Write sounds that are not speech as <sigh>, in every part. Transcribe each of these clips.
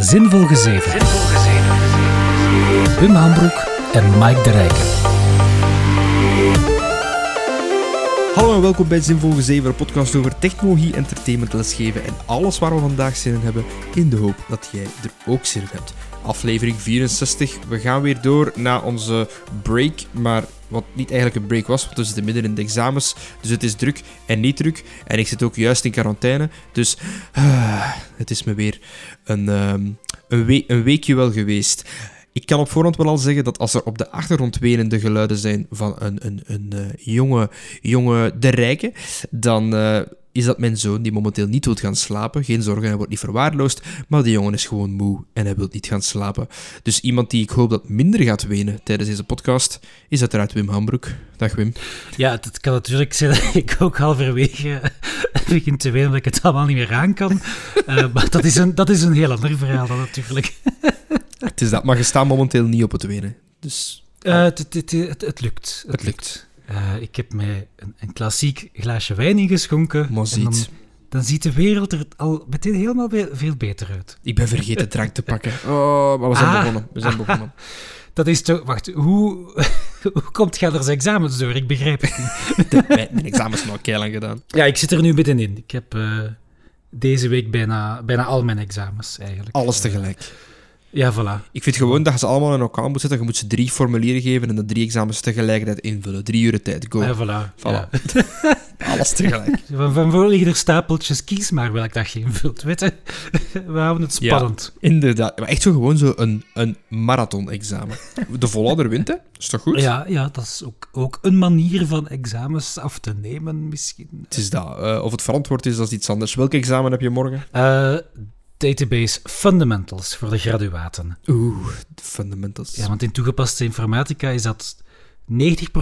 Zinvol Gezeven. Wim Hambroek en Mike de Rijken. Hallo en welkom bij Zinvol Gezeven, een podcast over technologie, entertainment, lesgeven en alles waar we vandaag zin in hebben, in de hoop dat jij er ook zin in hebt. Aflevering 64, we gaan weer door na onze break, maar wat niet eigenlijk een break was, want we zitten midden in de examens, dus het is druk en niet druk. En ik zit ook juist in quarantaine, dus ah, het is me weer een, ehm, een, een weekje wel geweest. Ik kan op voorhand wel al zeggen dat als er op de achtergrond wenende geluiden zijn van een, een, een eh, jonge, jonge de rijke, dan eh, is dat mijn zoon die momenteel niet wil gaan slapen. Geen zorgen, hij wordt niet verwaarloosd, maar die jongen is gewoon moe en hij wil niet gaan slapen. Dus iemand die ik hoop dat minder gaat wenen tijdens deze podcast, is uiteraard Wim Hambroek. Dag Wim. Ja, het kan natuurlijk zijn dat ik ook halverwege <laughs> begin te weten dat ik het allemaal niet meer aan kan. <laughs> Eh, maar dat is, een, dat is een heel ander verhaal dan natuurlijk. Het is dat, maar je staat momenteel niet op het wenen. Dus Eh, het, het, het, het, het lukt. het lukt. Eh, ik heb mij een, een klassiek glaasje wijn ingeschonken. Maar en dan, ziet. dan ziet de wereld er al meteen helemaal be- veel beter uit. Ik ben vergeten drank te pakken. <laughs> Oh, maar we zijn Ah. begonnen. We zijn begonnen. <laughs> Dat is toch... Wacht, hoe, <laughs> hoe komt jij er zijn examens door? Ik begrijp het niet. Mijn, examens zijn al keilang gedaan. Ja, ik zit er nu middenin. Ik heb eh, deze week bijna, bijna al mijn examens, eigenlijk. Alles tegelijk. Ja, voilà. Ik vind gewoon dat je ze allemaal in elkaar moet zetten. Je moet ze drie formulieren geven en de drie examens tegelijkertijd invullen. Drie uur tijd, go. Ja, voilà. Voilà. Ja. <laughs> Alles tegelijk. <laughs> Van, van voor liggen er stapeltjes, kies maar welk dag je invult, weet je. <laughs> We houden het spannend. Inderdaad. Maar echt zo gewoon zo een, een marathon-examen. De volhouder wint, hè? Is toch goed? Ja, ja, dat is ook, ook een manier van examens af te nemen, misschien. Het is dat. Eh, of het verantwoord is, dat is iets anders. Welk examen heb je morgen? Eh, database Fundamentals voor de graduaten. Oeh, de fundamentals. Ja, want in toegepaste informatica is dat 90%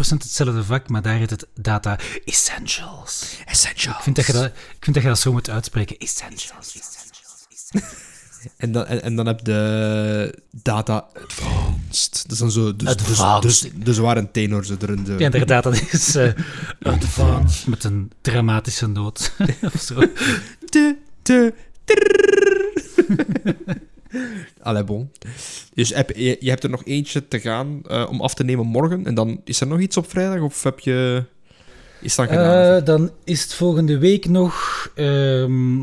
hetzelfde vak, maar daar heet het Data Essentials. Essentials. Ik vind dat je dat, ik vind dat, je dat zo moet uitspreken. Essentials. En dan, en, en dan heb je de data advanced. Dat is dan zo... Dus, dus, Advanced. dus, dus waar een tenor zo erin. Zo. Ja, inderdaad, dat is eh <laughs> advanced met een dramatische noot <laughs> of zo. te, trrrr. <laughs> Allee, bon. Dus heb, je, je hebt er nog eentje te gaan eh, om af te nemen morgen. En dan is er nog iets op vrijdag? Of heb je... Is dat gedaan? Eh, dan is het volgende week nog. ehm,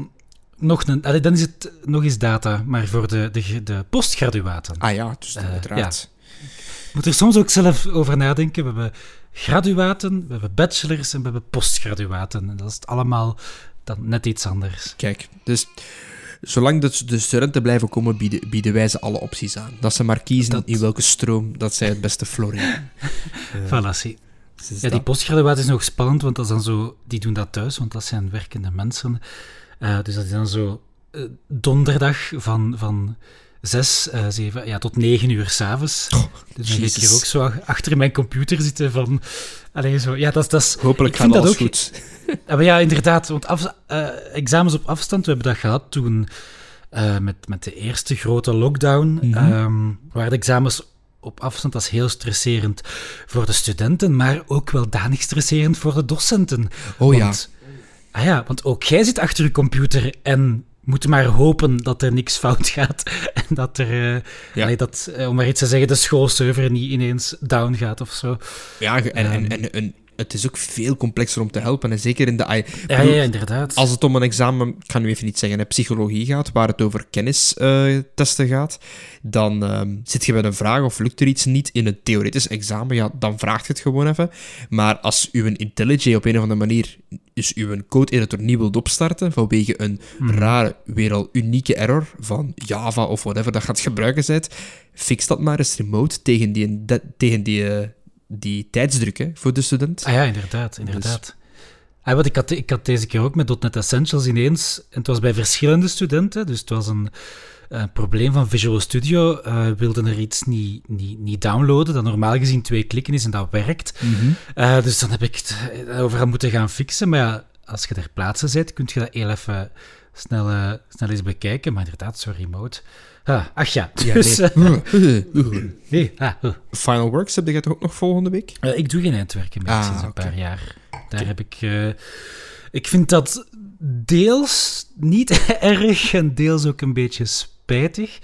nog een, allee, dan is het nog eens data, maar voor de, de, de postgraduaten. ah ja, dus eh, uiteraard. Je moet er soms ook zelf over nadenken. We hebben graduaten, we hebben bachelors en we hebben postgraduaten. En dat is het allemaal dan net iets anders. Kijk, dus... Zolang de, de studenten blijven komen, bieden, bieden wij ze alle opties aan. Dat ze maar kiezen Dat- in welke stroom dat zij het beste floreren. <laughs> Voilà, zie. Dus Ja, die dat. postgraduaten is nog spannend, want dat is dan zo, die doen dat thuis, want dat zijn werkende mensen. Eh, dus dat is dan zo eh, donderdag van, van 6, eh 7 ja, tot 9 uur s'avonds. Oh, dus dan ik hier ook zo ach- achter mijn computer zitten van... Allee, zo, ja, dat, is- dat. Hopelijk ik gaat vind dat alles ook- goed. Ja, maar ja, inderdaad, want af, eh, examens op afstand, we hebben dat gehad toen eh, met, met de eerste grote lockdown. Mhm. ehm, waren de examens op afstand, is heel stresserend voor de studenten, maar ook wel danig stresserend voor de docenten. Oh ja. Want, ah ja, want ook jij zit achter je computer en moet maar hopen dat er niks fout gaat. <laughs> En dat er, Ja. allee, dat, om maar iets te zeggen, de schoolserver niet ineens down gaat of zo. Ja, ge- en, en, Ehm. en, en het is ook veel complexer om te helpen. En zeker in de... ik Ja, ja, inderdaad. Als het om een examen, ik ga nu even niet zeggen, hè, psychologie gaat, waar het over kennistesten gaat, dan ehm, zit je met een vraag of lukt er iets niet in een theoretisch examen, ja, dan vraagt je het gewoon even. Maar als uw IntelliJ op een of andere manier dus uw code-editor niet wilt opstarten, vanwege een rare, weer al unieke error van Java of whatever dat gaat gebruiken bent, fix dat maar eens remote tegen die, de- tegen die, eh, die tijdsdruk hè, voor de student. Ah ja, inderdaad, inderdaad. Ah, wat ik, had, ik had deze keer ook met .NET Essentials ineens, en het was bij verschillende studenten, dus het was een, een probleem van Visual Studio, eh wilden er iets niet, niet, niet downloaden, dat normaal gezien twee klikken is en dat werkt. Eh, dus dan heb ik het eh, overal moeten gaan fixen, maar ja, als je ter plaatse zit, kun je dat heel even snel, eh, snel eens bekijken, maar inderdaad, zo remote. Ah, ach ja, Ja, dus... nee. eh, <laughs> nee, ah. Final Works, heb je toch ook nog volgende week? Eh, ik doe geen eindwerken meer Ah, sinds een paar jaar. Daar heb ik... eh, ik vind dat deels niet <laughs> erg en deels ook een beetje spijtig.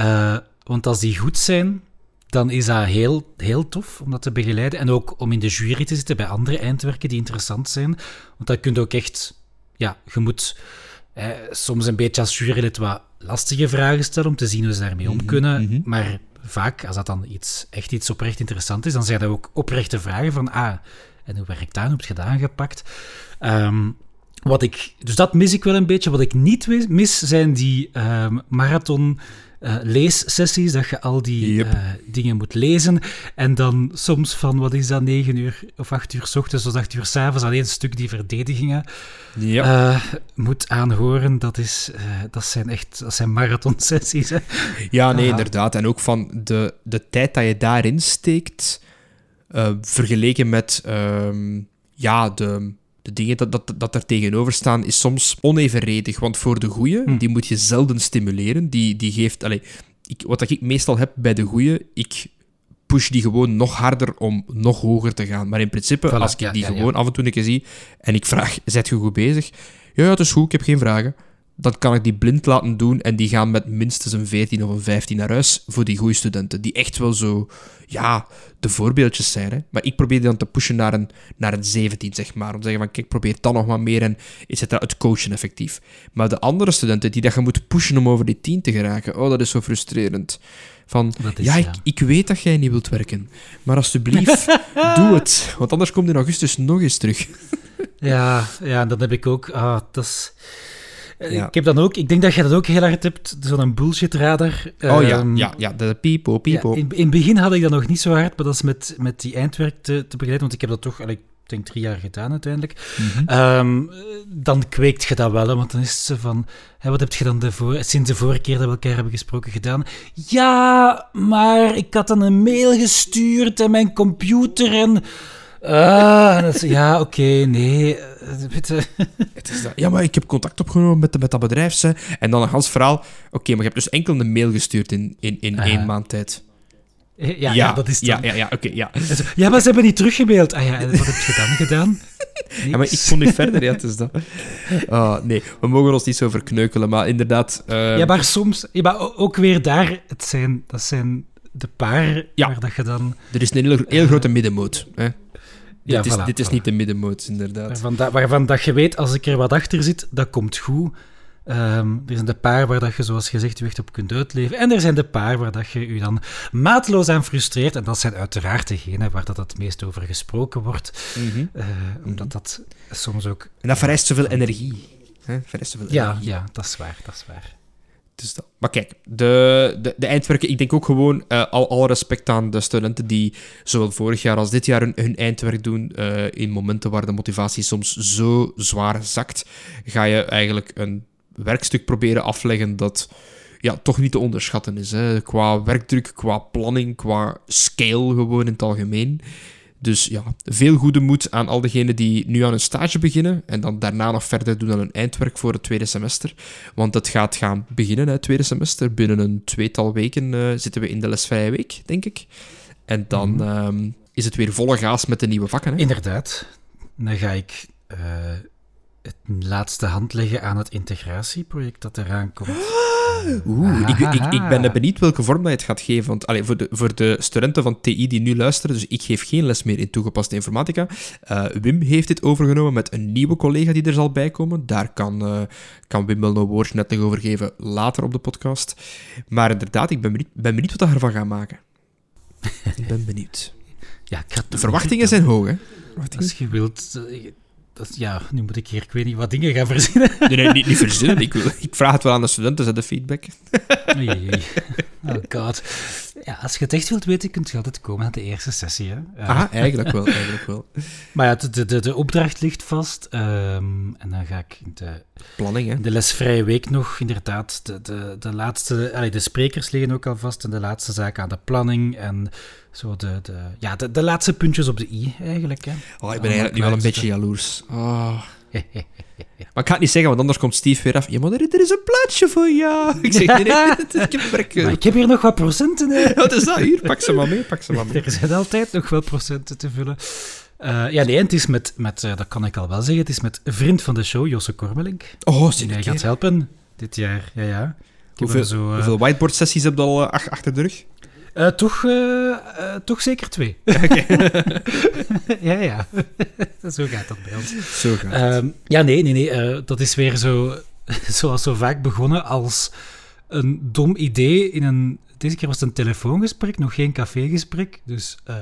Uh, want als die goed zijn, dan is dat heel, heel tof om dat te begeleiden. En ook om in de jury te zitten bij andere eindwerken die interessant zijn. Want dat kun je ook echt... Ja, je moet eh, soms een beetje als jurylid wat lastige vragen stellen om te zien hoe ze daarmee om mhm, kunnen. Mhm. Maar vaak, als dat dan iets, echt iets oprecht interessant is, dan zijn dat ook oprechte vragen van... Ah, en hoe werkt dat? Hoe heb je dat aangepakt? Ehm, wat ik, dus dat mis ik wel een beetje. Wat ik niet mis, zijn die um, marathon uh, leessessies, dat je al die eh, dingen moet lezen. En dan soms van, wat is dat, 9 uur of 8 uur s ochtends of 8 uur s avonds, alleen een stuk die verdedigingen uh, moet aanhoren. Dat, is, dat zijn echt dat zijn marathonsessies. Hè? Ja, nee, inderdaad. En ook van de, de tijd dat je daarin steekt, vergeleken met ehm, ja, de de dingen dat, dat, dat er tegenover staan, is soms onevenredig. Want voor de goeie, hm. die moet je zelden stimuleren. Die, die geeft... Allez, ik, wat ik meestal heb bij de goeie, ik push die gewoon nog harder om nog hoger te gaan. Maar in principe, als ik die gewoon af en toe een keer zie en ik vraag, zet je goed bezig? Ja, het is goed, ik heb geen vragen dan kan ik die blind laten doen en die gaan met minstens een 14 of een 15 naar huis voor die goede studenten. Die echt wel zo, ja, de voorbeeldjes zijn. Hè. Maar ik probeer die dan te pushen naar een, naar een 17, zeg maar. Om te zeggen van, kijk, probeer dan nog maar meer en is het het coachen effectief. Maar de andere studenten die dat je moet pushen om over die 10 te geraken, oh, dat is zo frustrerend. Van, ja, ik, ik weet dat jij niet wilt werken, maar alsjeblieft, <laughs> doe het. Want anders komt in augustus nog eens terug. ja, ja, dat heb ik ook. Ah, dat is... Eh, ik heb dan ook, ik denk dat je dat ook heel hard hebt, zo'n bullshit radar. Oh ja, ehm, ja, ja, de pipo, pipo. in, in het begin had ik dat nog niet zo hard, maar dat is met, met die eindwerk te, te begeleiden, want ik heb dat toch, ik denk drie jaar gedaan uiteindelijk. Mhm. Ehm, dan kweekt je dat wel, want dan is het zo van, hè, wat heb je dan de voor, sinds de vorige keer dat we elkaar hebben gesproken gedaan? Ja, maar ik had dan een mail gestuurd en mijn computer en... Ah, ja, oké, nee. Eh, <laughs> het is dat. Ja, maar ik heb contact opgenomen met, met dat bedrijf. Hè. En dan een gans verhaal. Oké, maar je hebt dus enkel een mail gestuurd in, in, in uh, één maand tijd. Ja, ja, dat is dan... Ja, ja, ja oké, ja. Ja, maar ze hebben niet teruggemaild. Ah ja, wat heb je dan <laughs> gedaan? Ja, maar ik kon niet verder, ja, het is dat. Oh, nee, we mogen ons niet zo verkneukelen, maar inderdaad... Uh... Ja, maar soms... Ja, maar ook weer daar, het zijn, dat zijn de paar waar dat je dan... Er is een heel, heel grote middenmoot, hè. Ja, dit, is, dit is niet de middenmoot, inderdaad. Waarvan, dat, waarvan dat je weet, als ik er wat achter zit, dat komt goed. Um, er zijn de paar waar dat je, zoals gezegd, je echt op kunt uitleven. En er zijn de paar waar dat je je dan maatloos aan frustreert. En dat zijn uiteraard degenen waar dat het meest over gesproken wordt. Mm -hmm. uh, omdat dat soms ook... En dat vereist zoveel energie. Hè? Vereist zoveel ja, energie. Ja, dat is waar, dat is waar. Dus. Maar kijk, de, de, de eindwerken, ik denk ook gewoon uh, al, al respect aan de studenten die zowel vorig jaar als dit jaar hun, eindwerk doen. Uh, in momenten waar de motivatie soms zo zwaar zakt, ga je eigenlijk een werkstuk proberen afleggen dat ja, toch niet te onderschatten is. Hè. Qua werkdruk, qua planning, qua scale gewoon in het algemeen. Dus ja, veel goede moed aan al diegenen die nu aan een stage beginnen en dan daarna nog verder doen aan hun eindwerk voor het tweede semester. Want het gaat gaan beginnen, het tweede semester. Binnen een tweetal weken uh, zitten we in de lesvrije week, denk ik. En dan mm um, is het weer volle gaas met de nieuwe vakken. Hè? Inderdaad. Dan ga ik uh, het laatste hand leggen aan het integratieproject dat eraan komt. <gasps> Oeh, ik, ik, ik, ben benieuwd welke vorm dat je het gaat geven. Want allee, voor, de, voor de studenten van TI die nu luisteren, dus ik geef geen les meer in toegepaste informatica. Uh, Wim heeft dit overgenomen met een nieuwe collega die er zal bij komen. Daar kan, uh, kan Wim wel een woordje net nog over geven later op de podcast. Maar inderdaad, ik ben benieuwd, ben benieuwd wat hij ervan gaat maken. <laughs> ik ben benieuwd. Ja, de verwachtingen zijn hoog, hè? Als je wilt, ja, nu moet ik hier, ik weet niet, wat dingen gaan verzinnen. <laughs> Nee, nee niet, niet verzinnen. <laughs> Ik, ik vraag het wel aan de studenten, ze de feedback. Oei, oei. <laughs> Oh god. Ja, als je het echt wilt weten, kunt je altijd komen aan de eerste sessie. Hè? ah, eigenlijk wel, eigenlijk wel. Maar ja, de, de, de opdracht ligt vast. Um, en dan ga ik in de, Planning, hè? de lesvrije week nog, inderdaad, de, de, de laatste... Allee, de sprekers liggen ook al vast en de laatste zaken aan de planning en zo de, de, ja, de, de laatste puntjes op de i, eigenlijk. Hè. Oh, ik ben eigenlijk nu wel een beetje jaloers. Oh. <laughs> maar ik ga het niet zeggen, want anders komt Steve weer af. Ja, maar er, is een plaatsje voor jou. <laughs> Ik zeg, nee, nee, ik heb werk. Maar ik heb hier nog wat procenten. Hè. <laughs> Wat is dat? Hier, pak ze maar mee, pak ze maar mee. Er zijn altijd nog wel procenten te vullen. Uh, ja, nee, het is met, met uh, dat kan ik al wel zeggen, het is met een vriend van de show, Josse Kormelink. Oh, Die mij gaat helpen dit jaar, ja, ja. Hoeveel, zo, eh, hoeveel whiteboard-sessies heb je al eh, ach- achter de rug? Eh, toch, eh, eh, toch zeker twee. <laughs> <laughs> ja, ja. <laughs> zo gaat dat bij ons. Zo gaat het. Ehm, ja, nee, nee, nee. dat is weer zo, zoals zo vaak begonnen als een dom idee in een... Deze keer was het een telefoongesprek, nog geen cafégesprek. Dus eh,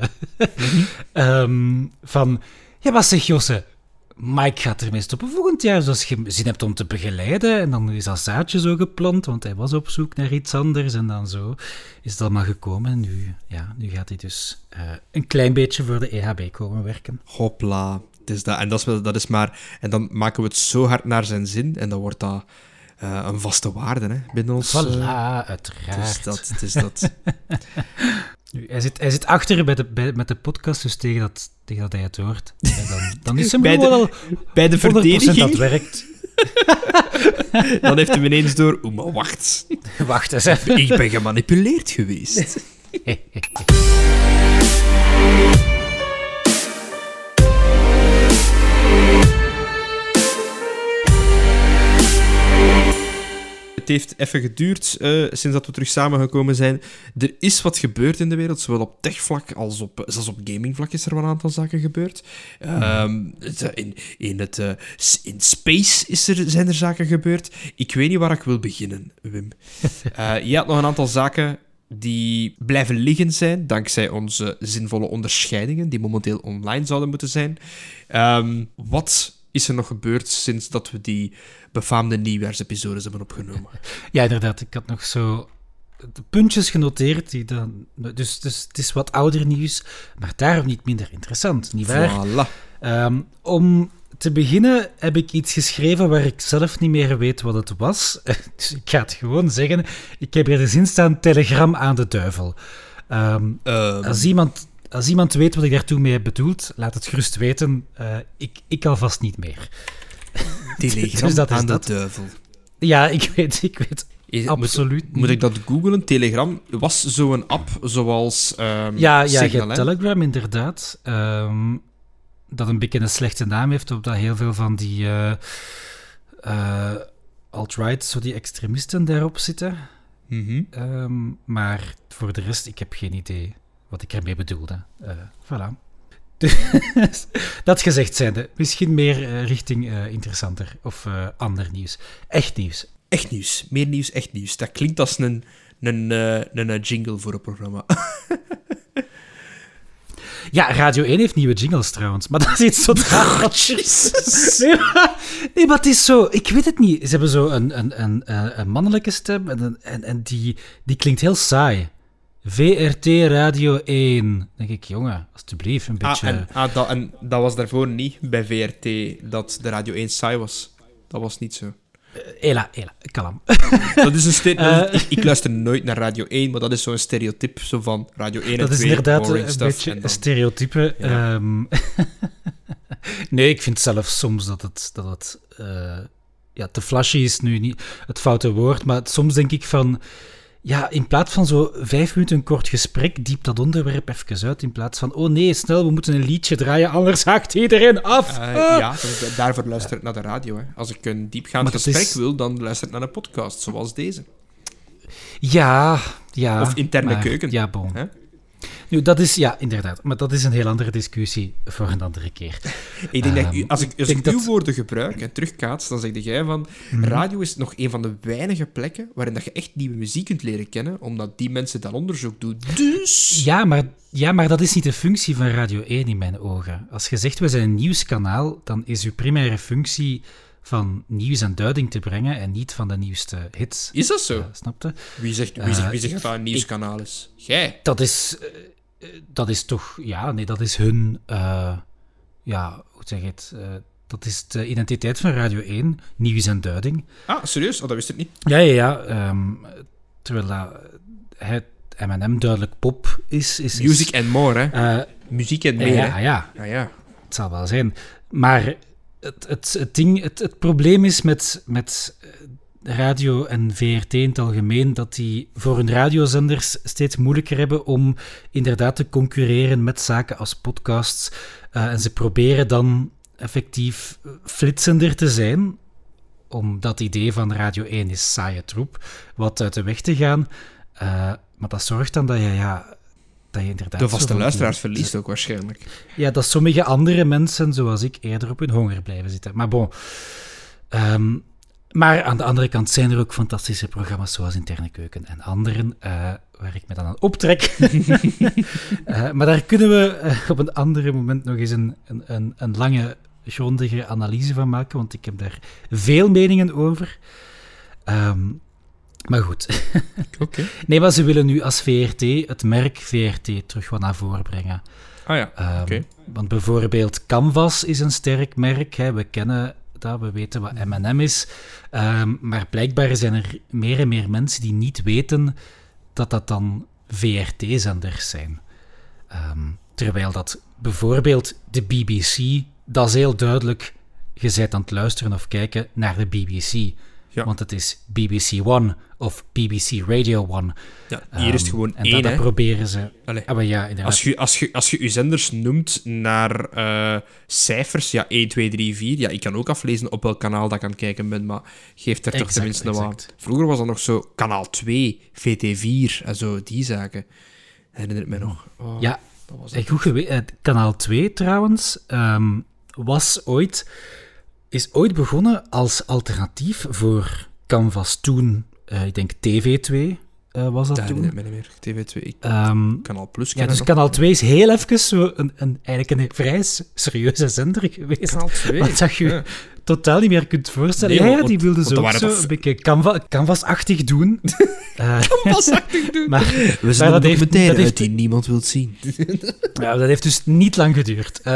ehm, van... Ja, wat zeg Josse? Mike gaat ermee stoppen volgend jaar. Dus als je zin hebt om te begeleiden, en dan is dat zaadje zo geplant, want hij was op zoek naar iets anders. En dan zo is het allemaal gekomen. En nu, ja, nu gaat hij dus eh, een klein beetje voor de EHB komen werken. Hopla. Het is dat. En dat is, dat is maar... En dan maken we het zo hard naar zijn zin, en dan wordt dat eh, een vaste waarde hè, binnen ons. Voilà, eh, het uiteraard. is dat. Het is dat. <laughs> Nu, hij, zit, hij zit achter bij de, bij, met de podcast, dus tegen dat, tegen dat hij het hoort. dan, dan is hem Bij de gewoon al 100% Bij de dat verdediging, werkt. <laughs> dan heeft hij ineens door... Oeh, maar wacht. <laughs> Wacht eens even. Ik ben gemanipuleerd geweest. Het heeft even geduurd eh, sinds dat we terug samengekomen zijn. Er is wat gebeurd in de wereld, zowel op techvlak als op, zelfs op gamingvlak is er wel een aantal zaken gebeurd. Ehm, eh, in, in, het, eh, in space is er, zijn er zaken gebeurd. Ik weet niet waar ik wil beginnen, Wim. <laughs> Eh je had nog een aantal zaken die blijven liggen zijn, dankzij onze zinvolle onderscheidingen, die momenteel online zouden moeten zijn. Ehm, wat is er nog gebeurd sinds dat we die befaamde nieuwjaarsepisodes hebben opgenomen? Ja, inderdaad. Ik had nog zo de puntjes genoteerd. Die dan, dus, dus het is wat ouder nieuws, maar daarom niet minder interessant, nietwaar? Voilà. Ehm, om te beginnen heb ik iets geschreven waar ik zelf niet meer weet wat het was. <laughs> dus ik ga het gewoon zeggen. Ik heb hier de zin staan, telegram aan de duivel. Ehm, Ehm, als, iemand, als iemand weet wat ik daartoe mee heb bedoeld, laat het gerust weten. Eh, ik, ik alvast niet meer. Telegram <laughs> dus dat is aan dat. de duivel. Ja, <laughs> ik weet, ik weet Is- absoluut Moet, moet ik dat googlen? Telegram was zo'n app zoals ehm Ja, ja je Signal? Telegram inderdaad. ehm, dat een beetje een slechte naam heeft, omdat heel veel van die eh, eh, alt-right, zo die extremisten daarop zitten. Mhm. Ehm, maar voor de rest, ik heb geen idee wat ik ermee bedoelde. Eh voilà. <laughs> Dus, dat gezegd zijnde, misschien meer eh, richting eh, interessanter of eh, ander nieuws. Echt nieuws. Echt nieuws. Meer nieuws, echt nieuws. Dat klinkt als een, een, een, jingle voor een programma. <laughs> Ja, Radio 1 heeft nieuwe jingles trouwens, maar dat is iets totaal anders. Nee, maar, nee, maar het is zo, ik weet het niet. Ze hebben zo een, een, een, eh, een mannelijke stem en, een- en, en die, die klinkt heel saai. VRT Radio 1. Dan denk ik, jongen, alstublieft, een Ah, beetje... en, ah, dat, en dat was daarvoor niet bij VRT dat de Radio 1 saai was. Dat was niet zo. Ela, ela, kalm. <laughs> Dat is een dat Eh. ik, ik luister nooit naar Radio 1, maar dat is zo'n stereotype zo van Radio 1 en Dat is 2, inderdaad een beetje en een stereotype. Ja. Ehm, <laughs> nee, ik vind zelf soms dat het, dat het eh, ja, te flashy is nu niet het foute woord, maar soms denk ik van, ja, in plaats van zo vijf minuten een kort gesprek, diep dat onderwerp even uit, in plaats van, oh nee, snel, we moeten een liedje draaien, anders <laughs> haakt iedereen af. Eh, Ah. ja, daarvoor luister ik naar de radio. Hè. Als ik een diepgaand Maar gesprek is- wil, dan luister ik naar een podcast zoals deze. Ja, ja. Of interne maar- keuken. Ja, bon. Hè? Nu, dat is, ja, inderdaad, maar dat is een heel andere discussie voor een andere keer. Ik denk dat Ehm, u- als ik, als ik uw woorden gebruik en terugkaats, dan zeg jij van... Mhm. Radio is nog een van de weinige plekken waarin dat je echt nieuwe muziek kunt leren kennen, omdat die mensen dan onderzoek doen. Dus... Ja maar, ja, maar dat is niet de functie van Radio 1 in mijn ogen. Als je zegt, we zijn een nieuwskanaal, dan is uw primaire functie van nieuws en duiding te brengen en niet van de nieuwste hits. Is dat zo? Uh, snapte? Wie zegt, wie Eh, zegt, wie zegt dat een nieuwskanaal is? Jij. Dat is, eh, eh, dat is toch, ja, nee, dat is hun, eh, ja, hoe zeg je het? eh, dat is de identiteit van Radio 1, nieuws en duiding. Ah, serieus? Oh, dat wist ik niet. Ja, ja, ja. ehm, terwijl dat het M&M duidelijk pop is. is, is Music and more, hè. eh, Muziek en meer, ja, hè. ja, Ja, ja. het zal wel zijn. Maar het, het, het, ding, het, het probleem is met, met radio en VRT in het algemeen dat die voor hun radiozenders steeds moeilijker hebben om inderdaad te concurreren met zaken als podcasts. Eh, en ze proberen dan effectief flitsender te zijn om dat idee van Radio 1 is saaie troep wat uit de weg te gaan. Uh, maar dat zorgt dan dat je, ja, dat je inderdaad... De vaste luisteraars verliest ook waarschijnlijk. Ja, dat sommige andere mensen, zoals ik, eerder op hun honger blijven zitten. Maar bon... Um, maar aan de andere kant zijn er ook fantastische programma's zoals Interne Keuken en anderen, uh, waar ik me dan aan optrek. uh, <laughs> maar daar kunnen we uh, op een ander moment nog eens een, een, een, lange, grondige analyse van maken, want ik heb daar veel meningen over. Um, maar goed. <laughs> okay. Nee, maar ze willen nu als VRT het merk VRT terug wat naar voren brengen. Ah ja, um, oké. Okay. Want bijvoorbeeld Canvas is een sterk merk. Hè. We kennen we weten wat M&M is. Um, maar blijkbaar zijn er meer en meer mensen die niet weten dat dat dan VRT-zenders zijn. Um, terwijl dat bijvoorbeeld de BBC, dat is heel duidelijk, je aan het luisteren of kijken naar de BBC. Ja. Want het is BBC One of BBC Radio One. Ja, hier is het Um, gewoon En één, dat, dat proberen ze... Allee. Ah, maar ja. Als je, als, je, als je je zenders noemt naar eh, cijfers, ja, 1, 2, 3, 4, ja, ik kan ook aflezen op welk kanaal dat ik aan het kijken ben, maar geeft er toch tenminste nog wat. Vroeger was dat nog zo kanaal 2, VT4 en zo, die zaken. Herinner ik me nog. Oh, Ja, dat was het. Goed eh, Kanaal 2 trouwens ehm, was ooit, is ooit begonnen als alternatief voor Canvas toen. eh, ik denk TV2 eh, was dat Dat toen. niet meer. TV2, ik, Ehm, kanaal Plus. ja, dus nog. Kanaal 2 is heel even zo een, een, eigenlijk een vrij serieuze zender geweest. Kanaal 2. Wat dat je Ja. Totaal niet meer kunt voorstellen. Nee, ja, die wilden want zo dat ook zo toch- een beetje canva- canvas-achtig doen. <laughs> Eh, Canvas-achtig doen. maar We zijn dat heeft- dat heeft- die niemand wil zien. ja, dat heeft dus niet lang geduurd. Eh,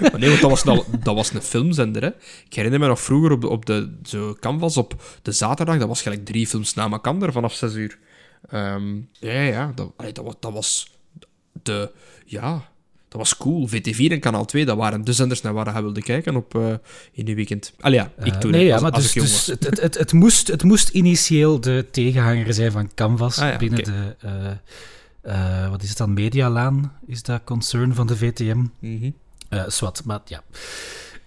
Maar nee, want dat was, al- dat was een filmzender, hè. Ik herinner me nog vroeger op de, op de zo Canvas op de zaterdag, dat was gelijk drie films na elkaar vanaf zes uur. Ehm, ja, ja, ja, dat, allee, dat, was, dat was de... Ja, dat was cool. VT4 en Kanaal 2, dat waren de zenders naar waar je wilde kijken op, eh, in de weekend. Allee, ja, ik Eh, toen, nee, ja, als, maar als dus, ik dus het, het, het, het, moest, het moest initieel de tegenhanger zijn van Canvas Ah ja, binnen de... eh, eh, wat is het dan? Medialaan is dat concern van de VTM? Eh Swat, maar ja.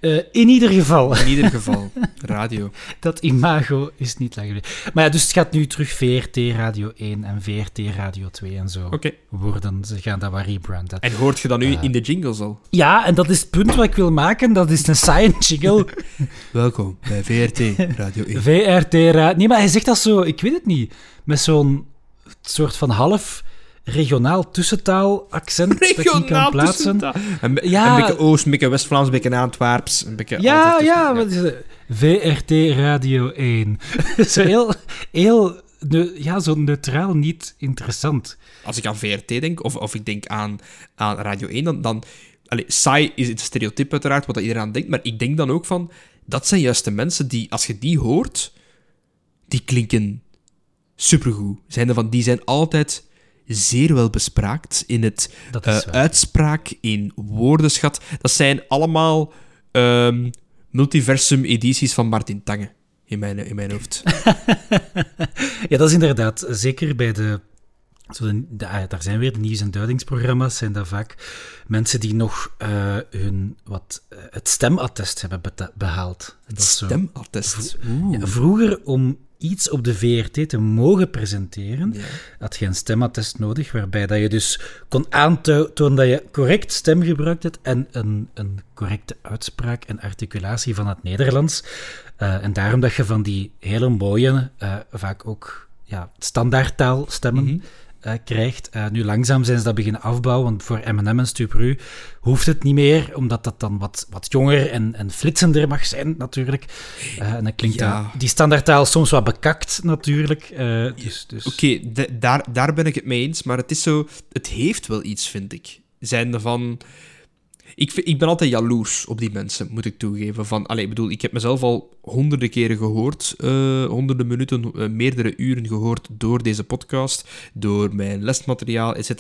Eh, in ieder geval, In ieder geval, <laughs> radio. dat imago is niet lang geleden. Maar ja, dus het gaat nu terug VRT Radio 1 en VRT Radio 2 en zo worden. Ze gaan dat wat rebranden. En hoort je dat nu Eh. in de jingles al? Ja, en dat is het punt wat ik wil maken. Dat is een science jingle. <laughs> Welkom bij VRT Radio 1. VRT Radio... Nee, maar hij zegt dat zo... Ik weet het niet. Met zo'n soort van half regionaal tussentaal accent dat ik niet kan Regionaal plaatsen. tussentaal. Een, Ja. een beetje Oost, een beetje West-Vlaams, een beetje Antwerps. Een beetje Ja, ja, wat is het? VRT Radio 1. <laughs> zo <laughs> heel, heel ne- ja, zo neutraal, niet interessant. Als ik aan VRT denk, of, of ik denk aan, aan Radio 1, dan... dan allee, saai is het stereotype uiteraard, wat iedereen aan denkt, maar ik denk dan ook van... Dat zijn juist de mensen die, als je die hoort, die klinken supergoed. Zijn er van, die zijn altijd zeer wel bespraakt in het eh, uitspraak, in woordenschat. Dat zijn allemaal ehm, multiversum-edities van Martin Tange, in mijn, in mijn hoofd. <laughs> Ja, dat is inderdaad. Zeker bij de... Zo de, de- ah, daar zijn weer de nieuws- en duidingsprogramma's. Zijn dat vaak mensen die nog eh, hun, wat, eh, het stemattest hebben behaald. Zo- Stemattest. Ja, vroeger, om iets op de VRT te mogen presenteren, Ja. had je een stemattest nodig, waarbij dat je dus kon aantonen dat je correct stem gebruikt hebt en een, een correcte uitspraak en articulatie van het Nederlands. Eh, en daarom dat je van die hele mooie, eh, vaak ook ja, standaardtaalstemmen Mhm. Eh, krijgt. Eh, nu langzaam zijn ze dat beginnen afbouwen, want voor M&M en Stupru hoeft het niet meer, omdat dat dan wat, wat jonger en, en flitsender mag zijn, natuurlijk. Eh, en dan klinkt Ja. die standaardtaal soms wat bekakt, natuurlijk. Dus, dus... Oké, daar, daar ben ik het mee eens, maar het is zo... Het heeft wel iets, vind ik. Zijnde van... Ik, ik ben altijd jaloers op die mensen, moet ik toegeven. Van, allee, ik bedoel, ik heb mezelf al honderden keren gehoord, eh, honderden minuten, eh, meerdere uren gehoord door deze podcast, door mijn lesmateriaal, etc.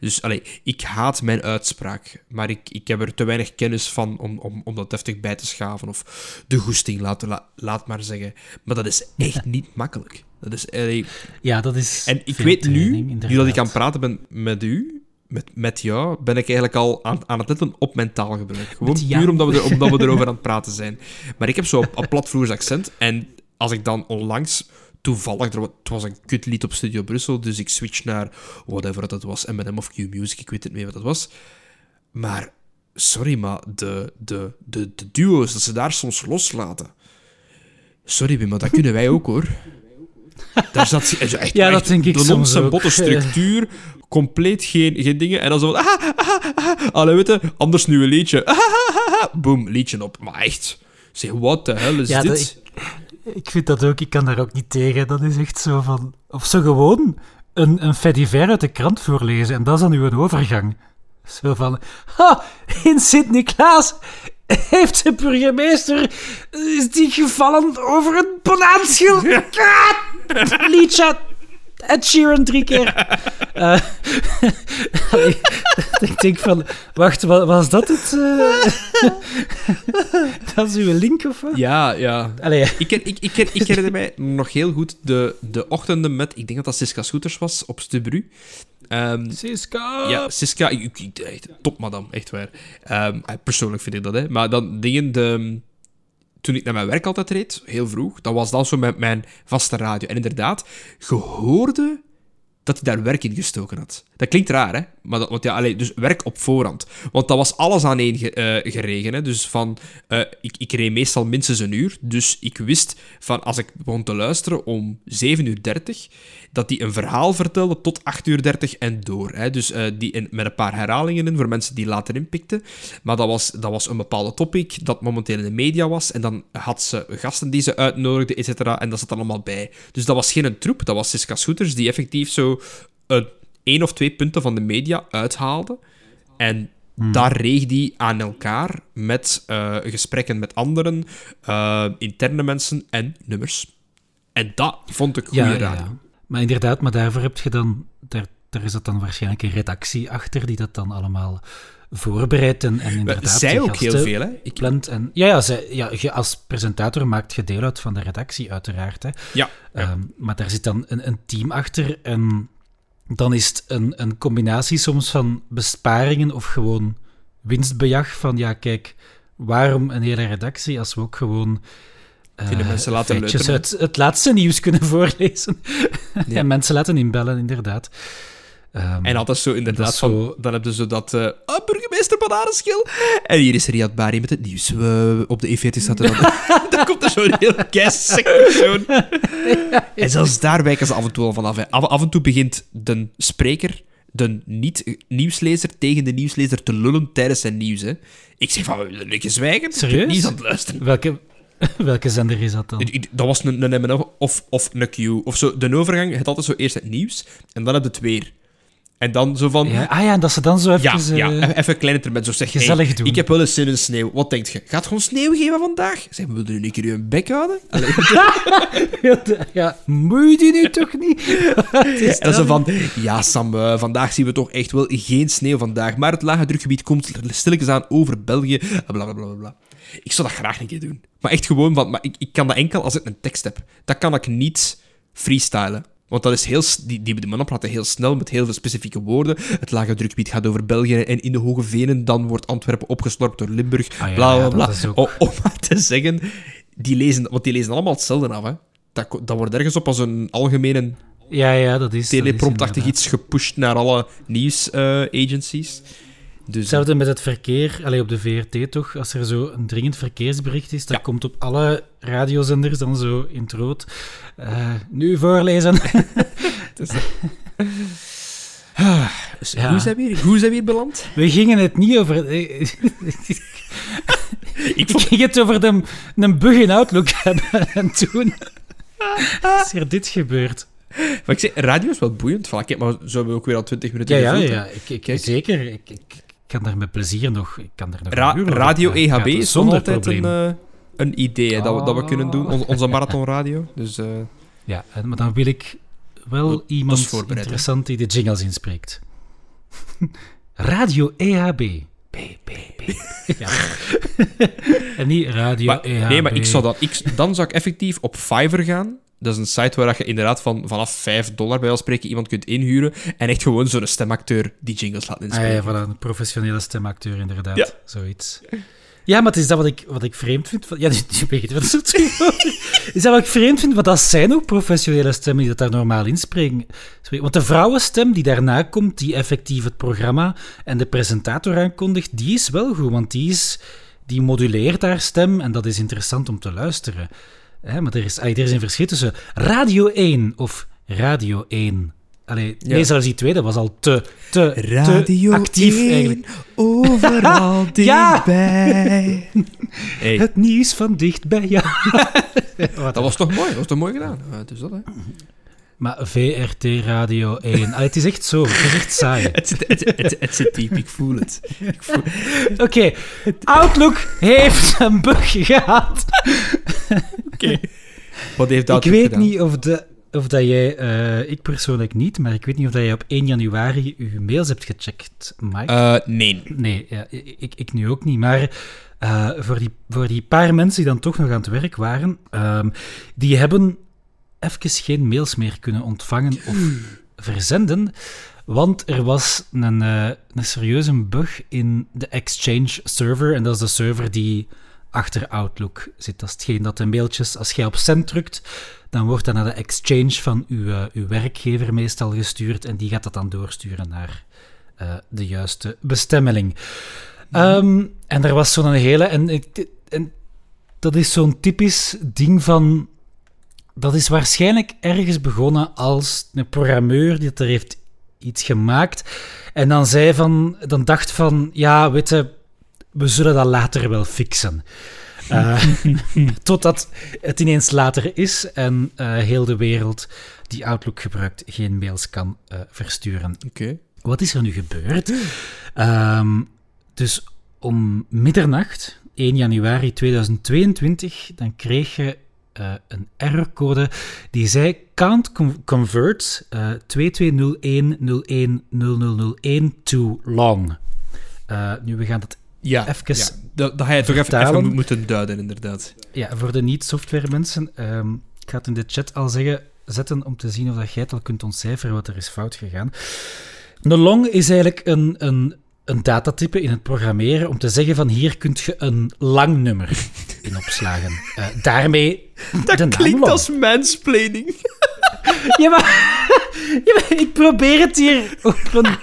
Dus allee, ik haat mijn uitspraak, maar ik, ik heb er te weinig kennis van om, om, om dat deftig bij te schaven. Of de goesting, laat, la- laat maar zeggen. Maar dat is echt niet makkelijk. Dat is, allee, Ja, dat is en ik weet nu, nu dat ik aan het praten ben met u, met, met jou, ben ik eigenlijk al aan, aan het letten op mijn taalgebruik. Gewoon puur omdat we, er, omdat we erover aan het praten zijn. Maar ik heb zo een platvloers accent en als ik dan onlangs toevallig, er, het was een kutlied op Studio Brussel, dus ik switch naar whatever dat was, M&M of Q-Music, ik weet het niet meer wat dat was. Maar, sorry, maar de, de, de, de duo's, dat ze daar soms loslaten. Sorry, Wim, maar dat kunnen wij ook, hoor. Daar zat ze- echt, Ja, dat echt denk ik de soms botte structuur, compleet geen, geen dingen. En dan zo van, ah, ah, ah, allee, weet je, anders nu een liedje. Ah, ah, ah, ah. Boom, liedje op. Maar echt, zeg, what the hell is Ja, dat- dit? Ik vind dat ook, ik kan daar ook niet tegen. Dat is echt zo van... Of zo gewoon een, een fediver uit de krant voorlezen en dat is dan uw overgang. Zo van... Ha, in Sint-Niklaas <laughs> heeft de burgemeester... Is die gevallen over een banaanschil. Ah, liedje. Ed Sheeran drie keer. <laughs> Eh, <laughs> ik denk van... Wacht, wa- was dat het? eh? <laughs> dat is uw link of wat? Ja, ja. Allee, Ik, ken, ik, ik, ken, ik herinner mij nog heel goed de, de ochtenden met, ik denk dat dat Siska Scooters was, op Stubru. Ehm, Siska. ja, Siska, ik, ik, ik- echt, top madame, echt waar. Ehm, eh, persoonlijk vind ik dat, hè. Maar dan dingen, de, toen ik naar mijn werk altijd reed, heel vroeg, dat was dan zo met mijn vaste radio. En inderdaad, je hoorde dat hij daar werk in gestoken had. Dat klinkt raar, hè? Maar dat, want ja, dus werk op voorhand. Want dat was alles aan één ge, eh, geregen. Hè? Dus van, eh, ik, ik reed meestal minstens een uur. Dus ik wist van, als ik begon te luisteren om 7 uur 30, dat hij een verhaal vertelde tot 8 uur 30 en door. Hè? Dus eh, die in, met een paar herhalingen in, voor mensen die later inpikten. Maar dat was, dat was een bepaalde topic dat momenteel in de media was. En dan had ze gasten die ze uitnodigde, et cetera. En dat zat er allemaal bij. Dus dat was geen een troep, dat was Siska Scooters die effectief zo een één of twee punten van de media uithaalde. En daar reeg die aan elkaar met eh, gesprekken met anderen, interne mensen en nummers. En dat vond ik goede ja, ja, radio. ja. Maar inderdaad, maar daarvoor heb je dan... Daar, daar is dat dan waarschijnlijk een redactie achter die dat dan allemaal voorbereidt en, en inderdaad... Zij ook heel veel, hè? Ik, Plant en, ja, ja, zij, ja, je als presentator maakt je deel uit van de redactie, uiteraard. Hè. ja, ja. Ehm, maar daar zit dan een, een team achter en dan is het een, een combinatie soms van besparingen of gewoon winstbejag van, ja, kijk, waarom een hele redactie als we ook gewoon eh, Kunnen mensen laten leuteren? uit het laatste nieuws kunnen <laughs> voorlezen. Ja. en mensen laten inbellen, inderdaad. Ehm, En altijd zo, Dat inderdaad, van, zo- dan heb je zo dat... eh ah, burgemeester Bananenschil. En hier is Riyad Bari met het nieuws. We, op de E40 staat er dan... <laughs> <laughs> dan komt er zo'n heel keisek persoon. En zelfs daar wijken ze af en toe al vanaf. Af, af en toe begint de spreker, de niet-nieuwslezer, tegen de nieuwslezer te lullen tijdens zijn nieuws. Hè. Ik zeg van, we zwijgen. Serieus? Niet aan het luisteren. welke, <laughs> welke zender is dat dan? Dat was een, een of, of een Q. Of zo. De overgang, het altijd zo eerst het nieuws, en dan heb je het weer. En dan zo van... Ja, ah ja, en dat ze dan zo Ja, even... ja, eh, even een kleine termen. Zo zeg gezellig doen. Ik heb wel eens zin in sneeuw. Wat denk je? Gaat het gewoon sneeuw geven vandaag? Zeg, willen jullie een keer een bek houden? Allee, <laughs> ja, moet je die nu toch niet? Dat is zo van... Ja, Sam, eh, vandaag zien we toch echt wel geen sneeuw vandaag. Maar het lage drukgebied komt stilletjes aan over België. Bla, bla, bla, bla, bla. Ik zou dat graag een keer doen. Maar echt gewoon, want maar ik, ik kan dat enkel als ik een tekst heb. Dat kan ik niet freestylen. Want dat is heel, die, die mannen praten heel snel met heel veel specifieke woorden. Het lage drukgebied gaat over België en in de Hoge Venen. Dan wordt Antwerpen opgeslorpt door Limburg. Ah ja, bla bla bla. ook- Om <laughs> maar te zeggen, die lezen, want die lezen allemaal hetzelfde af. Hè. Dat, dat wordt ergens op als een algemene Ja, ja, dat is... telepromptachtig iets gepusht naar alle nieuws-agencies. Dus Hetzelfde met het verkeer. Allee, op de VRT toch, als er zo een dringend verkeersbericht is, dat Ja. komt op alle radiozenders dan zo in het rood. Eh, nu voorlezen. <laughs> dus Ja. hoe, zijn we hier, hoe zijn we hier beland? We gingen het niet over... eh, <laughs> Ik ging het over de, een bug in Outlook <laughs> hebben en toen is er dit gebeurd. maar ik zeg, radio is wel boeiend. Kijk, maar zo hebben we ook weer al 20 Ja, minuten ja, gevuld, hè. ja. Ik, ik, zeker. Ik, ik kan daar met plezier nog... Ik kan daar nog Ra- radio. EHB Ja, is nog altijd probleem. een, eh, een idee dat, we, dat we kunnen doen. On- onze marathonradio. Dus eh, Ja, en- maar dan wil ik wel iemand interessant die de jingles inspreekt. <laughs> Radio EHB. B, B, B. <laughs> Ja. en niet Radio maar, EHB. nee, maar ik zou dan, ik, dan zou ik effectief op Fiverr gaan. Dat is een site waar je inderdaad van, vanaf 5 dollar bij ons spreken iemand kunt inhuren. En echt gewoon zo'n stemacteur die jingles laat Ah inspreken. ja, voilà, een professionele stemacteur, inderdaad. Ja. Zoiets. Ja, maar het is dat wat ik, wat ik vreemd vind. Van, ja, <laughs> nu weet je wat het Is dat wat ik vreemd vind, want dat zijn ook professionele stemmen die dat daar normaal inspreken. Want de vrouwenstem die daarna komt, die effectief het programma en de presentator aankondigt, die is wel goed, want die, is, die moduleert haar stem en dat is interessant om te luisteren. Hè, maar er is, er is een verschil tussen Radio 1 of Radio 1. Allee, Ja. nee, zelfs die tweede was al te, te, Radio te actief 1, eigenlijk. overal <laughs> dichtbij. <laughs> Hey, Het nieuws van dichtbij, ja. <laughs> dat was toch mooi? Dat was toch mooi gedaan? Ja, dus dat, hè. Maar VRT Radio 1, Allee, het is echt zo, het is echt saai. Het zit, het, het, het zit diep, ik voel het. Oké, Outlook heeft een bug gehad. <laughs> wat heeft dat ik weet gedaan? niet of, de, of dat jij, eh, ik persoonlijk niet, maar ik weet niet of dat jij op 1 januari je mails hebt gecheckt, Mike. Eh, nee. Nee, ja, ik, ik nu ook niet. Maar eh, voor, die, voor die paar mensen die dan toch nog aan het werk waren, ehm, die hebben even geen mails meer kunnen ontvangen of <clears throat> verzenden. Want er was een, eh, een serieuze bug in de Exchange server. En dat is de server die achter Outlook zit. Dat is hetgeen dat de mailtjes, als jij op send drukt, dan wordt dat naar de Exchange van uw, eh, uw werkgever meestal gestuurd. En die gaat dat dan doorsturen naar eh, de juiste bestemmeling. Ehm, en er was zo'n hele. En, en dat is zo'n typisch ding van. Dat is waarschijnlijk ergens begonnen als een programmeur die er heeft iets gemaakt. En dan zei van. Dan dacht van. Ja, weet je, we zullen dat later wel fixen. Eh, <laughs> totdat het ineens later is en eh, heel de wereld die Outlook gebruikt geen mails kan eh, versturen. Oké. Wat is er nu gebeurd? Ehm, dus om middernacht, 1 januari 2022, dan kreeg je een errorcode die zei can't con- convert eh 2201010001 to long. Nu, we gaan dat Ja, Even ja. Dat, dat ga je toch even, moeten duiden, inderdaad. Ja, voor de niet-software mensen, ehm, ik ga het in de chat al zeggen, zetten om te zien of dat jij het al kunt ontcijferen wat er is fout gegaan. Een long is eigenlijk een, een, een datatype in het programmeren om te zeggen van hier kunt je een lang nummer in opslagen. Eh, daarmee <laughs> Dat de klinkt long. als mansplaining. <laughs> Ja maar, <laughs> ja, maar ik probeer het hier op een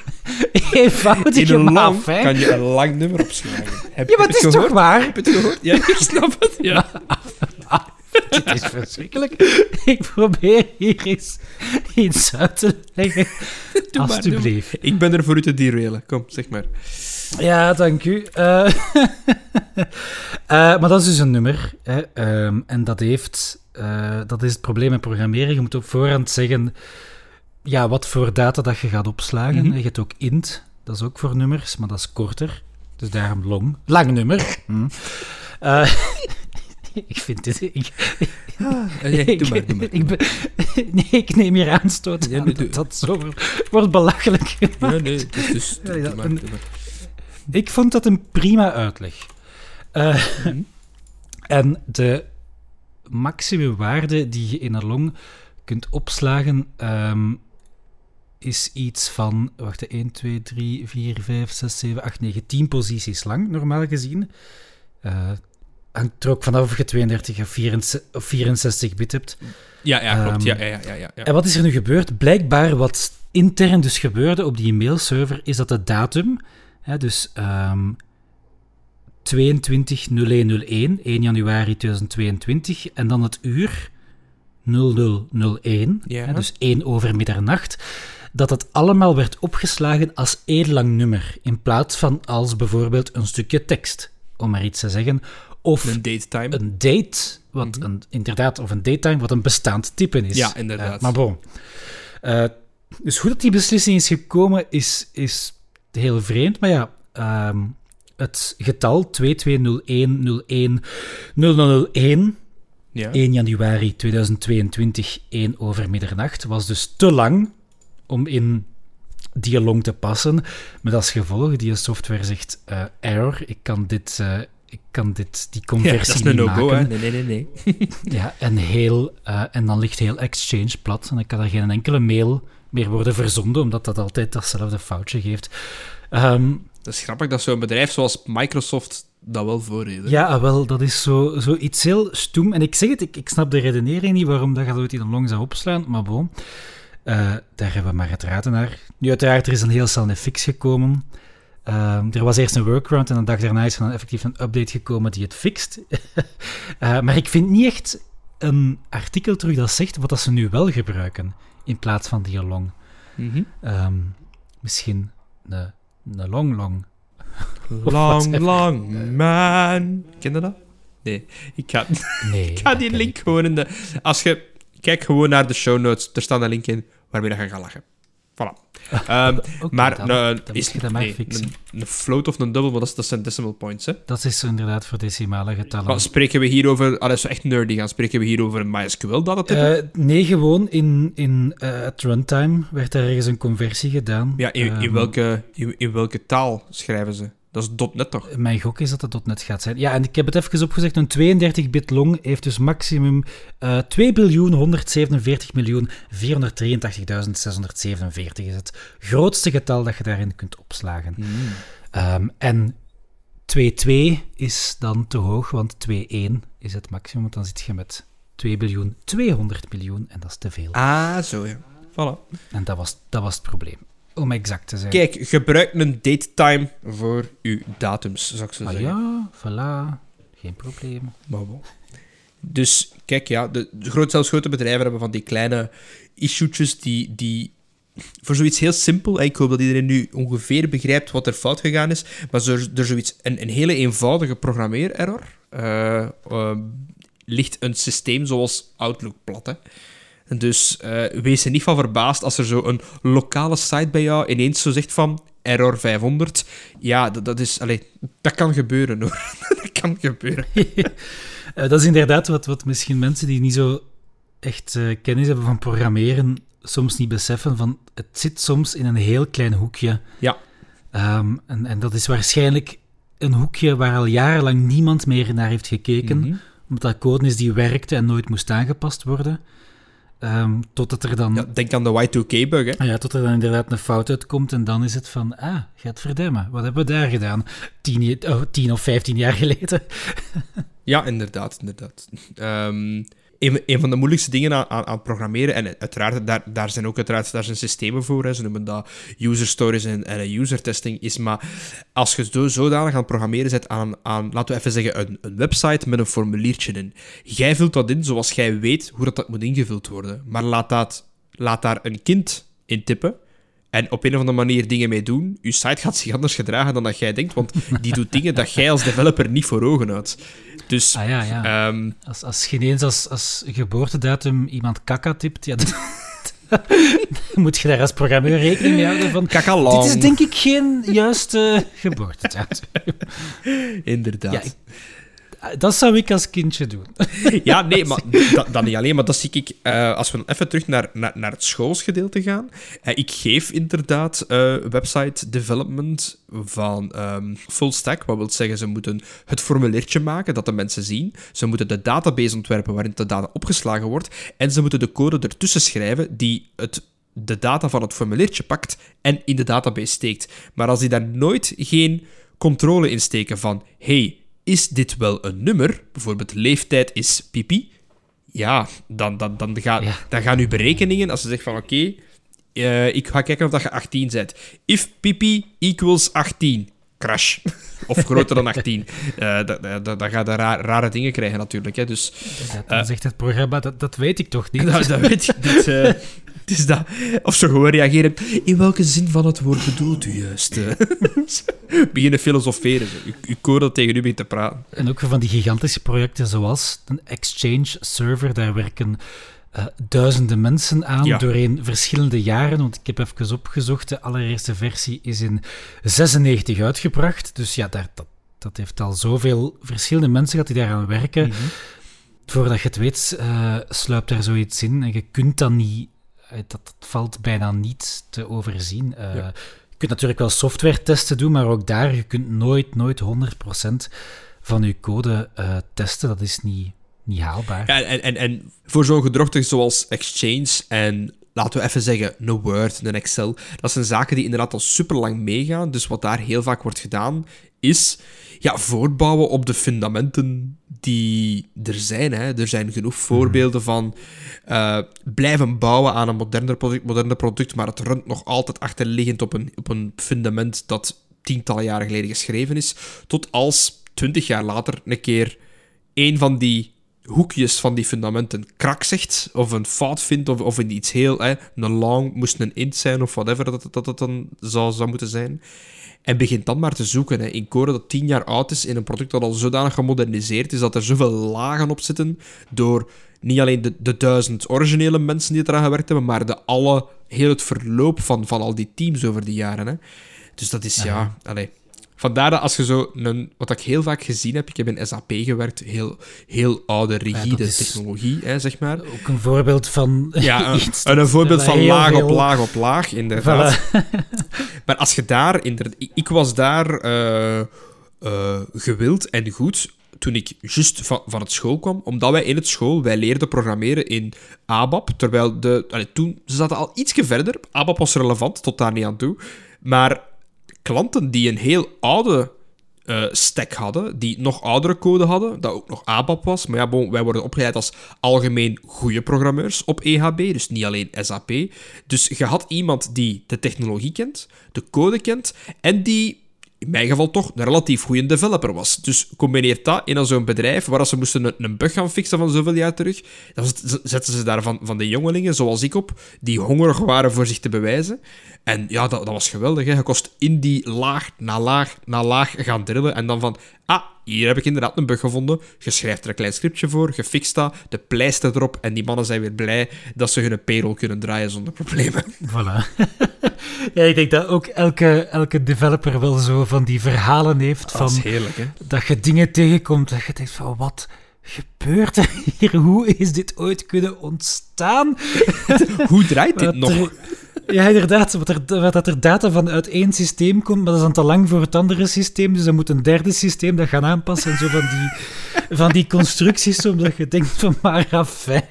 In <laughs> eenvoudige een lang hè. kan je een lang nummer opslagen. Heb Ja, maar het is gehoord? toch waar? Heb je het gehoord? Ja, ik snap het. Ja. <laughs> Dit is verschrikkelijk. Ik probeer hier eens iets uit te leggen. Doe maar, Alsjeblieft. Ik ben er voor u te derailen. Kom, zeg maar. Ja, dank u. Eh, <laughs> eh, maar dat is dus een nummer. Hè, ehm, en dat heeft... eh, dat is het probleem met programmeren. Je moet op voorhand zeggen... Ja, wat voor data dat je gaat opslagen. Mhm. Je hebt ook int. Dat is ook voor nummers, maar dat is korter. Dus daarom long. Lang nummer. <laughs> Hm. Eh, <laughs> ik vind dit... Ik, Ah, nee, <laughs> doe maar, doe maar. Ik nee, ik neem hier aanstoot aan nee, dat doe- dat zo wordt belachelijk gemaakt. nee, dus, dus doe maar, doe maar. Ik vond dat een prima uitleg. Eh, Mhm. en de maximumwaarde die je in een long kunt opslagen ehm, is iets van wacht, 1, 2, 3, 4, 5, 6, 7, 8, 9, 10 posities lang, normaal gezien. Eh hangt er ook vanaf of je 32 of 64 of 64 bit hebt. Ja, ja, klopt. Ja, Ehm, ja, ja, ja, ja. En wat is er nu gebeurd? Blijkbaar wat intern dus gebeurde op die mailserver, is dat de datum, hè, dus ehm 22.01.01, 1 januari 2022, en dan het uur 0001, Ja. hè, dus 1 over middernacht, dat het allemaal werd opgeslagen als één lang nummer, in plaats van als bijvoorbeeld een stukje tekst, om maar iets te zeggen, of Een date time. een date, wat Mhm. een, inderdaad, of een datetime, wat een bestaand type is. Ja, inderdaad. Eh, maar bon. Eh, dus hoe dat die beslissing is gekomen, is, is heel vreemd. Maar ja, ehm, het getal 2201010001, ja. 1 januari 2022, 1 over middernacht, was dus te lang om in die long te passen. Met als gevolg, die software zegt eh, error, ik kan dit... eh, ik kan dit, die Ja, conversie dat is een niet no-go, maken. hè? Nee, nee, nee, nee. Ja, en, heel, eh, en dan ligt heel Exchange plat. En dan kan er geen enkele mail meer worden verzonden, omdat dat altijd datzelfde foutje geeft. Ehm, Dat is grappig dat zo'n bedrijf zoals Microsoft dat wel voor heeft. Ja, ah, wel, dat is zo, zo iets heel stoem. En ik zeg het, ik, ik snap de redenering niet waarom dat gaat ooit in een long zou opslaan, maar bon. Eh, daar hebben we maar het raden naar. Nu, uiteraard, er is een heel snel een fix gekomen. Ehm, er was eerst een workaround en een dag daarna is er dan effectief een update gekomen die het fixt. <laughs> Eh, maar ik vind niet echt een artikel terug dat zegt wat dat ze nu wel gebruiken in plaats van die long. Mhm. Ehm, misschien een, een long long. <laughs> Long, long man. Ken je dat? Nee, ik ga, Nee. <laughs> ik ga die link gewoon in de... Als je... Kijk gewoon naar de show notes. Er staat een link in waarmee je gaat gaan lachen. Voilà. <laughs> Oké, maar dan- dan is dat nee, een, een float of een double, maar dat, is, dat zijn decimal points. Hè? Dat is inderdaad voor decimale getallen. Maar spreken we hier over... Allee, zo echt nerdy gaan. Spreken we hier over een MySQL-datatype? Eh, nee, gewoon in, in eh, het runtime werd er ergens een conversie gedaan. ja, in, in, Ehm, welke, in, in welke taal schrijven ze? Dat is .NET toch? Mijn gok is dat het .NET gaat zijn. Ja, en ik heb het even opgezegd. Een 32-bit long heeft dus maximum eh 2 biljoen 147 miljoen 483.647 is het grootste getal dat je daarin kunt opslagen. Ehm, en 2,2 is dan te hoog, want 2,1 is het maximum. Want dan zit je met 2 biljoen 200 miljoen en dat is te veel. Ah, zo ja. Voilà. En dat was, dat was het probleem. Om exact te zijn. Kijk, gebruik een datetime voor uw datums, zou ik zo Ah zeggen. ja, voilà. Geen probleem. Maar bon. Dus kijk, ja, de, de groot, zelfs grote bedrijven hebben van die kleine issuetjes die, die voor zoiets heel simpel, en ik hoop dat iedereen nu ongeveer begrijpt wat er fout gegaan is, maar er zoiets, een, een hele eenvoudige programmeererror, eh, ligt een systeem zoals Outlook plat. Hè. Dus eh, wees er niet van verbaasd als er zo een lokale site bij jou ineens zo zegt van error 500. Ja, dat, dat is... Allee, dat kan gebeuren hoor. <laughs> dat kan gebeuren. <laughs> Eh, dat is inderdaad wat, wat misschien mensen die niet zo echt eh, kennis hebben van programmeren soms niet beseffen. Van, het zit soms in een heel klein hoekje. Ja. Ehm, en, en dat is waarschijnlijk een hoekje waar al jarenlang niemand meer naar heeft gekeken. Mhm. Omdat dat code is die werkte en nooit moest aangepast worden. Ehm, totdat er dan... Ja, denk aan de Y2K-bug, hè. Ah ja, tot er dan inderdaad een fout uitkomt en dan is het van, ah, gaat verdemmen. Wat hebben we daar gedaan? Tien, oh, tien of vijftien jaar geleden. <laughs> Ja, inderdaad, inderdaad. Ehm, een, van de moeilijkste dingen aan, aan, aan programmeren, en uiteraard, daar, daar zijn ook uiteraard daar zijn systemen voor, hè, ze noemen dat user stories en, en user testing, is maar als je zo zodanig aan programmeren bent aan, aan, laten we even zeggen, een, een website met een formuliertje in. Jij vult dat in zoals jij weet hoe dat, dat moet ingevuld worden, maar laat, dat, laat daar een kind in tippen, en op een of andere manier dingen mee doen. Je site gaat zich anders gedragen dan dat jij denkt, want die doet <laughs> dingen dat jij als developer niet voor ogen houdt. Dus Ah ja, ja. ehm, Als, als je ineens als, als geboortedatum iemand kaka tipt, ja, <laughs> dan, moet je daar als programmeur rekening mee houden van... kakalang. Dit is denk ik geen juiste geboortedatum. <laughs> Inderdaad. Ja, Ja, ik- Dat zou ik als kindje doen. <laughs> nee, <laughs> maar dat, dat niet alleen. Maar dat zie ik... eh, als we even terug naar, naar, naar het schoolsgedeelte gaan. eh, ik geef inderdaad eh, website development van ehm, full stack. Wat wil zeggen, ze moeten het formuliertje maken dat de mensen zien. Ze moeten de database ontwerpen waarin de data opgeslagen wordt. En ze moeten de code ertussen schrijven die het de data van het formuliertje pakt en in de database steekt. Maar als die daar nooit geen controle in steken van hey, is dit wel een nummer? Bijvoorbeeld leeftijd is pipi. Ja, dan, dan, dan, ga, Ja. dan gaan uw berekeningen, als ze zeggen van oké, eh, ik ga kijken of dat je 18 bent. If pipi equals 18, crash. <laughs> Of groter dan 18. Eh dat, dat, dat- dan ga je ra- rare dingen krijgen natuurlijk. Hè. Dus dan zegt het programma, dat, dat weet ik toch niet. dat, <laughs> dat weet ik niet. <laughs> <laughs> het is dat. Of ze gewoon reageren. In welke zin van het woord bedoelt u juist? eh? <laughs> Beginnen filosoferen. Zo. U, u dat tegen u begint te praten. En ook van die gigantische projecten zoals een Exchange server, daar werken eh, duizenden mensen aan Ja. doorheen verschillende jaren. Want ik heb even opgezocht, de allereerste versie is in 96 uitgebracht. Dus ja, daar, dat, dat heeft al zoveel verschillende mensen gehad die daaraan werken. Voordat je het weet, eh, sluipt er zoiets in en je kunt dat niet... eh, Dat, dat valt bijna niet te overzien. Eh, Ja. Je kunt natuurlijk wel software-testen doen, maar ook daar, je kunt nooit, nooit 100% van je code eh, testen. Dat is niet, niet haalbaar. Ja, en, en, en voor zo'n gedrochte zoals Exchange en laten we even zeggen, een Word, een Excel. Dat zijn zaken die inderdaad al super lang meegaan. Dus wat daar heel vaak wordt gedaan, is ja, voortbouwen op de fundamenten die er zijn. Hè. Er zijn genoeg voorbeelden van uh, blijven bouwen aan een moderner product, moderne product, maar het runt nog altijd achterliggend op een, op een fundament dat tientallen jaren geleden geschreven is, tot als twintig jaar later een keer een van die hoekjes van die fundamenten krak zegt, of een fout vindt, of, of in iets heel... Hè, een long moest een int zijn, of whatever dat, dat, dat dan zou, zou moeten zijn. En begint dan maar te zoeken hè, in code dat tien jaar oud is, in een product dat al zodanig gemoderniseerd is, dat er zoveel lagen op zitten, door niet alleen de, de duizend originele mensen die eraan gewerkt hebben, maar de alle, heel het verloop van, van al die teams over die jaren. Hè. Dus dat is, ja... Allez, Vandaar dat als je zo een, wat ik heel vaak gezien heb, ik heb in SAP gewerkt, heel, heel oude, rigide technologie, hè, zeg maar. Ook een voorbeeld van. Ja, <laughs> een, een voorbeeld van laag op laag op laag, inderdaad. <laughs> maar als je daar, inderdaad, ik was daar uh, uh, gewild en goed toen ik juist van, van het school kwam, omdat wij in het school, wij leerden programmeren in ABAP, terwijl de, toen, ze zaten al ietsje verder, ABAP was relevant, tot daar niet aan toe, maar klanten die een heel oude uh, stack hadden, die nog oudere code hadden, dat ook nog ABAP was. Maar ja, bon, wij worden opgeleid als algemeen goede programmeurs op EHB, dus niet alleen SAP. Dus je had iemand die de technologie kent, de code kent en die in mijn geval toch een relatief goede developer was. Dus combineert dat in zo'n bedrijf waar ze moesten een, een, bug gaan fixen van zoveel jaar terug. Dan zetten ze daar van, van de jongelingen, zoals ik op, die hongerig waren voor zich te bewijzen. En ja, dat, dat was geweldig. Hè. Je kost in die laag na laag na laag gaan drillen. En dan van, ah, hier heb ik inderdaad een bug gevonden. Je schrijft er een klein scriptje voor, je fixt dat, de pleister erop. En die mannen zijn weer blij dat ze hun payroll kunnen draaien zonder problemen. <laughs> Voilà. <laughs> ja, ik denk dat ook elke, elke developer wel zo van die verhalen heeft. Van, dat is heerlijk, hè? Dat je dingen tegenkomt dat je denkt van, wat gebeurt er <laughs> hier? Hoe is dit ooit kunnen ontstaan? Hoe draait dit nog? Ja, inderdaad. Wat er, dat er data van uit één systeem komt, maar dat is dan te lang voor het andere systeem. Dus dan moet een derde systeem dat gaan aanpassen. En zo van die, van die constructies, omdat je denkt van maar afijn.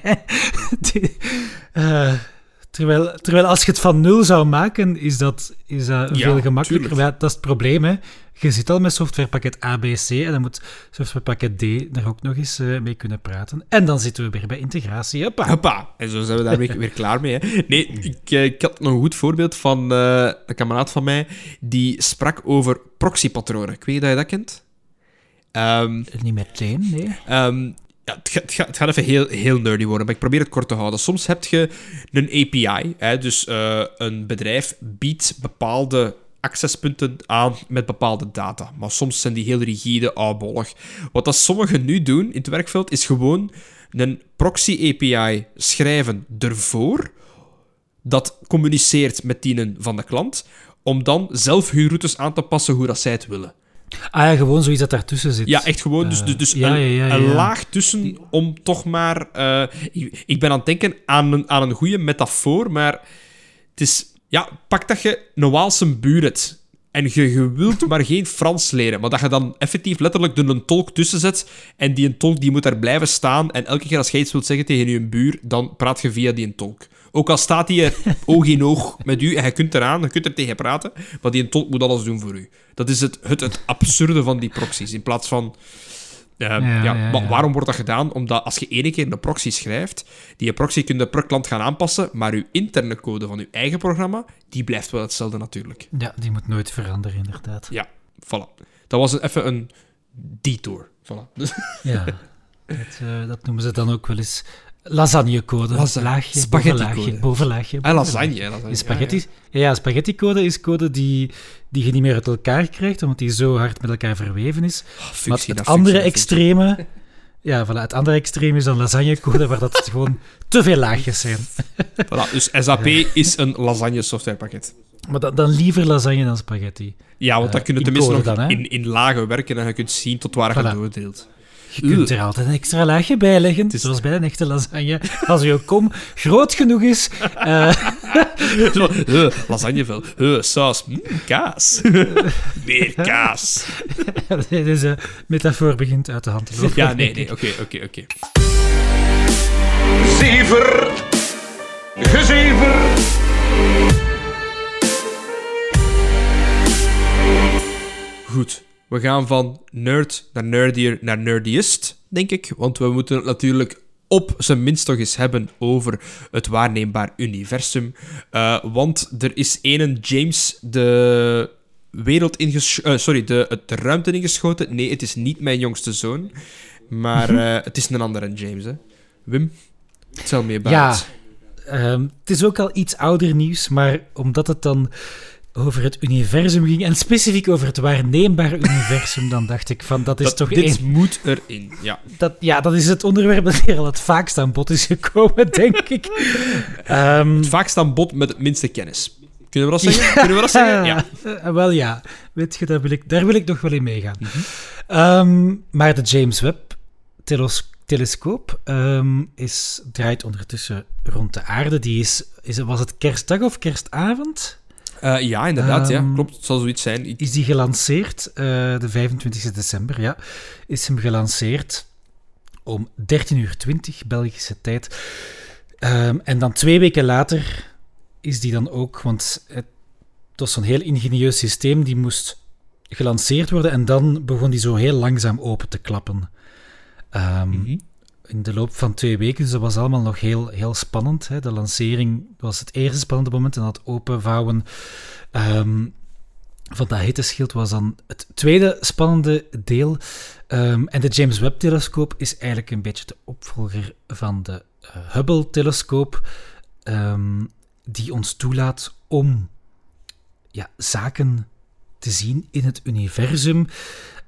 uh, <laughs> terwijl, terwijl als je het van nul zou maken, is dat, is dat veel gemakkelijker. dat is het probleem, hè je zit al met softwarepakket ABC en dan moet softwarepakket D er ook nog eens uh, mee kunnen praten. En dan zitten we weer bij integratie. Hoppa. Hoppa. En zo zijn we daar <laughs> weer, klaar mee. Hè. Nee, ik, uh, ik had nog een goed voorbeeld van uh, een kameraad van mij die sprak over proxypatronen. Ik weet dat je dat kent. Um, Niet meteen, nee. Um, ja, het, gaat, het, even heel, heel nerdy worden, maar ik probeer het kort te houden. Soms heb je een API, hè, dus uh, een bedrijf biedt bepaalde accesspunten aan met bepaalde data. Maar soms zijn die heel rigide, oudbollig. Wat dat sommigen nu doen in het werkveld, is gewoon een proxy API schrijven ervoor, dat communiceert met die van de klant, om dan zelf hun routes aan te passen hoe dat zij het willen. Ah ja, gewoon zoiets dat daartussen zit. Ja, echt gewoon. Dus, dus, dus een, een, laag tussen om toch maar... Uh, ik, ik, ben aan het denken aan een, aan een goede metafoor, maar het is ja, pak dat je een Waalse buur hebt en je, je wilt <laughs> maar geen Frans leren, maar dat je dan effectief letterlijk er een tolk tussen zet en die een tolk die moet daar blijven staan en elke keer als je iets wilt zeggen tegen je buur, dan praat je via die tolk. Ook al staat hij <laughs> oog in oog met u en je kunt eraan, je kunt er tegen praten, maar die tolk moet alles doen voor u. Dat is het, het, het absurde van die proxies. In plaats van Ehm, ja, ja, waarom wordt dat gedaan? Omdat als je één keer een proxy schrijft, die proxy kun je per klant gaan aanpassen, maar je interne code van je eigen programma, die blijft wel hetzelfde natuurlijk. Ja, die moet nooit veranderen, inderdaad. Ja, voilà. Dat was even een detour. Voilà. ja, <laughs> dat, uh, dat noemen ze dan ook wel eens Lasagnecode. Lasagne. Laagje, spaghetti bovenlaagje. En ah, lasagne. lasagne. Spaghetti, ja, ja. spaghetti-code is code die, die je niet meer uit elkaar krijgt, omdat die zo hard met elkaar verweven is. Oh, maar het andere extreme... Ja, voilà, het andere extreem is dan lasagnecode, waar dat gewoon te veel laagjes zijn. <laughs> Voilà, dus SAP is een lasagne-softwarepakket. Maar dan, dan liever lasagne dan spaghetti. Ja, want dan uh, kun je tenminste nog dan, in, in lagen werken en je kunt zien tot waar je doordeelt. Je kunt er altijd een extra laagje bij leggen, is... zoals bij een echte lasagne. Als je kom groot genoeg is. Uh... <laughs> Zo, uh, lasagnevel, uh, saus, mm, kaas. <laughs> Meer kaas. Deze metafoor begint uit de hand te lopen. Ja, nee, nee, oké, oké, oké. Zever! Gezever. Goed, we gaan van nerd naar nerdier naar nerdiest, denk ik. Want we moeten het natuurlijk op zijn minst toch eens hebben over het waarneembaar universum. Uh, want er is ene James de wereld ingeschoten... Uh, sorry, de, de ruimte ingeschoten. Nee, het is niet mijn jongste zoon. Maar uh, <laughs> het is een andere James, hè. Wim, tell me about ja, um, het is ook al iets ouder nieuws, maar omdat het dan over het universum ging, en specifiek over het waarneembare universum, dan dacht ik van, dat is dat, toch Dit een... moet erin, ja. Dat, ja, dat is het onderwerp dat hier al het vaakst aan bod is gekomen, <laughs> denk ik. um, het vaakst aan bod met het minste kennis. Kunnen we dat zeggen? Ja. <laughs> Kunnen we dat zeggen? Ja. Uh, wel ja. Weet je, daar wil ik, daar wil ik nog wel in meegaan. Mm -hmm. um, maar de James Webb telescoop um, is, draait ondertussen rond de aarde. Die is, is, was het kerstdag of kerstavond? Uh, ja, inderdaad. Um, ja. Klopt, het zal zoiets zijn. Ik... Is die gelanceerd, uh, de 25 december, ja. Is hem gelanceerd om 13.20 uur Belgische tijd. Um, en dan twee weken later is die dan ook, want het, was zo'n heel ingenieus systeem, die moest gelanceerd worden en dan begon die zo heel langzaam open te klappen. Um, mm -hmm. In de loop van twee weken, dus dat was allemaal nog heel, heel spannend. Hè. De lancering was het eerste spannende moment en dat openvouwen um, van dat hitteschild was dan het tweede spannende deel. Um, en de James Webb-telescoop is eigenlijk een beetje de opvolger van de uh, Hubble-telescoop, um, die ons toelaat om ja, zaken te zien in het universum.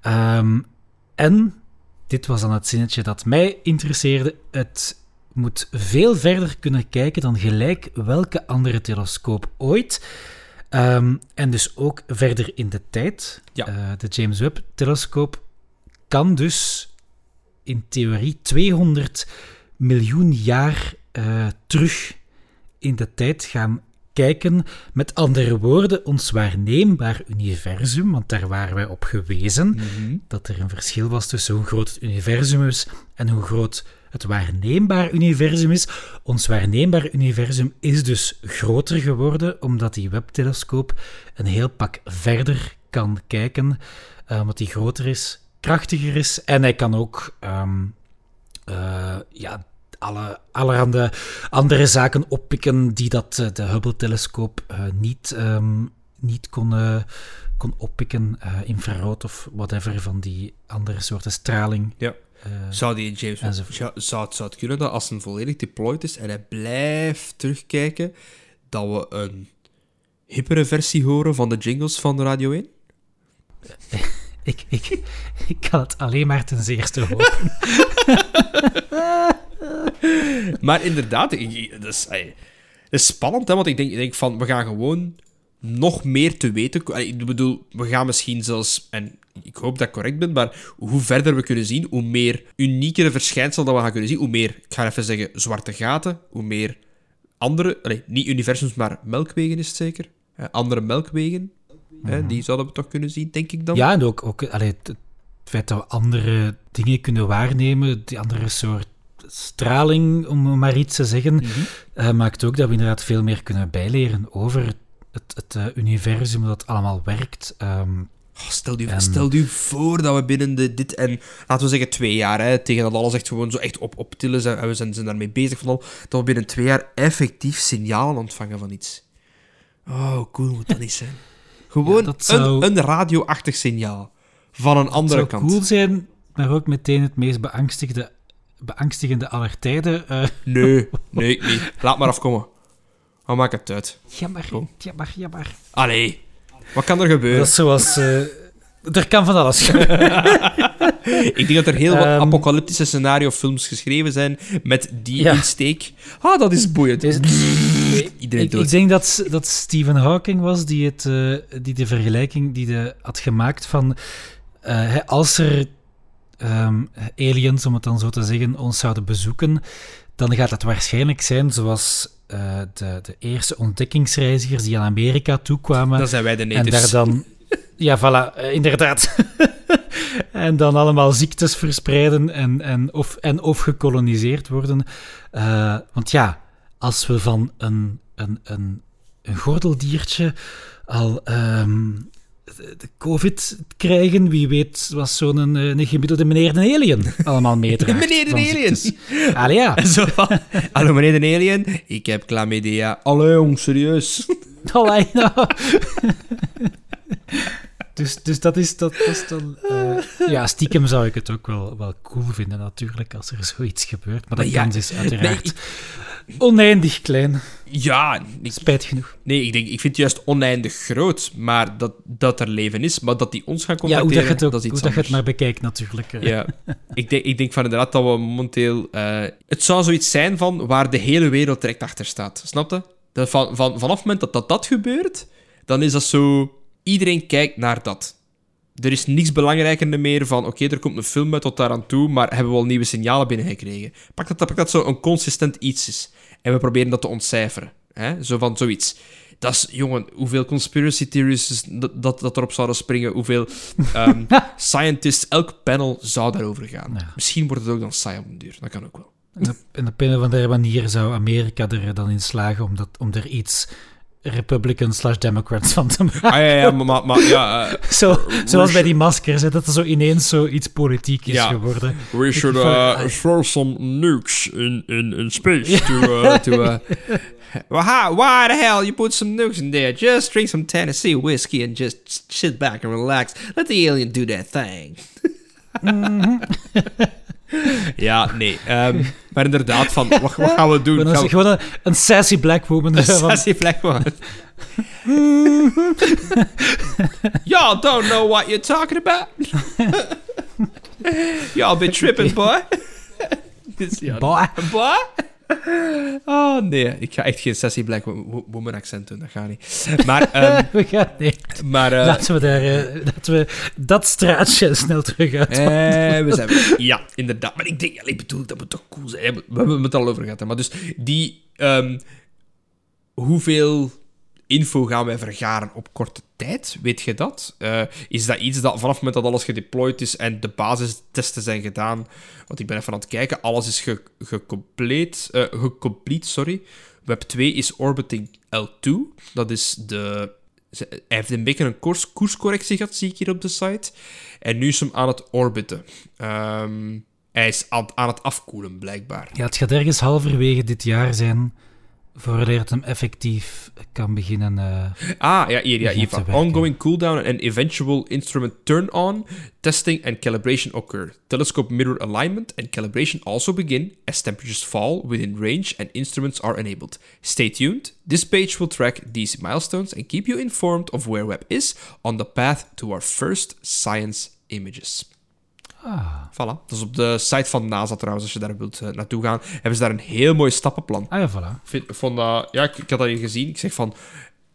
Um, en dit was dan het zinnetje dat mij interesseerde. Het moet veel verder kunnen kijken dan gelijk welke andere telescoop ooit. Um, en dus ook verder in de tijd. Ja. Uh, de James Webb-telescoop kan dus in theorie 200 miljoen jaar uh, terug in de tijd gaan kijken. Met andere woorden, ons waarneembaar universum, want daar waren wij op gewezen, mm -hmm. dat er een verschil was tussen hoe groot het universum is en hoe groot het waarneembaar universum is. Ons waarneembaar universum is dus groter geworden, omdat die Webb-telescoop een heel pak verder kan kijken, uh, omdat die groter is, krachtiger is en hij kan ook um, uh, ja, alle, allerhande andere zaken oppikken die dat de Hubble-telescoop uh, niet, um, niet kon, uh, kon oppikken. Infrarood of whatever van die andere soorten straling. Ja. zou die James zou, zou, het, zou het kunnen dat als een volledig deployed is en hij blijft terugkijken, dat we een hippere versie horen van de jingles van de Radio 1? <laughs> ik, ik, ik kan het alleen maar ten zeerste hopen. <laughs> <laughs> maar inderdaad, ik, dat, is, dat is spannend, hè, want ik denk, ik denk van, we gaan gewoon nog meer te weten. Ik bedoel, we gaan misschien zelfs, en ik hoop dat ik correct ben, maar hoe verder we kunnen zien, hoe meer uniekere verschijnselen dat we gaan kunnen zien, hoe meer, ik ga even zeggen, zwarte gaten, hoe meer andere, niet universums, maar melkwegen is het zeker. andere melkwegen, mm. hè, die zouden we toch kunnen zien, denk ik dan. Ja, en ook, ook allee, het feit dat we andere dingen kunnen waarnemen, die andere soort straling, om maar iets te zeggen, mm -hmm. uh, maakt ook dat we inderdaad veel meer kunnen bijleren over het, het uh, universum, hoe dat allemaal werkt. Um, oh, stel, u, en... stel u voor dat we binnen de, dit en, laten we zeggen, twee jaar, hè, tegen dat alles echt gewoon zo echt op, op tillen zijn, en we zijn, zijn daarmee bezig van al, dat we binnen twee jaar effectief signalen ontvangen van iets. Oh, cool moet dat niet zijn. <laughs> Gewoon ja, zou... een, een radioachtig signaal van een andere zou kant. cool zijn, maar ook meteen het meest beangstigde beangstigende aller tijden. Uh... Nee, <laughs> nee, nee. Laat maar afkomen. Wat maakt het uit? Jammer, Kom. jammer, jammer. Allee, wat kan er gebeuren? Dat is zoals... Uh, er kan van alles <laughs> Ik denk dat er heel wat um, apocalyptische scenario-films geschreven zijn met die ja. insteek. Ah, dat is boeiend. Is, Iedereen ik, ik, denk dat, dat Stephen Hawking was die, het, uh, die de vergelijking die de, had gemaakt van... Uh, als er um, aliens, om het dan zo te zeggen, ons zouden bezoeken, dan gaat het waarschijnlijk zijn zoals uh, de, de eerste ontdekkingsreizigers die aan Amerika toekwamen. Dan zijn wij de natives. En daar dan... Ja, voilà, uh, inderdaad. <laughs> en dan allemaal ziektes verspreiden en, en, of, en of gekoloniseerd worden. Uh, want ja, als we van een, een, een, een gordeldiertje al ehm, de COVID krijgen, wie weet was zo'n een, een gemiddelde meneer de alien allemaal meedraagt. <laughs> Meneer de alien. Allee, ja. <laughs> Zo van, hallo meneer de alien, ik heb chlamydia. Allee jong, serieus. <laughs> Allee, nou. Dus, dus dat is, dat, dat is dan... eh, ja, stiekem zou ik het ook wel, wel cool vinden, natuurlijk, als er zoiets gebeurt. Maar Maar ja, kans is uiteraard oneindig klein. Ja, ik, Spijt genoeg. nee, ik, denk, ik vind het juist oneindig groot, maar dat, dat er leven is, maar dat die ons gaan Ja, hoe contacteren, dat je het, ook, dat is hoe dat je het maar bekijkt, natuurlijk. Ja, <laughs> ik denk, ik denk van inderdaad dat we momenteel... eh, het zou zoiets zijn van waar de hele wereld direct achter staat. Snap je? Dat van, van, vanaf het moment dat, dat dat gebeurt, dan is dat zo... Iedereen kijkt naar dat. Er is niks belangrijker meer van... Oké, er komt een film uit tot daar aan toe, maar hebben we al nieuwe signalen binnengekregen? Pak dat, pak dat zo een consistent iets is. En we proberen dat te ontcijferen. Hè? Zo van zoiets. Dat is, jongen, hoeveel conspiracy theories is dat, dat, dat erop zouden springen, hoeveel ehm, <laughs> scientists, elk panel zou daarover gaan. Ja. Misschien wordt het ook dan saai op den duur, dat kan ook wel. En op, en op een of andere manier zou Amerika er dan in slagen om, dat, om er iets Republican slash Democrats van te maken. Ah ja, ja, maar, maar, ja, eh, <laughs> Zo, zoals bij die maskers, hè, dat er zo ineens zo iets politiek is Ja. geworden. we should uh, throw some nukes in, in, in space to... Uh, to uh, <laughs> well, why the hell you put some nukes in there? Just drink some Tennessee whiskey and just sit back and relax. Let the alien do that thing. <laughs> ja, nee. ehm, maar inderdaad, van, wat, wat gaan we doen? Gaan een, we- gewoon een, een sassy black woman. zo van, Sassy Black Woman. <laughs> Y'all don't know what you're talking about. <laughs> Y'all been tripping, boy. Boy. <laughs> boy. <laughs> Oh nee, ik ga echt geen Sassy Black Wo- Woman accent doen, dat gaat niet. Maar, <laughs> ehm, We gaan, nee, maar eh, laten, we daar, eh, laten we dat straatje snel terug uit. Eh, we zijn Ja, inderdaad. Maar ik denk, ik bedoel, dat moet toch cool zijn. We hebben het al over gehad. hè. Maar dus die... ehm, hoeveel info gaan wij vergaren op korte tijd? Weet je dat? Eh, is dat iets dat vanaf het moment dat alles gedeployed is en de basistesten zijn gedaan... Want ik ben even aan het kijken. Alles is ge, gecomplete, eh, sorry. Web 2 is orbiting L2. Dat is de... Hij heeft een beetje een koers, koerscorrectie gehad, zie ik hier op de site. En nu is hem aan het orbiten. Ehm, hij is aan het afkoelen, blijkbaar. Ja, het gaat ergens halverwege dit jaar zijn, voordat het hem effectief kan beginnen. eh, Ah, ja, hier, ja. Ongoing cooldown and eventual instrument turn-on, testing and calibration occur. Telescope mirror alignment and calibration also begin as temperatures fall within range and instruments are enabled. Stay tuned. This page will track these milestones and keep you informed of where Web is on the path to our first science images. Ah, Voilà. Dat is op de site van NASA trouwens, als je daar wilt eh, naartoe gaan. Hebben ze daar een heel mooi stappenplan. ah ja, voilà. Vind- vond dat, ja, ik, ik had dat hier gezien. Ik zeg van,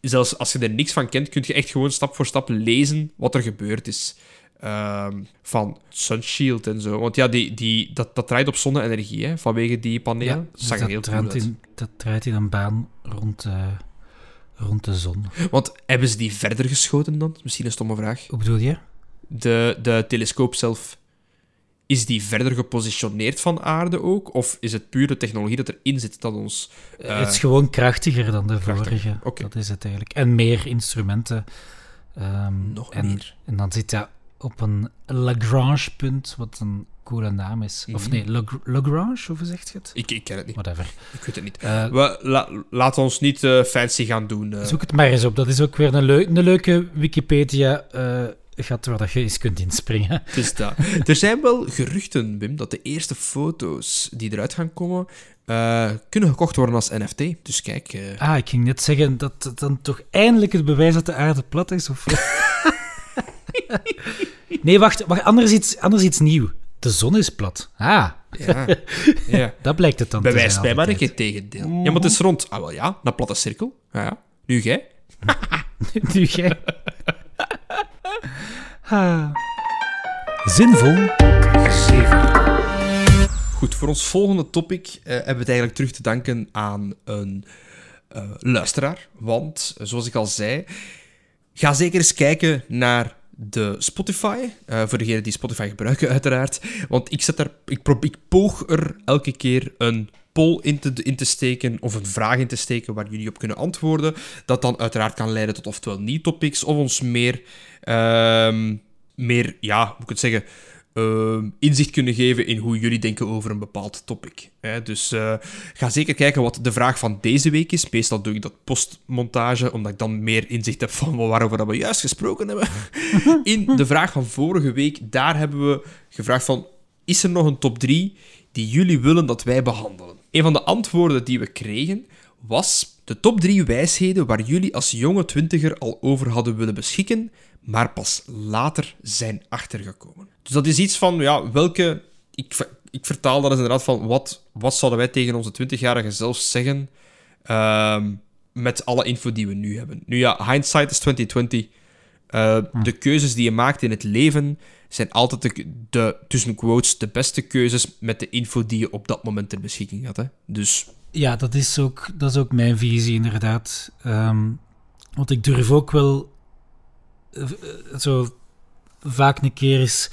zelfs als je er niks van kent, kun je echt gewoon stap voor stap lezen wat er gebeurd is. Ehm, van Sunshield en zo. Want ja, die, die, dat, dat draait op zonne-energie, hè, vanwege die panelen. Ja, dat dus zag dat, heel draait in, dat draait in een baan rond, eh, rond de zon. Want hebben ze die verder geschoten dan? Misschien een stomme vraag. Hoe bedoel je? De, de telescoop zelf, is die verder gepositioneerd van aarde ook? Of is het puur de technologie dat erin zit dat ons... Eh, het is gewoon krachtiger dan de krachtiger, vorige. Dat is het eigenlijk. En meer instrumenten. Ehm, Nog en, meer. En dan zit dat op een Lagrange-punt, wat een coole naam is. Of Mhm. nee, Lag- Lagrange, hoe zeg je het? Ik, ik ken het niet. Whatever. Ik weet het niet. Eh, We, la, laten ons niet eh, fancy gaan doen. eh. Zoek het maar eens op. Dat is ook weer een, leu- een leuke Wikipedia-gat waar dat je eens kunt inspringen. Het is dat. Er zijn wel geruchten, Wim, dat de eerste foto's die eruit gaan komen, eh, kunnen gekocht worden als NFT. Dus kijk, eh, Ah, ik ging net zeggen dat het dan toch eindelijk het bewijs dat de aarde plat is. Of... <laughs> nee, wacht, wacht anders, iets, anders iets nieuw. De zon is plat. Ah, ja, ja. <laughs> dat blijkt het dan bewijs mij maar een keer tegendeel. Ja, maar het is rond. Ah, wel ja, een platte cirkel. Ja, ja. Nu jij. <laughs> Nu jij. Zinvol. Goed, voor ons volgende topic eh, hebben we het eigenlijk terug te danken aan een eh, luisteraar. Want, eh, zoals ik al zei, ga zeker eens kijken naar de Spotify. eh, voor degenen die Spotify gebruiken, <laughs> uiteraard. Want ik, zet daar, ik, probeer, ik poog er elke keer een poll in te, in te steken of een vraag in te steken waar jullie op kunnen antwoorden. Dat dan uiteraard kan leiden tot oftewel nieuw topics of ons meer, ehm, meer ja, hoe moet ik het zeggen, uh, inzicht kunnen geven in hoe jullie denken over een bepaald topic. Hè. Dus uh, ga zeker kijken wat de vraag van deze week is. Meestal doe ik dat postmontage, omdat ik dan meer inzicht heb van waarover we juist gesproken hebben. <laughs> in de vraag van vorige week, daar hebben we gevraagd van, is er nog een top 3 die jullie willen dat wij behandelen? Een van de antwoorden die we kregen was de top 3 wijsheden waar jullie als jonge twintiger al over hadden willen beschikken, maar pas later zijn achtergekomen. Dus dat is iets van, ja, welke... Ik, ik vertaal dat inderdaad van, wat, wat zouden wij tegen onze 20-jarige zelf zeggen uh, met alle info die we nu hebben. Nu ja, hindsight is 2020. Uh, hm. De keuzes die je maakt in het leven zijn altijd de, de, tussen quotes, de beste keuzes met de info die je op dat moment ter beschikking had. Hè? Dus... Ja, dat is, ook, dat is ook mijn visie, inderdaad. Um, want ik durf ook wel zo vaak een keer eens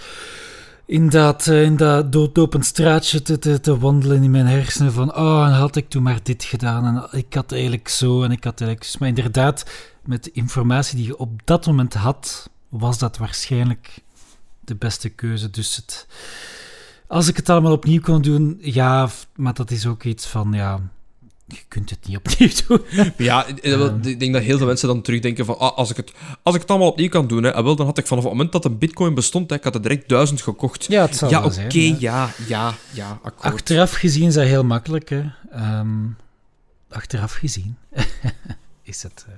in dat, uh, in dat doodlopend straatje te, te, wandelen in mijn hersenen van oh, en had ik toen maar dit gedaan en ik had eigenlijk zo en ik had eigenlijk... Maar inderdaad, met informatie die je op dat moment had, was dat waarschijnlijk de beste keuze. Dus het, als ik het allemaal opnieuw kon doen, ja, maar dat is ook iets van, ja, je kunt het niet opnieuw <laughs> doen. Ja, ik denk dat heel veel mensen dan terugdenken van, ah, als, ik het, als ik het allemaal opnieuw kan doen, hè, ah, wel, dan had ik vanaf het moment dat een bitcoin bestond, hè, ik had er direct duizend gekocht. Ja, het zal ja, oké, ja. ja, ja, akkoord. Achteraf gezien is dat heel makkelijk, hè. Um, achteraf gezien <laughs> is het, uh,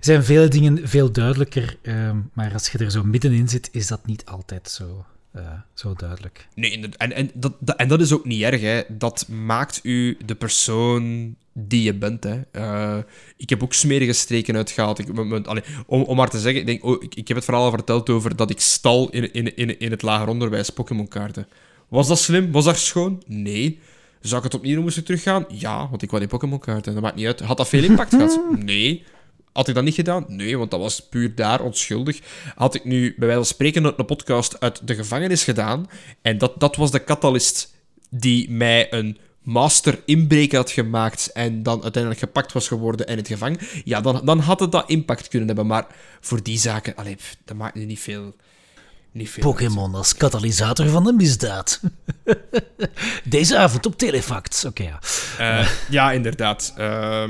zijn vele dingen veel duidelijker, um, maar als je er zo middenin zit, is dat niet altijd zo. Uh, zo duidelijk. Nee, en, en, dat, dat, en dat is ook niet erg. Hè. Dat maakt u de persoon die je bent. Hè. Uh, ik heb ook smerige streken uitgehaald. Ik, allee, om, om maar te zeggen, ik, denk, oh, ik, ik, heb het verhaal al verteld over dat ik stal in, in, in, in het lager onderwijs Pokémon-kaarten. Was dat slim? Was dat schoon? Nee. Zou ik het opnieuw moeten teruggaan? Ja, want ik wou die Pokémon-kaarten. Dat maakt niet uit. Had dat veel impact gehad? <laughs> Nee. Had ik dat niet gedaan? Nee, want dat was puur daar onschuldig. Had ik nu bij wijze van spreken een podcast uit de gevangenis gedaan en dat, dat was de catalyst die mij een master inbreker had gemaakt en dan uiteindelijk gepakt was geworden in het gevangen, ja, dan, dan had het dat impact kunnen hebben. Maar voor die zaken, allee, dat maakt nu niet veel... Pokémon als katalysator van de misdaad. <laughs> Deze avond op Telefact. Oké, ja. Uh, ja, inderdaad. Uh,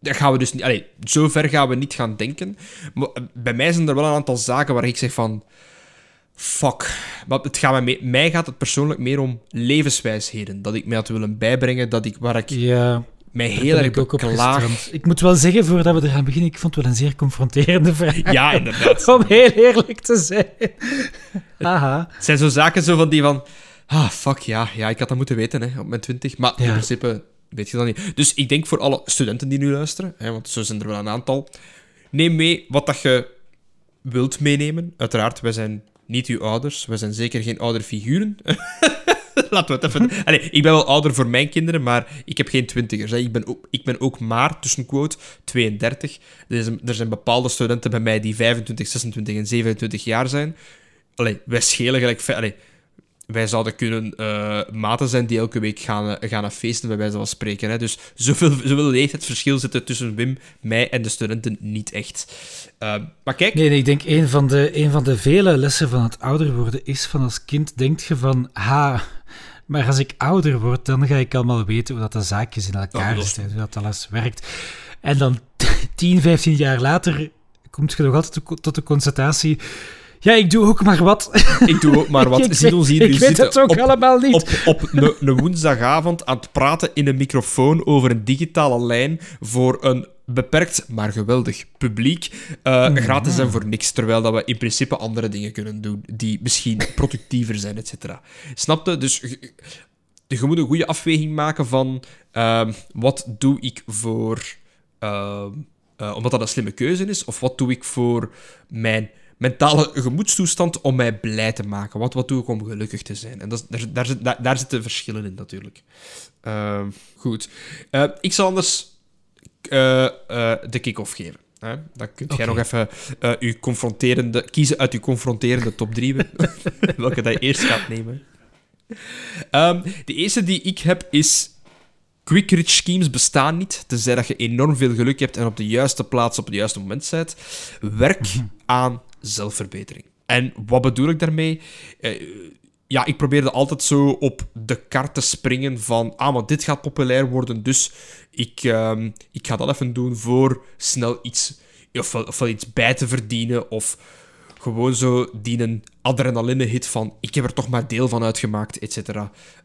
dat gaan we dus niet... Allee, zo ver gaan we niet gaan denken. Maar eh, bij mij zijn er wel een aantal zaken waar ik zeg van... Fuck. Maar het gaat mij, mij gaat het persoonlijk meer om levenswijsheden. Dat ik mij had willen bijbrengen, dat ik, waar ik ja, mij heel erg ook op klaag. Ik moet wel zeggen, voordat we eraan beginnen, ik vond het wel een zeer confronterende vraag. Ja, inderdaad. <laughs> om heel eerlijk te zijn. Haha. Het zijn zo zaken zo van die van... Ah, fuck, ja, ja, ik had dat moeten weten hè, op mijn twintig. Maar in principe weet je niet. Dus ik denk voor alle studenten die nu luisteren, hè, want zo zijn er wel een aantal, neem mee wat dat je wilt meenemen. Uiteraard, wij zijn niet uw ouders. Wij zijn zeker geen ouderfiguren. <laughs> Laten we het even... Allee, ik ben wel ouder voor mijn kinderen, maar ik heb geen twintigers. Hè. Ik, ben ook, ik ben ook maar, tussen quote, 32. Er zijn, er zijn bepaalde studenten bij mij die 25, 26 en 27 jaar zijn. Allee, wij schelen gelijk... wij zouden kunnen uh, maten zijn die elke week gaan, uh, gaan feesten, bij wijze van spreken. Hè. Dus zoveel, zoveel leeftijdsverschil zit er tussen Wim, mij en de studenten niet echt. Uh, maar kijk... Nee, nee, ik denk een van, de, een van de vele lessen van het ouder worden is van als kind denk je van... Ha, maar als ik ouder word, dan ga ik allemaal weten hoe dat de zaakjes in elkaar zitten, hoe dat alles werkt. En dan <laughs> 10, 15 jaar later komt je nog altijd tot de constatatie ja, ik doe ook maar wat. <laughs> Ik doe ook maar wat. ik Zie ons hier ik weet het ook op, allemaal niet. Op, op een, woensdagavond aan het praten in een microfoon over een digitale lijn voor een beperkt, maar geweldig publiek. Uh, gratis en voor niks. Terwijl dat we in principe andere dingen kunnen doen die misschien <laughs> productiever zijn, et cetera. Snapte? Dus je moet een goede afweging maken van uh, wat doe ik voor... Uh, omdat dat een slimme keuze is, of wat doe ik voor mijn mentale gemoedstoestand om mij blij te maken. Wat, wat doe ik om gelukkig te zijn? En dat, daar, daar, daar, daar zitten verschillen in, natuurlijk. Uh, goed. Uh, ik zal anders uh, de kick-off geven. Hè? Dan kunt jij nog even uw confronterende, kiezen uit uw confronterende top 3, <laughs> welke dat je eerst gaat nemen. Um, de eerste die ik heb is quick rich schemes bestaan niet, tenzij dat je enorm veel geluk hebt en op de juiste plaats op het juiste moment bent. Werk Mhm. aan zelfverbetering. En wat bedoel ik daarmee? Eh, ja, ik probeerde altijd zo op de kar te springen van, ah, maar dit gaat populair worden, dus ik, ehm, ik ga dat even doen voor snel iets, ofwel, ofwel iets bij te verdienen, of gewoon zo die een adrenaline-hit van, ik heb er toch maar deel van uitgemaakt, et.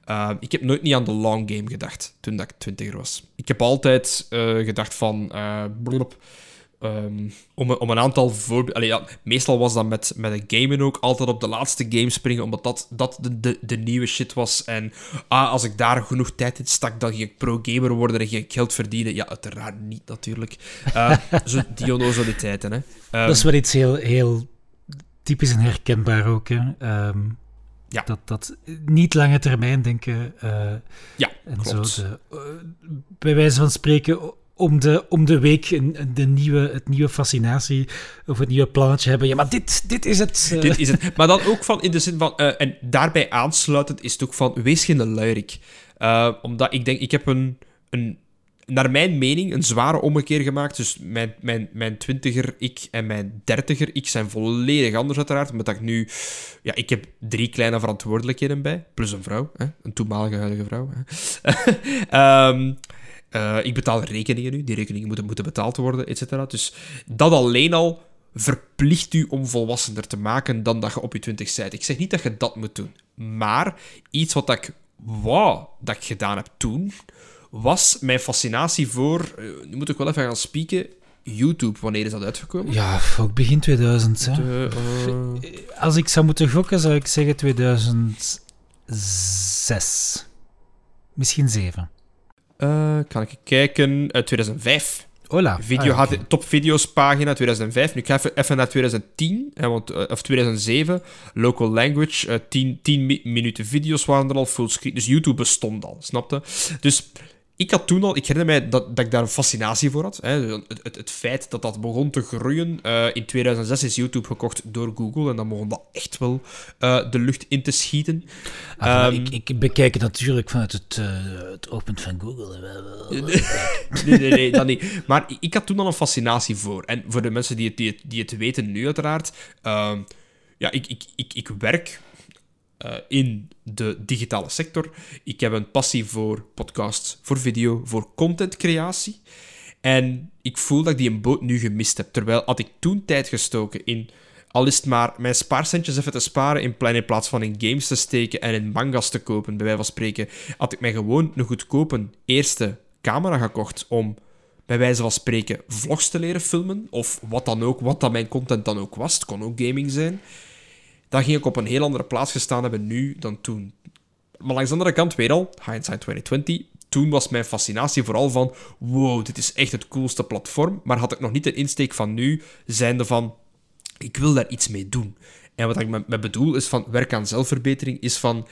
Ehm, ik heb nooit niet aan de long game gedacht, toen dat ik twintiger was. Ik heb altijd eh, gedacht van, eh, blop, Ehm, om, een- om een aantal voorbeelden... Ja, meestal was dat met, met een gamen ook. Altijd op de laatste game springen, omdat dat, dat de, de, de nieuwe shit was. En ah, als ik daar genoeg tijd in stak, dan ging ik pro-gamer worden en ging ik geld verdienen. Ja, uiteraard niet, natuurlijk. Eh <laughs> zo die onnozeliteiten, hè. Ehm, dat is wel iets heel, heel typisch en herkenbaar ook. Hè. Ehm, Ja. dat, dat niet lange termijn denken. eh, ja, en klopt. zo. De, eh, bij wijze van spreken, om de, om de week een, de nieuwe, het nieuwe fascinatie of het nieuwe plannetje hebben. Ja, maar dit, dit is het. eh. Dit is het. Maar dan ook van in de zin van, eh, en daarbij aansluitend is het ook van, wees geen luirik. Eh, omdat ik denk, ik heb een, een, naar mijn mening, een zware ommekeer gemaakt. Dus mijn, mijn, mijn twintiger ik en mijn dertiger ik zijn volledig anders uiteraard. Omdat ik nu, ja, ik heb drie kleine verantwoordelijkheden bij, plus een vrouw, hè, een toenmalige huidige vrouw. Hè. <laughs> Ehm, eh, ik betaal rekeningen nu, die rekeningen moeten, moeten betaald worden, et cetera. Dus dat alleen al verplicht u om volwassener te maken dan dat je op je twintig bent. Ik zeg niet dat je dat moet doen. Maar iets wat ik wou dat ik gedaan heb toen, was mijn fascinatie voor... eh, nu moet ik wel even gaan spieken. YouTube, wanneer is dat uitgekomen? Ja, ook begin 2000. Hè. De, eh, Als ik zou moeten gokken, zou ik zeggen 2006. Misschien 7. Eh, kan ik kijken? Eh, 2005. Hola. Video Ah, had top video's pagina 2005. Nu ik ga even, even naar 2010, hè, want, eh, of 2007. Local language, eh 10, 10 mi- minuten video's waren er al fullscreen. Dus YouTube bestond al, snapte? Dus ik had toen al, ik herinner mij dat, dat ik daar een fascinatie voor had. Hè. Het, het, het feit dat dat begon te groeien. Eh, in 2006 is YouTube gekocht door Google en dan begon dat echt wel eh, de lucht in te schieten. Ah, Ehm, ik, ik bekijk het natuurlijk vanuit het, eh, het oogpunt van Google. <laughs> Nee, nee, nee, dat niet. Maar ik- ik had toen al een fascinatie voor. En voor de mensen die het, die het, die het weten nu, uiteraard. ehm, ja, ik, ik, ik, ik werk eh, in de digitale sector. Ik heb een passie voor podcasts, voor video, voor contentcreatie. En ik voel dat ik die een boot nu gemist heb. Terwijl had ik toen tijd gestoken in... Al is het maar mijn spaarcentjes even te sparen in, pla- in plaats van in games te steken en in mangas te kopen, bij wijze van spreken, had ik mij gewoon een goedkope eerste camera gekocht om bij wijze van spreken vlogs te leren filmen, of wat dan ook, wat dan mijn content dan ook was. Het kon ook gaming zijn. Dan ging ik op een heel andere plaats gestaan hebben nu dan toen. Maar langs de andere kant, weer al, hindsight 2020, toen was mijn fascinatie vooral van, wow, dit is echt het coolste platform, maar had ik nog niet de insteek van nu, zijnde van, ik wil daar iets mee doen. En wat ik met, bedoel is van werk aan zelfverbetering, is van,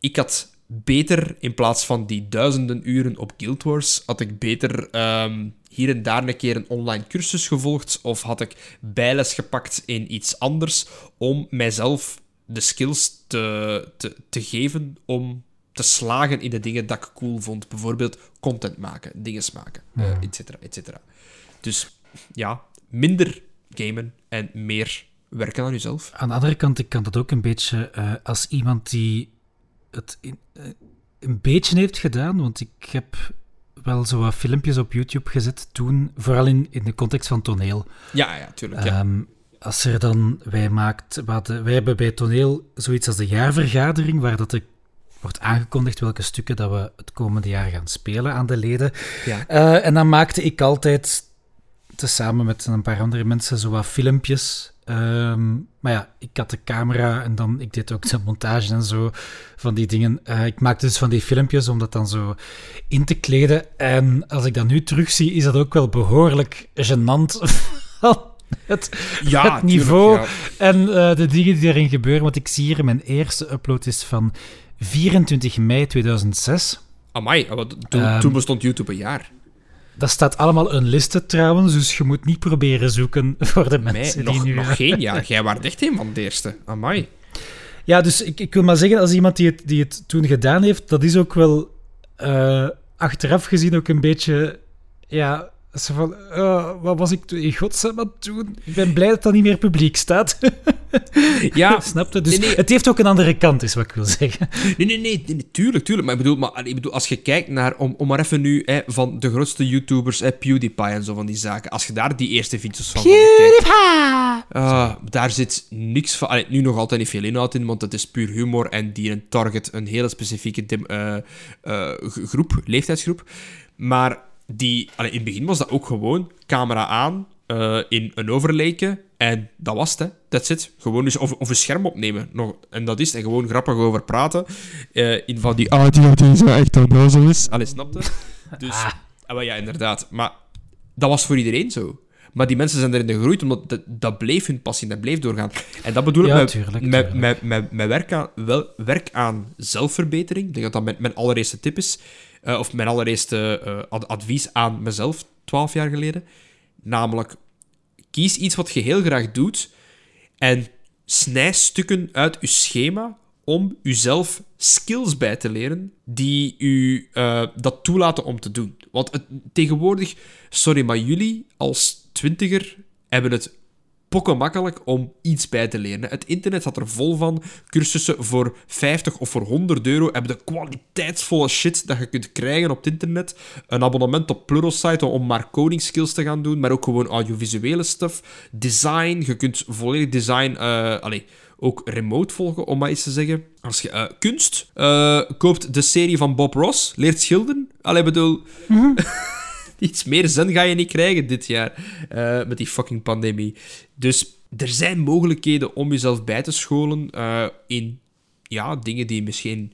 ik had beter, in plaats van die duizenden uren op Guild Wars, had ik beter ehm, hier en daar een keer een online cursus gevolgd, of had ik bijles gepakt in iets anders, om mijzelf de skills te, te, te geven om te slagen in de dingen dat ik cool vond. Bijvoorbeeld content maken, dingen maken, eh, et cetera, et cetera. Dus ja, minder gamen en meer werken aan jezelf. Aan de andere kant, ik kan dat ook een beetje eh, als iemand die het in- eh, een beetje heeft gedaan, want ik heb wel zo wat filmpjes op YouTube gezet toen, vooral in, in de context van toneel. Ja, ja, tuurlijk. Ja. Ehm, als er dan, wij maakt, wij hebben bij toneel zoiets als de jaarvergadering, waar dat er wordt aangekondigd welke stukken dat we het komende jaar gaan spelen aan de leden. Ja. Eh, en dan maakte ik altijd, tezamen met een paar andere mensen, zo wat filmpjes. Ehm, maar ja, ik had de camera en dan, ik deed ook de montage en zo van die dingen. Eh, ik maakte dus van die filmpjes om dat dan zo in te kleden. En als ik dat nu terugzie, is dat ook wel behoorlijk gênant. <laughs> het, Ja, het niveau tuurlijk, en eh, de dingen die erin gebeuren. Want ik zie hier, mijn eerste upload is van 24 mei 2006. Amai, maar toen, Ehm, toen bestond YouTube een jaar. Dat staat allemaal unlisted trouwens, dus je moet niet proberen zoeken <laughs> voor de mensen nog, die nu... nog geen jaar. Jij was echt een van de eerste. Amai. Ja, dus ik, ik wil maar zeggen, als iemand die het, die het toen gedaan heeft, dat is ook wel... eh, achteraf gezien ook een beetje, ja, zo van, uh, wat was ik in godsnaam aan het doen? Ik ben blij dat dat niet meer publiek staat. ja. <laughs> Snap je? Dus nee, nee. het heeft ook een andere kant, is wat ik wil zeggen. Nee, nee, nee, nee tuurlijk, tuurlijk. Maar ik bedoel, maar, ik bedoel als je kijkt naar, om, om maar even nu, hè, van de grootste YouTubers, hè, PewDiePie en zo van die zaken, als je daar die eerste video's van PewDiePie! Uh, daar zit niks van, allee, nu nog altijd niet veel inhoud in, want het is puur humor en die een target een hele specifieke dim, uh, uh, groep, leeftijdsgroep. Maar die, allee, in het begin was dat ook gewoon camera aan, uh, in een overleken en dat was het, hè. That's it. Gewoon dus of, of een scherm opnemen. Nog, en dat is En gewoon grappig over praten. Uh, in van die... Ah, die, die zo echt onnozel is. Allee, snapte? <laughs> Dus... Ah. ah ja, inderdaad. Maar dat was voor iedereen zo. Maar die mensen zijn erin gegroeid, omdat dat, dat bleef hun passie, dat bleef doorgaan. En dat bedoel ik ja, met, tuurlijk, met, met, met, met, werk, aan, wel, werk aan zelfverbetering. Ik denk dat dat mijn, mijn allereerste tip is. Uh, of mijn allereerste uh, advies aan mezelf, twaalf jaar geleden. Namelijk, kies iets wat je heel graag doet en snij stukken uit je schema om jezelf skills bij te leren die u uh, dat toelaten om te doen. Want het, tegenwoordig, sorry, maar jullie als twintiger hebben het pokken makkelijk om iets bij te leren. Het internet staat er vol van. Cursussen voor 50 of voor 100 euro hebben de kwaliteitsvolle shit dat je kunt krijgen op het internet. Een abonnement op Pluralsight om maar coding skills te gaan doen, maar ook gewoon audiovisuele stuff. Design, je kunt volledig design... Uh, allez, ook remote volgen, om maar eens te zeggen. Als je uh, kunst uh, koopt de serie van Bob Ross, leert schilderen. Allee, bedoel... <laughs> <laughs> Iets meer zin ga je niet krijgen dit jaar uh, met die fucking pandemie. Dus er zijn mogelijkheden om jezelf bij te scholen uh, in ja, dingen die misschien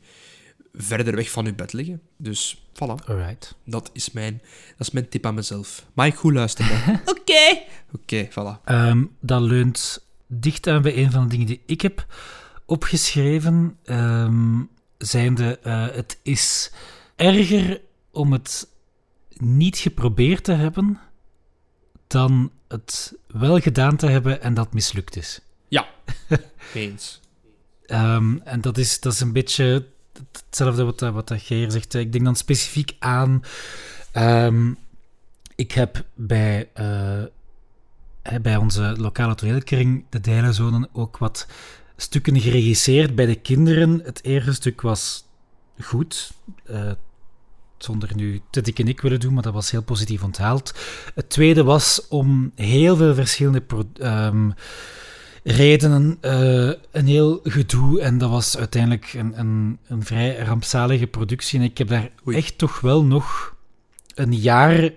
verder weg van je bed liggen. Dus voilà. Alright. Dat is mijn, dat is mijn tip aan mezelf. Maar ik goed luisteren. <laughs> Oké. Oké, okay, voilà. Um, dat leunt dicht aan bij een van de dingen die ik heb opgeschreven. Um, zijnde, uh, het is erger om het niet geprobeerd te hebben dan het wel gedaan te hebben en dat mislukt is. Ja, <laughs> eens. um, en dat is, dat is een beetje hetzelfde wat, wat dat Geer zegt. Ik denk dan specifiek aan... Um, ik heb bij, uh, bij onze lokale toneelkring, de Dijlenzonen, ook wat stukken geregisseerd bij de kinderen. Het eerste stuk was goed. Uh, zonder nu te dik en ik willen doen, maar dat was heel positief onthaald. Het tweede was om heel veel verschillende um, redenen uh, een heel gedoe. En dat was uiteindelijk een, een, een vrij rampzalige productie. En ik heb daar Oei. echt toch wel nog een jaar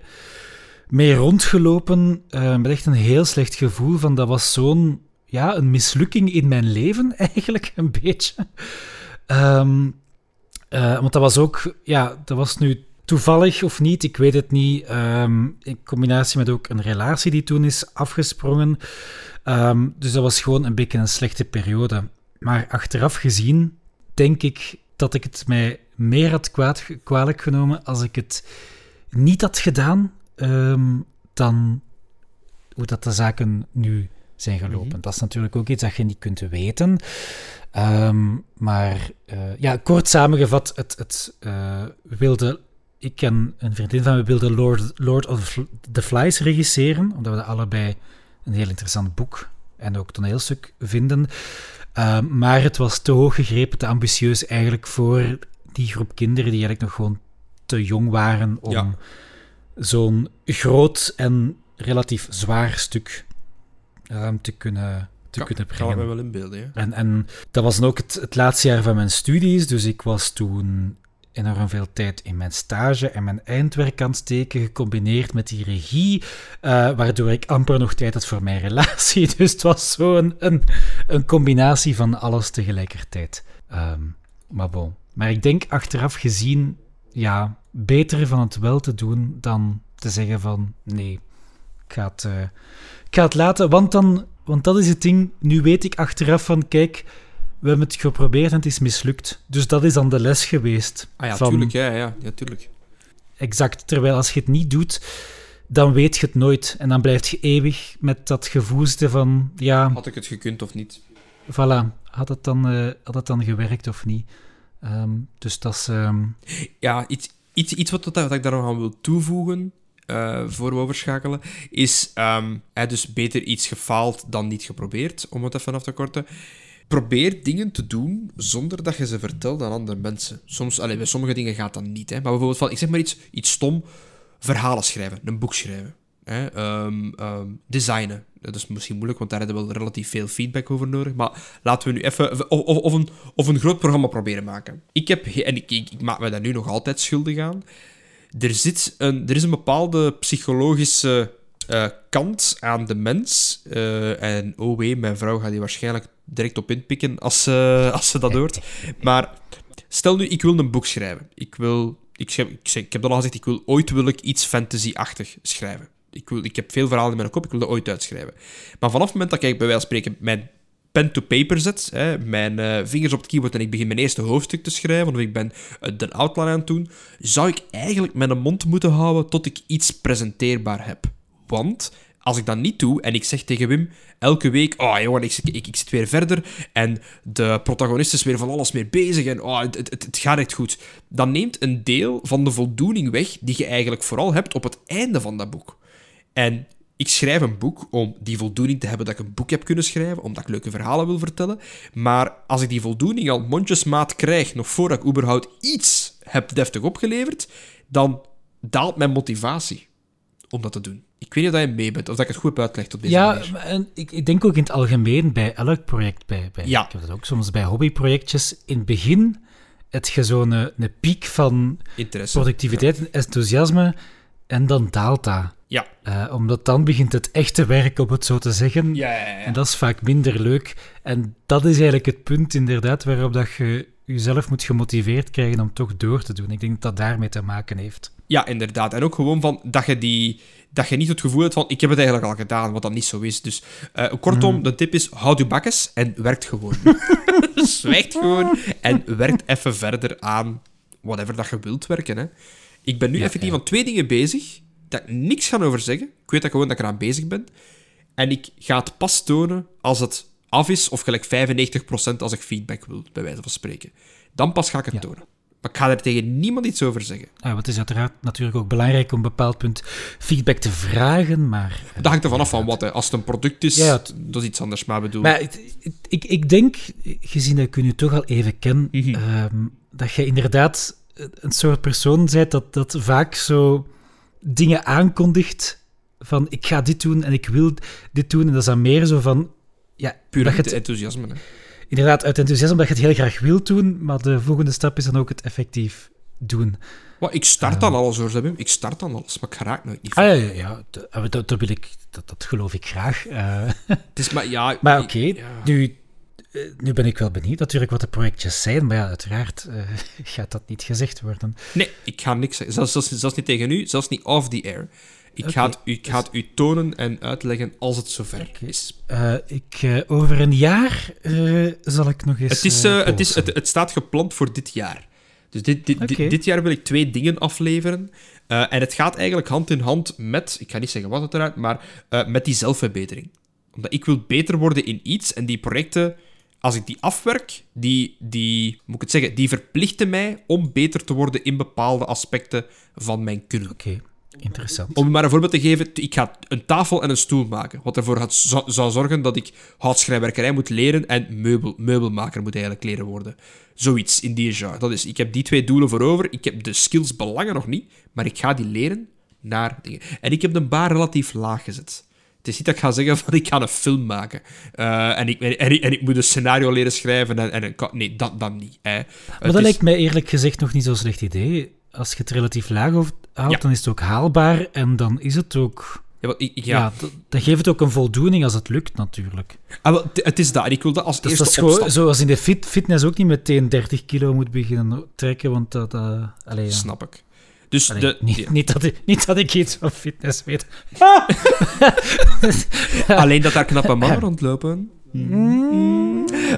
mee rondgelopen. Uh, met echt een heel slecht gevoel van dat was zo'n ja, een mislukking in mijn leven, <laughs> eigenlijk een beetje. Um, uh, want dat was ook, ja, dat was nu toevallig of niet, ik weet het niet. Um, in combinatie met ook een relatie die toen is afgesprongen. Um, dus dat was gewoon een beetje een slechte periode. Maar achteraf gezien, denk ik dat ik het mij meer had kwaad, kwalijk genomen als ik het niet had gedaan um, dan hoe dat de zaken nu zijn gelopen. Mm -hmm. Dat is natuurlijk ook iets dat je niet kunt weten. Um, maar uh, ja, kort samengevat, het, het uh, wilde. Ik en een vriendin van me wilden Lord, Lord of the Flies regisseren, omdat we dat allebei een heel interessant boek en ook toneelstuk vinden. Uh, maar het was te hoog gegrepen, te ambitieus eigenlijk voor die groep kinderen die eigenlijk nog gewoon te jong waren om ja. zo'n groot en relatief zwaar stuk um, te kunnen te ja, kunnen brengen. Kan me wel inbeelden, ja. En, en dat was dan ook het, het laatste jaar van mijn studies, dus ik was toen enorm veel tijd in mijn stage en mijn eindwerk aan het steken, gecombineerd met die regie, uh, waardoor ik amper nog tijd had voor mijn relatie. <laughs> Dus het was zo een, een, een combinatie van alles tegelijkertijd. Um, maar bon. Maar ik denk achteraf gezien, ja, beter van het wel te doen dan te zeggen van nee, ik ga het, uh, ik ga het laten, want dan want dat is het ding. Nu weet ik achteraf van, kijk, we hebben het geprobeerd en het is mislukt. Dus dat is dan de les geweest. Ah ja, van... tuurlijk, ja, ja, ja, tuurlijk. Exact. Terwijl als je het niet doet, dan weet je het nooit. En dan blijf je eeuwig met dat gevoelste van, ja... Had ik het gekund of niet? Voilà. Had het dan, uh, had het dan gewerkt of niet? Um, dus dat is... Um... Ja, iets, iets, iets wat, wat ik daar nog aan wil toevoegen, uh, voor we overschakelen, is um, dus beter iets gefaald dan niet geprobeerd, om het even af te korten. Probeer dingen te doen zonder dat je ze vertelt aan andere mensen. Soms, allee, bij sommige dingen gaat dat niet. Hè. Maar bijvoorbeeld, van, ik zeg maar iets, iets stom, verhalen schrijven, een boek schrijven. Hè, um, um, designen. Dat is misschien moeilijk, want daar hebben we wel relatief veel feedback over nodig. Maar laten we nu even... Of, of, een, of een groot programma proberen maken. Ik heb... En ik, ik, ik maak me daar nu nog altijd schuldig aan. Er, zit een, er is een bepaalde psychologische uh, kant aan de mens. Uh, en oh wee, mijn vrouw gaat die waarschijnlijk direct op inpikken als, uh, <laughs> als ze dat hoort. Maar stel nu, ik wil een boek schrijven. Ik wil... Ik, ik, ik heb al gezegd, ik wil ooit wil ik iets fantasy-achtig schrijven. Ik, wil, ik heb veel verhalen in mijn kop, ik wil dat ooit uitschrijven. Maar vanaf het moment dat ik bij wijze van spreken mijn pen to paper zet, hè, mijn uh, vingers op het keyboard en ik begin mijn eerste hoofdstuk te schrijven, of ik ben uh, de outline aan het doen, zou ik eigenlijk mijn mond moeten houden tot ik iets presenteerbaar heb. Want als ik dat niet doe en ik zeg tegen Wim elke week: Oh jongen, ik, ik, ik zit weer verder en de protagonist is weer van alles meer bezig en oh, het, het gaat echt goed. Dan neemt een deel van de voldoening weg die je eigenlijk vooral hebt op het einde van dat boek. En ik schrijf een boek om die voldoening te hebben dat ik een boek heb kunnen schrijven, omdat ik leuke verhalen wil vertellen. Maar als ik die voldoening al mondjesmaat krijg, nog voordat ik überhaupt iets heb deftig opgeleverd, dan daalt mijn motivatie om dat te doen. Ik weet niet of je mee bent, of dat ik het goed heb uitgelegd op deze ja, manier. Ja, en ik, ik, denk ook in het algemeen bij elk project. Bij, bij, ja. Ik heb dat ook soms bij hobbyprojectjes. In het begin heb je zo'n een, een piek van Interesse. productiviteit en enthousiasme, en dan daalt dat. Ja. Uh, omdat dan begint het echte werk, om het zo te zeggen. Ja, ja, ja. En dat is vaak minder leuk. En dat is eigenlijk het punt, inderdaad, waarop dat je jezelf moet gemotiveerd krijgen om toch door te doen. Ik denk dat dat daarmee te maken heeft. Ja, inderdaad. En ook gewoon van dat je, die, dat je niet het gevoel hebt van ik heb het eigenlijk al gedaan, wat dat niet zo is. Dus uh, kortom, mm. de tip is houd je bakkes en werkt gewoon. <laughs> Zwijgt gewoon en werkt even verder aan whatever dat je wilt werken. Hè. Ik ben nu Ja, effectief aan twee dingen bezig, dat ik niks ga over zeggen. Ik weet dat gewoon dat ik eraan bezig ben. En ik ga het pas tonen als het af is, of gelijk 95% als ik feedback wil, bij wijze van spreken. Dan pas ga ik het Ja. tonen. Maar ik ga er tegen niemand iets over zeggen. Ah, het is uiteraard natuurlijk ook belangrijk om een bepaald punt feedback te vragen, maar... eh, Dat hangt er vanaf van wat. Hè. Als het een product is, Ja, het- dat is iets anders. Maar bedoel... Maar ik, ik denk, gezien dat ik u nu toch al even ken, Mhm. ehm, dat je inderdaad een soort persoon bent dat, dat vaak zo dingen aankondigt van ik ga dit doen en ik wil dit doen. En dat is dan meer zo van, ja, puur uit het, enthousiasme. Hè. inderdaad uit enthousiasme dat je het heel graag wilt doen, maar de volgende stap is dan ook het effectief doen. Maar ik start dan alles hoor, Wim. Ik start dan alles, maar ik raak nooit niet. Ah ja, ja, ja dat, ah, dat, dat wil ik, dat, dat geloof ik graag. Eh, Het is maar, ja, Maar oké, ja. nu, nu ben ik wel benieuwd natuurlijk wat de projectjes zijn, maar ja, uiteraard eh, <laughs> gaat dat niet gezegd worden. Nee, ik ga niks zeggen. Zelfs, zelfs, zelfs niet tegen u, zelfs niet off the air. Ik ga het, u, ik ga het u tonen en uitleggen als het zover is. Eh, ik, eh, over een jaar eh, zal ik nog eens. Het, is, eh, eh, het, is, het, het staat gepland voor dit jaar. Dus dit, dit, dit, dit jaar wil ik twee dingen afleveren. Eh, en het gaat eigenlijk hand in hand met, ik ga niet zeggen wat het eruit, maar eh, met die zelfverbetering. Omdat ik wil beter worden in iets en die projecten, als ik die afwerk, die, die, moet ik het zeggen, die verplichten mij om beter te worden in bepaalde aspecten van mijn kunnen. Oké, interessant. Om je maar een voorbeeld te geven, ik ga een tafel en een stoel maken. Wat ervoor gaat, zou, zou zorgen dat ik houtschrijverkerij moet leren en meubel, meubelmaker moet eigenlijk leren worden. Zoiets in die genre. Dat is, ik heb die twee doelen voor over. Ik heb de skills belangen nog niet, maar ik ga die leren naar dingen. En ik heb de bar relatief laag gezet. Het is niet dat ik ga zeggen van <laughs> ik ga een film maken. Eh, en, ik, en, ik, en ik moet een scenario leren schrijven. En, en een, nee, dat, dat niet. Hè. Maar Het dat is- lijkt mij eerlijk gezegd nog niet zo'n slecht idee. Als je het relatief laag houdt, Ja. dan is het ook haalbaar en dan is het ook. Ja, ik- Ja, ja. d- dan geeft het ook een voldoening als het lukt, natuurlijk. Ah, wel, het- is dat. En ik wil dat als Dus eerste dat is zoals in de fit, fitness ook niet meteen 30 kilo moet beginnen trekken, want dat. eh allee, ja. Snap ik. Dus Allee, de, niet, ja. niet, dat ik, niet dat ik iets van fitness weet. <laughs> Alleen dat daar knappe mannen rondlopen.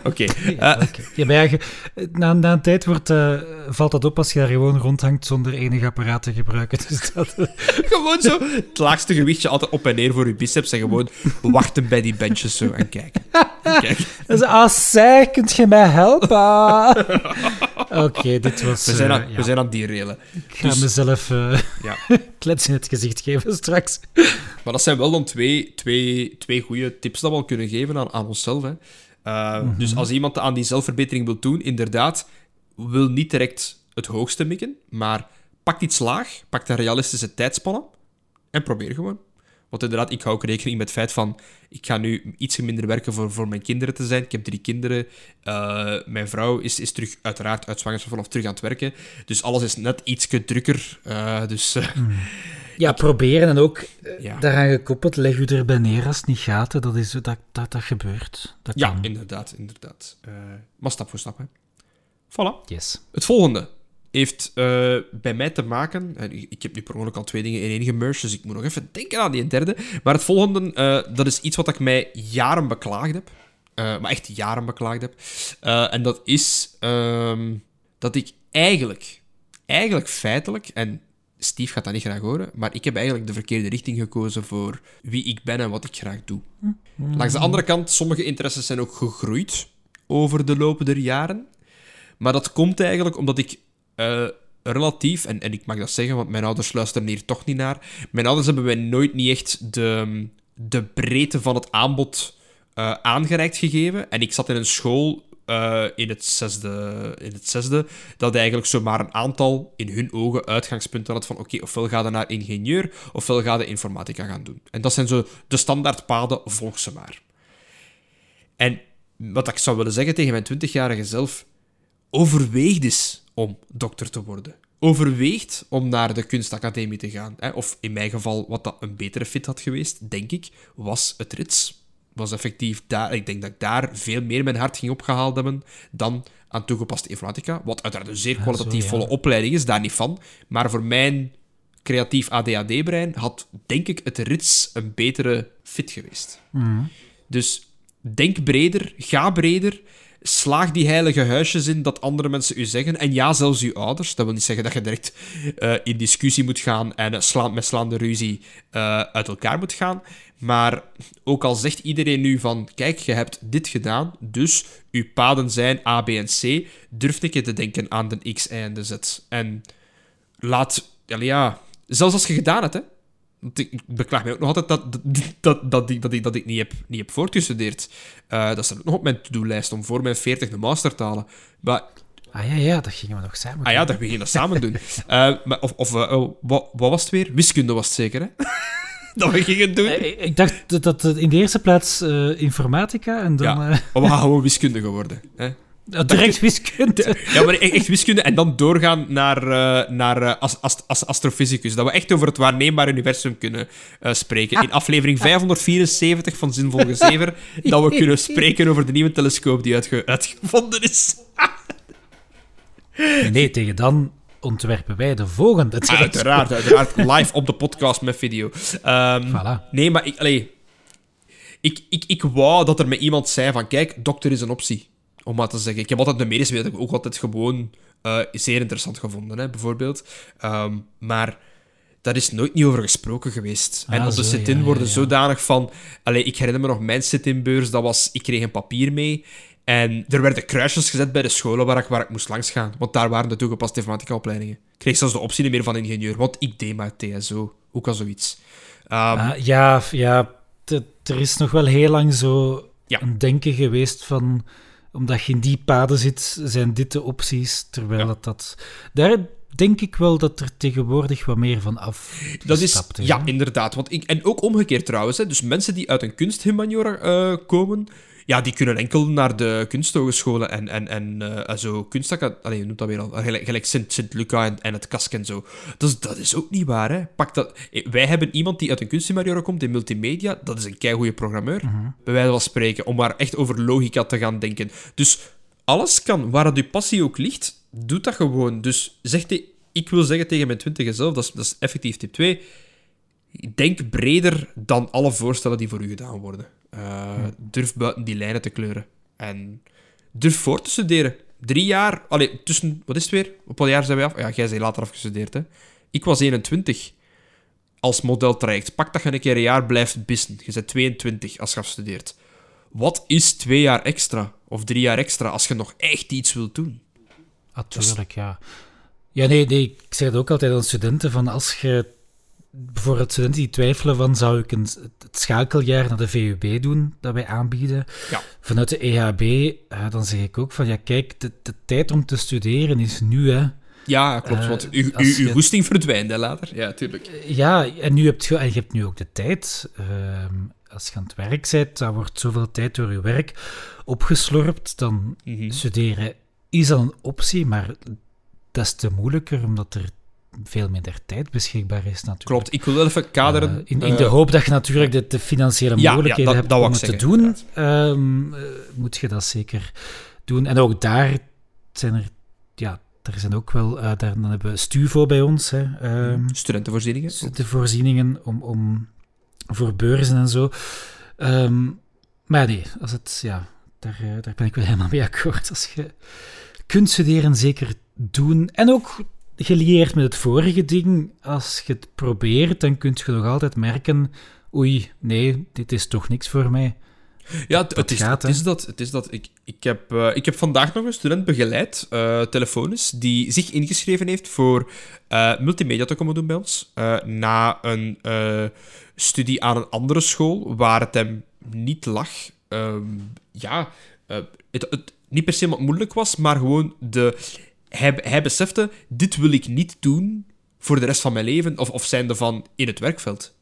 Oké. Ja, eh, oké. Ja, na, na een tijd wordt, eh, valt dat op als je daar gewoon rondhangt zonder enig apparaat te gebruiken. <laughs> Dus dat, gewoon zo het laagste gewichtje altijd op en neer voor je biceps en gewoon wachten bij die benches zo en kijken. <laughs> Kijk. Dus, ah, zij, kunt je mij helpen? <laughs> Oké, dit was... We zijn, eh, aan, ja. we zijn aan die. Ik ga dus- mezelf eh Ja. <laughs> klets in het gezicht geven straks. Maar dat zijn wel dan twee, twee, twee goede tips dat we al kunnen geven aan, aan onszelf. Hè. Uh, Dus als iemand aan die zelfverbetering wil doen, inderdaad, wil niet direct het hoogste mikken, maar pak iets laag, pak een realistische tijdspanne en probeer gewoon. Want inderdaad, ik hou ook rekening met het feit van, ik ga nu iets minder werken voor, voor mijn kinderen te zijn. Ik heb drie kinderen. Uh, mijn vrouw is, is terug, uiteraard, uit zwangerschap of terug aan het werken. Dus alles is net iets drukker. Uh, dus... Uh, <laughs> Ja, proberen en ook eh, Ja. daaraan gekoppeld, leg u erbij neer als het niet gaat. hè. Dat, is, dat, dat, dat gebeurt. Dat ja, kan. inderdaad, inderdaad. Uh, maar stap voor stap, hè. Voilà. Yes. Het volgende heeft uh, bij mij te maken... en Ik heb nu per ongeluk al twee dingen in één gemerged, dus ik moet nog even denken aan die derde. Maar het volgende, uh, dat is iets wat ik mij jaren beklaagd heb. Uh, maar echt jaren beklaagd heb. en dat is um, dat ik eigenlijk, eigenlijk feitelijk... En Steve gaat dat niet graag horen, maar ik heb eigenlijk de verkeerde richting gekozen voor wie ik ben en wat ik graag doe. Langs de andere kant, sommige interesses zijn ook gegroeid over de lopen der jaren. Maar dat komt eigenlijk omdat ik uh, relatief, en, en ik mag dat zeggen, want mijn ouders luisteren hier toch niet naar. Mijn ouders hebben wij nooit niet echt de, de breedte van het aanbod uh, aangereikt gegeven. En ik zat in een school uh, in, het zesde, in het zesde, dat eigenlijk zomaar een aantal, in hun ogen, uitgangspunten had van oké, ofwel ga je naar ingenieur, ofwel ga je informatica gaan doen. En dat zijn zo de standaardpaden, volg ze maar. En wat ik zou willen zeggen tegen mijn 20-jarige zelf, overweeg eens om dokter te worden. Overweegt om naar de kunstacademie te gaan. Hè? Of in mijn geval, wat dat een betere fit had geweest, denk ik, was het rits was effectief daar. Ik denk dat ik daar veel meer mijn hart ging opgehaald hebben dan aan toegepaste informatica. Wat uiteraard een zeer kwalitatief volle opleiding is, daar niet van. Maar voor mijn creatief ADHD-brein had, denk ik, het rits een betere fit geweest. Mm. Dus denk breder, ga breder. Slaag die heilige huisjes in dat andere mensen u zeggen. En ja, zelfs uw ouders. Dat wil niet zeggen dat je direct uh, in discussie moet gaan en slaan, met slaande ruzie uh, uit elkaar moet gaan. Maar ook al zegt iedereen nu van, kijk, je hebt dit gedaan, dus uw paden zijn A, B en C, durf ik je te denken aan de X, Y en de Z. En laat, ja, zelfs als je gedaan hebt, hè. Ik beklaag mij ook nog altijd dat, dat, dat, dat, ik, dat, ik, dat ik niet heb, niet heb voortgestudeerd. Uh, dat staat ook nog op mijn to-do-lijst om voor mijn 40 de master te halen. Maar Ah ja, ja, dat gingen we nog samen doen. Ah ja, dat gingen we samen doen. Uh, <laughs> maar, of of uh, wat, wat was het weer? Wiskunde was het zeker, hè? <laughs> dat we gingen doen. Ik dacht dat, dat in de eerste plaats informatica en dan... Ja, maar we gaan <laughs> gewoon wiskunde geworden. Hè? Direct wiskunde. <laughs> Ja, maar echt wiskunde en dan doorgaan naar, uh, naar uh, ast ast astrofysicus. Dat we echt over het waarneembare universum kunnen uh, spreken. In aflevering 574 van Zinvol Gezever, <laughs> dat we kunnen spreken over de nieuwe telescoop die uitge uitgevonden is. <laughs> nee, tegen dan ontwerpen wij de volgende telescoop. Uiteraard, uiteraard. Live op de podcast met video. Um, voilà. Nee, maar ik, allee, ik, ik, ik wou dat er met iemand zei van, kijk, dokter is een optie om maar te zeggen. Ik heb altijd de medische wereld ook altijd gewoon uh, zeer interessant gevonden, hè, bijvoorbeeld. Um, maar daar is nooit niet over gesproken geweest. Ah, en de sit-in ja, worden ja, ja. zodanig van... Allee, ik herinner me nog mijn sit-in-beurs, dat was... Ik kreeg een papier mee en er werden kruisjes gezet bij de scholen waar ik, waar ik moest langs gaan. Want daar waren de toegepaste informatica-opleidingen. Ik kreeg zelfs de optie niet meer van ingenieur, want ik deed maar TSO. Ook al zoiets. Um, ah, ja, ja er is nog wel heel lang zo een denken geweest van omdat je in die paden zit, zijn dit de opties. Terwijl Ja. dat, dat... Daar denk ik wel dat er tegenwoordig wat meer van af Dat is, ja, inderdaad. Want ik, en ook omgekeerd trouwens. Hè, dus mensen die uit een kunsthumaniora eh, komen, ja, die kunnen enkel naar de kunsthogescholen en, en, en eh, zo kunstacademie... Je noemt dat weer al. Gelijk, gelijk Sint, Sint Luca en, en het Kask en zo. Dus dat is ook niet waar, hè. Pak dat... eh, Wij hebben iemand die uit een kunsthumaniora komt in multimedia. Dat is een keigoede programmeur, bij wijze van spreken. Om maar echt over logica te gaan denken. Dus alles kan. Waar het je passie ook ligt, doe dat gewoon. Dus zeg te, ik wil zeggen tegen mijn twintige zelf, dat is, dat is effectief tip 2. Denk breder dan alle voorstellen die voor u gedaan worden. Uh, Durf buiten die lijnen te kleuren. En durf voor te studeren. Drie jaar, allee, tussen, wat is het weer? Op wat jaar zijn wij af? Ja, jij bent later afgestudeerd, hè? Ik was 21 als modeltraject. Pak dat je een keer een jaar blijft bissen. Je bent 22 als je afstudeert. Wat is twee jaar extra of drie jaar extra als je nog echt iets wilt doen? Natuurlijk, ja. Ja, nee, nee, ik zeg het ook altijd aan studenten, van als je bijvoorbeeld studenten die twijfelen van zou ik een, het schakeljaar naar de VUB doen dat wij aanbieden Ja. vanuit de EHB, eh, dan zeg ik ook van ja kijk, de, de tijd om te studeren is nu hè. Ja, klopt. Eh, want uw, uw, goesting verdwijnt hè, later. Ja, tuurlijk. Ja, en nu heb je, hebt nu ook de tijd. Ehm, als je aan het werk bent, dan wordt zoveel tijd door je werk opgeslorpt, dan Mhm. studeren is dan een optie, maar dat is te moeilijker omdat er veel minder tijd beschikbaar is natuurlijk. Klopt. Ik wil wel even kaderen. Eh, in, in eh, de hoop dat je natuurlijk de, de financiële ja, mogelijkheden dat- hebt dat om het te doen, ehm, eh, moet je dat zeker doen. En ook daar zijn er, ja, er zijn ook wel, daar, dan hebben we Stuvo bij ons, hè, ehm, Studentenvoorzieningen. de voorzieningen om, om, voor beurzen en zo. Ehm, maar nee, als het, ja, daar, daar ben ik wel helemaal mee akkoord. Als je kunt studeren, zeker doen. En ook gelieerd met het vorige ding, als je het probeert, dan kun je nog altijd merken, oei, nee, dit is toch niks voor mij. Ja, het, het is, gaat, het is dat. Het is dat. Ik, ik, heb, eh, ik heb vandaag nog een student begeleid, eh telefonisch, die zich ingeschreven heeft voor eh, multimedia te komen doen bij ons. na een studie aan een andere school, waar het hem niet lag. Ehm, ja, het, het niet per se wat moeilijk was, maar gewoon de... Hij, hij besefte, dit wil ik niet doen voor de rest van mijn leven, of, of zijnde van in het werkveld.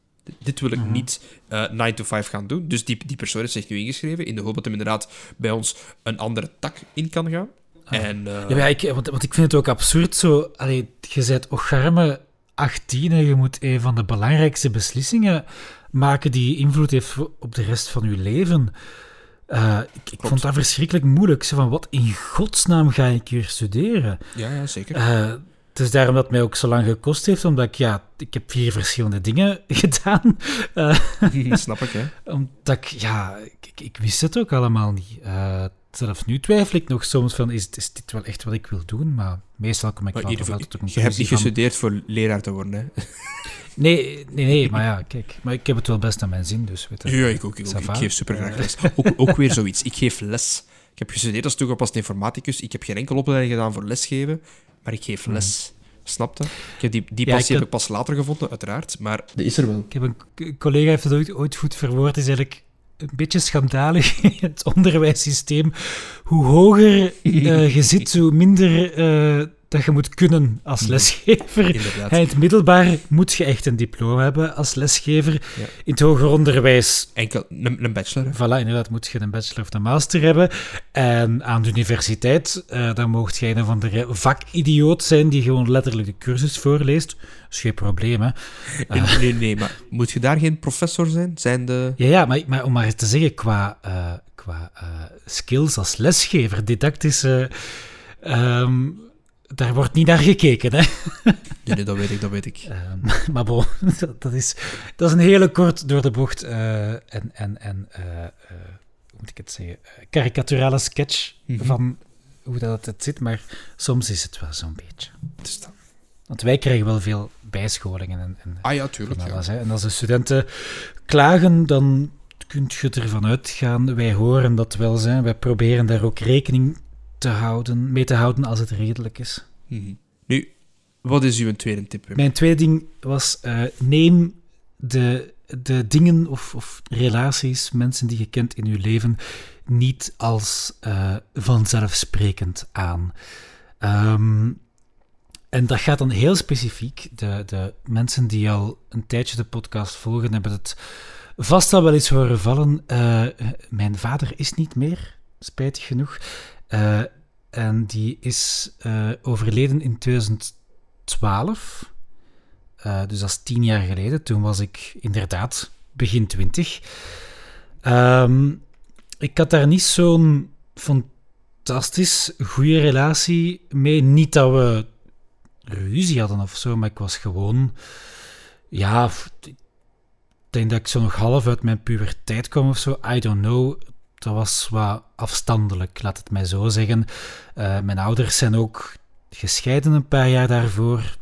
Dit wil ik Mhm. niet eh 9 to 5 gaan doen. Dus die, die persoon heeft zich nu ingeschreven in de hoop dat hij inderdaad bij ons een andere tak in kan gaan. En, eh, Ja, ik, want, want ik vind het ook absurd zo. Allee, je bent ocharme 18 en je moet een van de belangrijkste beslissingen maken die invloed heeft op de rest van je leven. Eh, ik ik vond dat verschrikkelijk moeilijk. Zo van, wat in godsnaam ga ik hier studeren? ja, ja, zeker. Eh, het is daarom dat het mij ook zo lang gekost heeft, omdat ik, ja, ik heb vier verschillende dingen <laughs> gedaan. Eh, <laughs> Snap ik, hè. omdat ik, ja, ik, wist het ook allemaal niet. Zelfs nu twijfel ik nog soms van, is, is dit wel echt wat ik wil doen? Maar meestal kom ik Maar tot geval, een je hebt niet van- gestudeerd voor leraar te worden, hè. <laughs> Nee, nee, nee, maar ja, kijk. Maar ik heb het wel best aan mijn zin, dus weet je. Ja, ik ook. Ik, ook. Geef super graag les. Ook, ook weer zoiets. Ik geef les. Ik heb gestudeerd als toegepast informaticus. Ik heb geen enkele opleiding gedaan voor lesgeven, maar ik geef les. Snap je? Ik heb die, die Ja, passie ik heb ik pas later gevonden, uiteraard. Maar die is er wel. Ik heb een collega heeft het ooit, ooit goed verwoord, is eigenlijk een beetje schandalig in het onderwijssysteem. Hoe hoger eh, je zit, hoe minder eh, dat je moet kunnen als lesgever. Inderdaad. In het middelbaar moet je echt een diploma hebben als lesgever. Ja. In het hoger onderwijs, Enkel een, een bachelor. voilà, inderdaad, moet je een bachelor of een master hebben. En aan de universiteit, eh, dan mocht je een of andere vakidioot zijn die gewoon letterlijk de cursus voorleest. Dat is geen probleem, hè. Nee, nee, nee, maar moet je daar geen professor zijn? Zijn de... Ja, ja maar, maar om maar eens te zeggen, qua, eh, qua eh, skills als lesgever, didactische... ehm, daar wordt niet naar gekeken, hè. <laughs> Nee, nee, dat weet ik, dat weet ik. Ehm, <laughs> maar bon, <laughs> dat, is, dat is een hele kort door de bocht eh, en, en, en eh, eh, hoe moet ik het zeggen, karikaturale sketch Mhm. van hoe dat het zit, maar soms is het wel zo'n beetje. Dat. Want wij krijgen wel veel bijscholingen en, en Ah ja, tuurlijk. Ja. alles. En als de studenten klagen, dan kun je ervan uitgaan, wij horen dat wel zijn, wij proberen daar ook rekening te houden, mee te houden als het redelijk is. Mhm. Nu, wat is uw tweede tip? Wim? Mijn tweede ding was, eh, neem de, de dingen of, of relaties, mensen die je kent in je leven, niet als eh, vanzelfsprekend aan. Ehm, en dat gaat dan heel specifiek. De, de mensen die al een tijdje de podcast volgen, hebben het vast al wel eens horen vallen. Eh, mijn vader is niet meer, spijtig genoeg. Eh, en die is eh, overleden in 2012. Eh, dus dat is tien jaar geleden. Toen was ik inderdaad begin twintig. Ehm, ik had daar niet zo'n fantastisch goede relatie mee. Niet dat we ruzie hadden of zo, maar ik was gewoon... Ja, ik denk dat ik zo nog half uit mijn puberteit kwam of zo. I don't know. Dat was wat afstandelijk, laat het mij zo zeggen. Eh, mijn ouders zijn ook gescheiden een paar jaar daarvoor.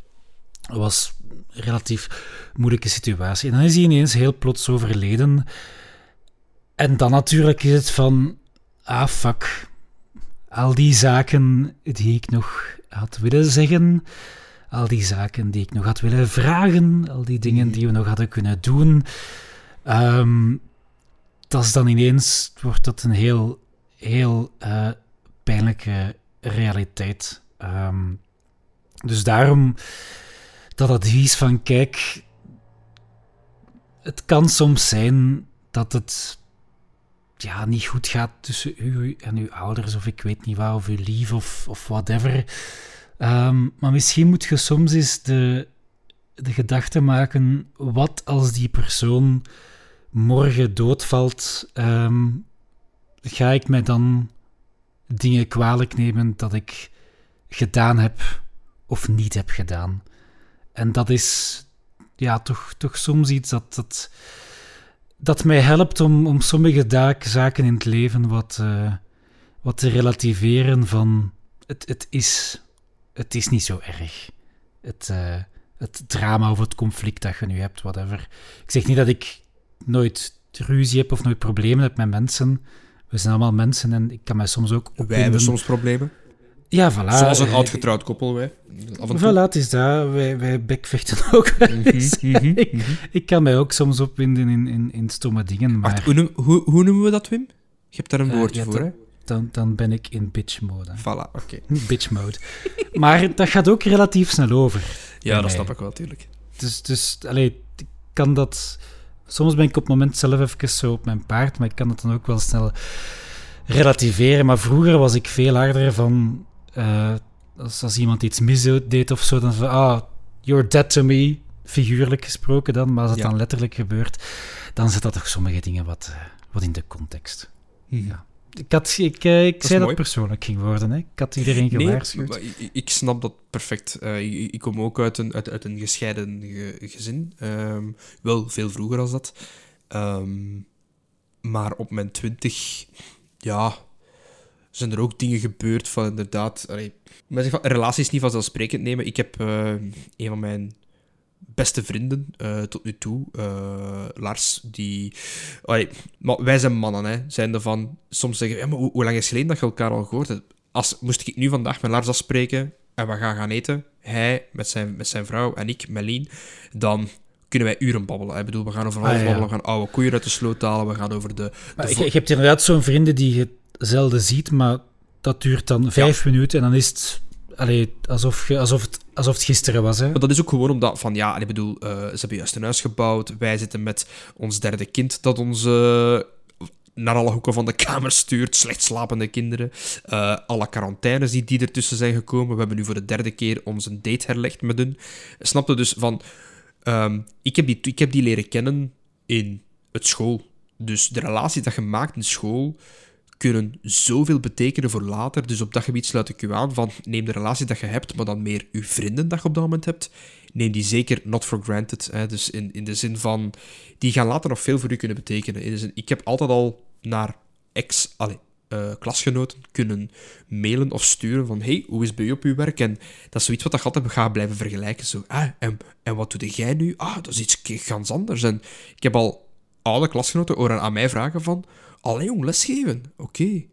Dat was een relatief moeilijke situatie. En dan is hij ineens heel plots overleden. En dan natuurlijk is het van... Ah, fuck. Al die zaken die ik nog had willen zeggen, al die zaken die ik nog had willen vragen, al die dingen die we nog hadden kunnen doen. Ehm, dat is dan ineens, wordt dat een heel, heel uh, pijnlijke realiteit. Ehm, dus daarom dat advies van, kijk, het kan soms zijn dat het ja, niet goed gaat tussen u en uw ouders, of ik weet niet wat, of uw lief, of, of whatever. Um, maar misschien moet je soms eens de, de gedachte maken: wat als die persoon morgen doodvalt? Um, ga ik mij dan dingen kwalijk nemen dat ik gedaan heb of niet heb gedaan? En dat is ja, toch, toch soms iets dat, dat, dat mij helpt om, om sommige zaken in het leven wat, uh, wat te relativeren van het, het, is, het is niet zo erg. Het, uh, het drama of het conflict dat je nu hebt, whatever. Ik zeg niet dat ik nooit ruzie heb of nooit problemen heb met mensen. We zijn allemaal mensen en ik kan mij soms ook opwinden. Wij hebben soms problemen. Ja, voilà. Zoals een oud getrouwd koppel, wij. Af en Voilà, het is dat. Wij, wij bekvechten <laughs> ook mhm. Mhm, ik, mhm. ik, kan mij ook soms opwinden in, in, in stomme dingen, maar... hoe, noemen, hoe, hoe, noemen we dat, Wim? Je hebt daar een uh, woordje voor, hè? Dan, dan ben ik in bitch mode. Voilà, oké. <laughs> Bitch mode. maar dat gaat ook relatief snel over. Ja, dat snap ik wel, natuurlijk. Dus, dus allee, ik kan dat... Soms ben ik op het moment zelf even zo op mijn paard, maar ik kan het dan ook wel snel relativeren. Maar vroeger was ik veel harder van uh, als, als, iemand iets misdeed of zo, dan van, ah, you're dead to me, figuurlijk gesproken dan, maar als het dan letterlijk gebeurt, dan zit dat toch sommige dingen wat, uh, wat in de context. Mhm. Ja. Ik, had, ik, uh, ik dat zei dat persoonlijk ging worden. Hè. Ik had iedereen gewaarschuwd. Nee, ik, ik, snap dat perfect. Uh, ik, ik, kom ook uit een, uit, uit een gescheiden ge, gezin. Um, wel veel vroeger als dat. Um, maar op mijn twintig, ja, zijn er ook dingen gebeurd van inderdaad... Allee, maar van, relaties niet vanzelfsprekend nemen. Ik heb uh, een van mijn beste vrienden uh, tot nu toe, uh, Lars, die... Allee, maar wij zijn mannen, hè. Zijn ervan soms zeggen, ja, maar hoe, hoe, lang is geleden dat je elkaar al gehoord hebt? Als, moest ik nu vandaag met Lars afspreken en we gaan gaan eten, hij met zijn, met zijn vrouw en ik, Melien, dan kunnen wij uren babbelen. Ik bedoel, we gaan over alles ah, babbelen, we gaan oude koeien uit de sloot halen, we gaan over de... de je, je, hebt inderdaad zo'n vrienden die je zelden ziet, maar dat duurt dan vijf minuten en dan is het allee, alsof, alsof, het, alsof het gisteren was. Hè? Maar dat is ook gewoon omdat, van ja, ik bedoel, uh, ze hebben juist een huis gebouwd. Wij zitten met ons derde kind dat ons uh, naar alle hoeken van de kamer stuurt. Slecht slapende kinderen. Uh, alle quarantaines die, die ertussen zijn gekomen. We hebben nu voor de derde keer onze date herlegd met hun. Snapte dus van, um, ik, heb die, ik heb die leren kennen in het school. Dus de relatie dat je maakt in school kunnen zoveel betekenen voor later. Dus op dat gebied sluit ik u aan van neem de relatie dat je hebt, maar dan meer uw vrienden dat je op dat moment hebt. Neem die zeker not for granted. Hè. Dus in, in de zin van, die gaan later nog veel voor u kunnen betekenen. Ik heb altijd al naar ex, allez, uh, klasgenoten kunnen mailen of sturen van hey, hoe is bij je op uw werk? En dat is zoiets wat ik altijd ga blijven vergelijken. Zo, ah, en, en wat doe jij nu? Ah, dat is iets ganz anders. En ik heb al oude klasgenoten horen aan mij vragen van Alleen jong, lesgeven. Oké.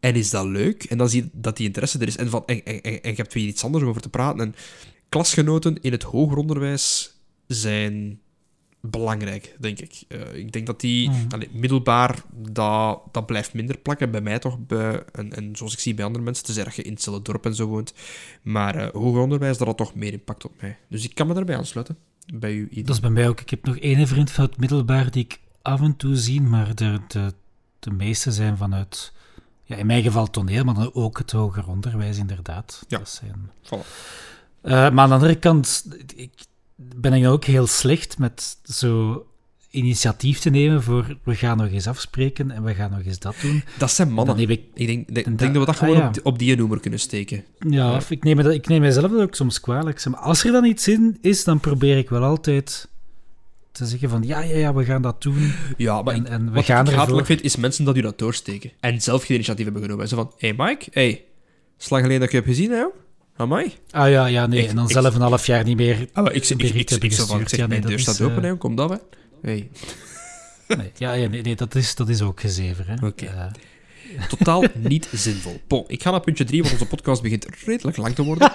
En is dat leuk? En dan zie je dat die interesse er is. En, van, en, en, en, je hebt weer iets anders over te praten. En klasgenoten in het hoger onderwijs zijn belangrijk, denk ik. Uh, ik denk dat die mm. allee, middelbaar, dat, dat blijft minder plakken. Bij mij toch. Bij, en, en zoals ik zie bij andere mensen, te zeggen dat je in hetzelfde dorp en zo woont. Maar uh, hoger onderwijs, dat had toch meer impact op mij. Dus ik kan me daarbij aansluiten. Bij u Dat is bij mij ook. Ik heb nog één vriend van het middelbaar die ik af en toe zie, maar de, de, de meeste zijn vanuit, ja, in mijn geval toneel, maar dan ook het hoger onderwijs, inderdaad. Ja, dat zijn... Uh, maar aan de andere kant ik, ben ik ook heel slecht met zo initiatief te nemen voor we gaan nog eens afspreken en we gaan nog eens dat doen. Dat zijn mannen. Ik, ik, denk, denk, dat we dat gewoon ah, op, die noemer kunnen steken. Ja, Of ik, neem ik neem mezelf ook soms kwalijk. Maar als er dan iets in is, dan probeer ik wel altijd te zeggen van ja, ja, ja, we gaan dat doen. Ja, maar en, en we wat gaan ik hatelijk vind, is mensen dat u dat doorsteken. En zelf geen initiatief hebben genomen. Zo van, hey Mike, hey, slag geleden dat je hebt gezien, hè? Amai. Ah ja, ja, nee. en dan zelf een half jaar niet meer ah, maar ik, ik, ik, ik, ik, zo van, ik zeg, ja, nee, mijn deur staat open, hè, kom dat, hè. Hey. Nee, ja, ja nee, nee, dat, is, dat is ook gezever, hè. Oké. Okay. Uh, Totaal <laughs> niet zinvol. Bon, ik ga naar puntje 3, want onze podcast begint redelijk lang te worden.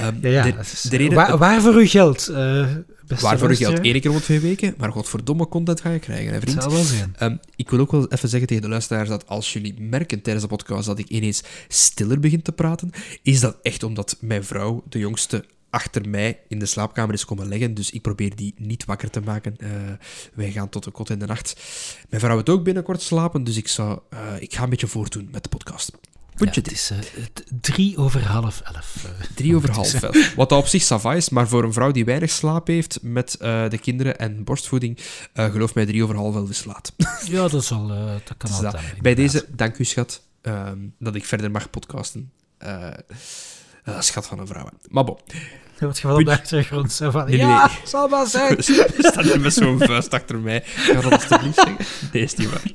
um, <laughs> ja, ja. De, de reden, waar, waar, voor uw geld? Uh, waar voor uw geld? Eén keer om twee weken, maar godverdomme content ga je krijgen, hè, vriend. Dat zal wel zijn. Um, ik wil ook wel even zeggen tegen de luisteraars dat als jullie merken tijdens de podcast dat ik ineens stiller begin te praten, is dat echt omdat mijn vrouw, de jongste, achter mij in de slaapkamer is komen leggen. Dus ik probeer die niet wakker te maken. Uh, wij gaan tot de kot in de nacht. Mijn vrouw het ook binnenkort slapen, dus ik, zou, uh, ik ga een beetje voortdoen met de podcast. Puntje ja, het is uh, drie over half elf. drie over <laughs> half elf. Wat op zich sava is, maar voor een vrouw die weinig slaap heeft met de kinderen en borstvoeding, geloof mij, drie over half elf is laat. <laughs> ja, dat, zal, dat kan altijd. Bij deze, dank u schat, ehm, dat ik verder mag podcasten. schat van een vrouw. Maar bon. <laughs> Wat je wel op de achtergrond zo van, nee, ja, nee. zal wel zijn. <laughs> staat hier met zo'n vuist achter mij. Ga dat alsjeblieft zeggen? Nee, is niet waar.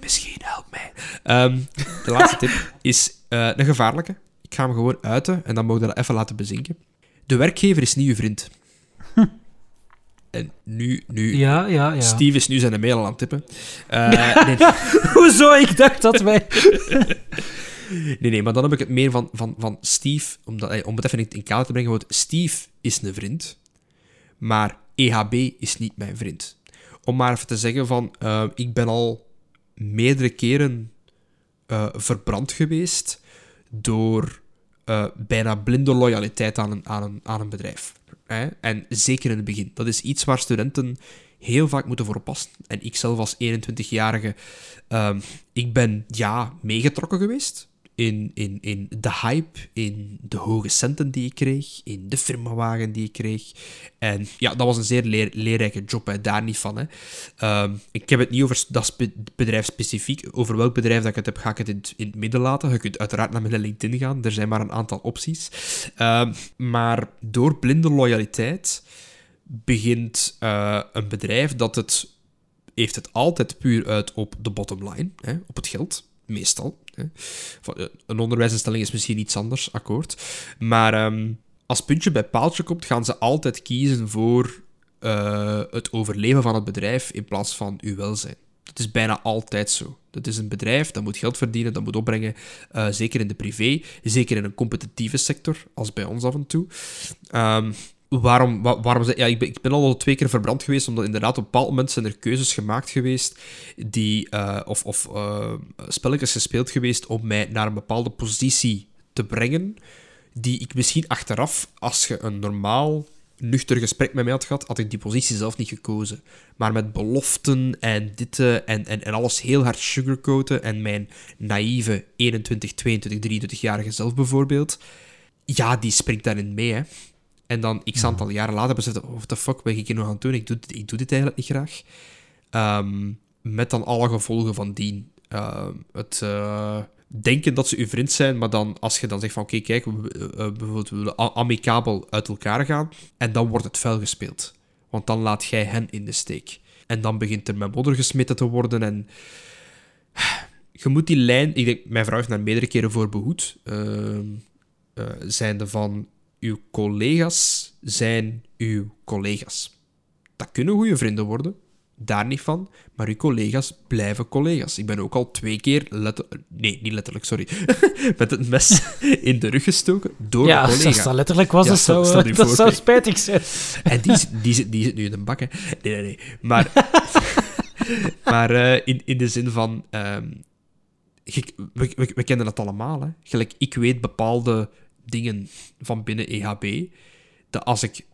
Misschien help mij. Um, de laatste tip is uh, een gevaarlijke. Ik ga hem gewoon uiten en dan mogen we dat even laten bezinken. De werkgever is niet uw vriend. <laughs> En nu, nu... Ja, ja, ja. Steve is nu zijn mail aan het tippen. Uh, nee. Hoezo? Ik dacht dat wij... Nee, nee, maar dan heb ik het meer van, van, van Steve, om, dat, om het even in kader te brengen, want Steve is een vriend, maar EHB is niet mijn vriend. Om maar even te zeggen van, uh, ik ben al meerdere keren uh, verbrand geweest door bijna blinde loyaliteit aan een, aan een, aan een bedrijf. Hè? En zeker in het begin. Dat is iets waar studenten heel vaak moeten voor oppassen. En ik zelf als 21-jarige, uh, ik ben ja meegetrokken geweest in, in, in de hype, in de hoge centen die ik kreeg, in de firmawagen die ik kreeg. En ja, dat was een zeer leer, leerrijke job, hè, daar niet van. Hè. Ehm, ik heb het niet over dat bedrijf specifiek. Over welk bedrijf dat ik het heb, ga ik het in, het midden laten. Je kunt uiteraard naar mijn LinkedIn gaan, er zijn maar een aantal opties. Um, maar door blinde loyaliteit begint uh, een bedrijf dat het heeft het altijd puur uit op de bottom line, hè, op het geld meestal. Hè. Eh, een onderwijsinstelling is misschien iets anders, akkoord. Maar um, als puntje bij paaltje komt, gaan ze altijd kiezen voor uh, het overleven van het bedrijf in plaats van uw welzijn. Dat is bijna altijd zo. Dat is een bedrijf, dat moet geld verdienen, dat moet opbrengen, uh, zeker in de privé, zeker in een competitieve sector, als bij ons af en toe. Um, waarom, waarom ja, ik, ben, ik ben al twee keer verbrand geweest, omdat inderdaad op een bepaald moment zijn er keuzes gemaakt geweest, die, uh, of, of uh, spelletjes gespeeld geweest om mij naar een bepaalde positie te brengen, die ik misschien achteraf, als je een normaal nuchter gesprek met mij had gehad, had ik die positie zelf niet gekozen. Maar met beloften en dit en, en, en alles heel hard sugarcoaten en mijn naïeve 21, 22, 23-jarige zelf bijvoorbeeld, ja, die springt daarin mee, hè. En dan x aantal jaren later beseffen, oh, what the fuck ben ik hier nog aan het doen? Ik doe, ik doe dit eigenlijk niet graag. Ehm, met dan alle gevolgen van dien. Uh, het uh, denken dat ze uw vriend zijn, maar dan als je dan zegt van oké, kijk, we, uh, bijvoorbeeld we willen amicabel uit elkaar gaan, en dan wordt het vuil gespeeld. Want dan laat jij hen in de steek. En dan begint er met modder gesmeten te worden en... <sighs> Je moet die lijn... Ik denk, mijn vrouw heeft daar meerdere keren voor behoed. Uh, zijnde van uw collega's zijn uw collega's. Dat kunnen goede vrienden worden, daar niet van, maar uw collega's blijven collega's. Ik ben ook al twee keer, nee, niet letterlijk, sorry, <laughs> met het mes <laughs> in de rug gestoken door ja, een collega. Ja, dat letterlijk was, dat, zou, dat zou spijtig zijn. En die, die, die zit nu in de bak, hè. Nee, nee, nee. Maar, <laughs> maar uh, in, in de zin van... Um, we, we, we, kennen dat allemaal, hè. Gelijk, ik weet bepaalde dingen van binnen EHB, dat als ik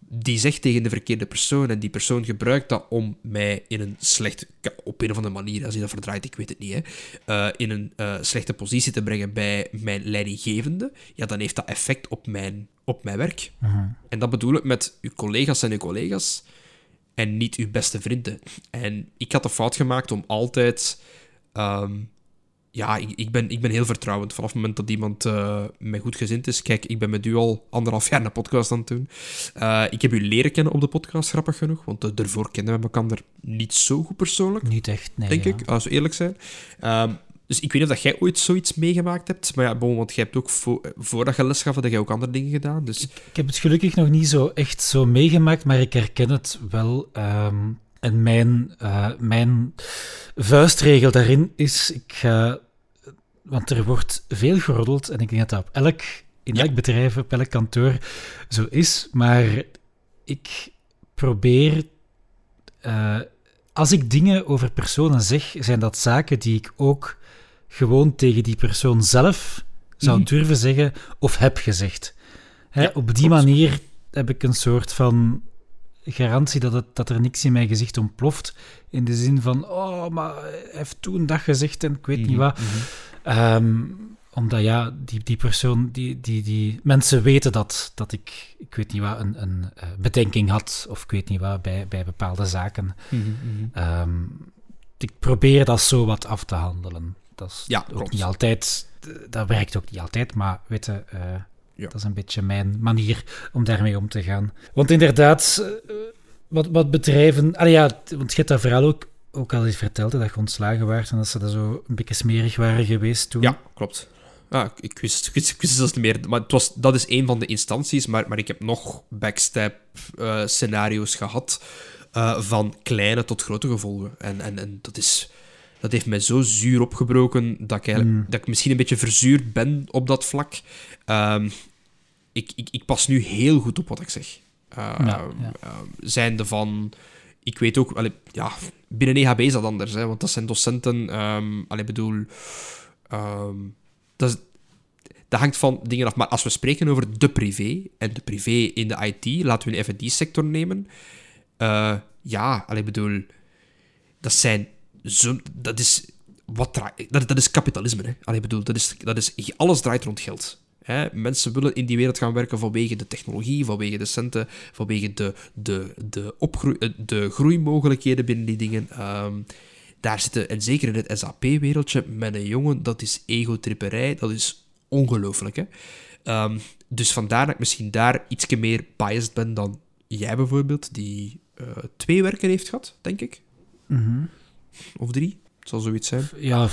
die zeg tegen de verkeerde persoon en die persoon gebruikt dat om mij in een slecht, op een of andere manier, als hij dat verdraait, ik weet het niet, hè, uh, in een uh, slechte positie te brengen bij mijn leidinggevende, ja, dan heeft dat effect op mijn, op mijn werk. -huh. En dat bedoel ik met uw collega's en uw collega's en niet uw beste vrienden. En ik had de fout gemaakt om altijd um, ja, ik, ik, ben, ik ben heel vertrouwend vanaf het moment dat iemand uh, mij goed gezind is. Kijk, ik ben met u al anderhalf jaar een podcast aan het doen. Uh, ik heb u leren kennen op de podcast, grappig genoeg. Want uh, daarvoor kennen we elkaar niet zo goed persoonlijk. Niet echt, nee. Denk ja. ik, als we eerlijk zijn. Um, dus ik weet niet of jij ooit zoiets meegemaakt hebt. Maar ja, bon, want jij hebt ook vo voordat je les gaf, had jij ook andere dingen gedaan. Dus... Ik, ik, heb het gelukkig nog niet zo echt zo meegemaakt, maar ik herken het wel. Um, En mijn, uh, mijn vuistregel daarin is, ik ga, want er wordt veel geroddeld en ik denk dat dat op elk, in elk bedrijf, op elk kantoor zo is, maar ik probeer, uh, als ik dingen over personen zeg, zijn dat zaken die ik ook gewoon tegen die persoon zelf zou mhm. durven zeggen of heb gezegd. Hè, op die manier heb ik een soort van garantie dat, het, dat er niks in mijn gezicht ontploft. In de zin van, oh, maar hij heeft toen dat gezegd en ik weet niet mhm, wat. Mhm. Ehm, omdat ja, die, die persoon, die, die, die mensen weten dat, dat ik, ik weet niet wat, een, een uh, bedenking had, of ik weet niet wat, bij, bij bepaalde zaken. Ehm, ik probeer dat zo wat af te handelen. Dat is ja, ook niet altijd, dat werkt ook niet altijd, maar weet je, uh, dat is een beetje mijn manier om daarmee om te gaan. Want inderdaad, eh, wat, wat bedrijven... Ah ja, want je hebt dat verhaal ook, ook al eens verteld, dat je ontslagen waart en dat ze dat zo een beetje smerig waren geweest toen. Ja, klopt. Ja, ik wist, <laughs> ik wist, ik wist zelfs niet meer. Maar het was, dat is een van de instanties, maar, maar ik heb nog backstab-scenario's eh, gehad uh, van kleine tot grote gevolgen. En, en, en dat is dat heeft mij zo zuur opgebroken dat ik, eigenlijk, mm. dat ik misschien een beetje verzuurd ben op dat vlak. Um, ik, ik, ik pas nu heel goed op wat ik zeg. Uh, ja, ehm, zijnde van... Ik weet ook... Allee, ja, binnen EHB is dat anders, hè, want dat zijn docenten... Um, allee, bedoel... Um, dat, is, dat hangt van dingen af. Maar als we spreken over de privé, en de privé in de IT, laten we even die sector nemen. Uh, ja, allee, bedoel... Dat zijn... Zo, dat is... Wat dat, dat is kapitalisme, hè. Allee, bedoel, dat is, dat is... Alles draait rond geld. Hè, mensen willen in die wereld gaan werken vanwege de technologie, vanwege de centen, vanwege de, de, de, opgroei, eh, de groeimogelijkheden binnen die dingen. Um, daar zitten, en zeker in het SAP-wereldje, met een jongen, dat is egotripperij, dat is ongelooflijk. Hè? Um, dus vandaar dat ik misschien daar iets meer biased ben dan jij bijvoorbeeld, die uh, twee werken heeft gehad, denk ik. Mm -hmm. Of drie, het zal zoiets zijn. Ja,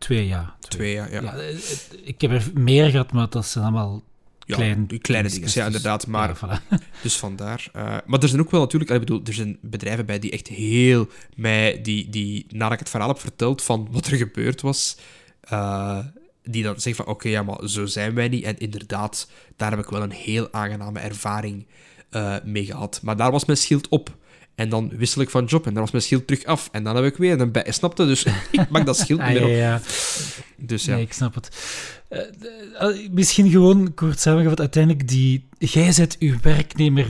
Twee, ja. Twee, ja, ja. Eh, ik heb er meer gehad, maar dat zijn allemaal klein, ja, kleine dingen. Ja, inderdaad. Maar, <laughs> Dus vandaar. Uh, maar er zijn ook wel natuurlijk... Ik bedoel, er zijn bedrijven bij die echt heel mij... Die, die, nadat ik het verhaal heb verteld van wat er gebeurd was... Uh, die dan zeggen van, oké, ja, maar zo zijn wij niet. En inderdaad, daar heb ik wel een heel aangename ervaring uh, mee gehad. Maar daar was mijn schild op. En dan wissel ik van job en dan was mijn schild terug af. En dan heb ik weer een bij. Snapte? Dus <laughs> ik mag dat schild niet meer op. ja, Dus ja. Nee, ik snap het. Uh, misschien gewoon kort samengevat. Uiteindelijk, die, jij zet uw werknemer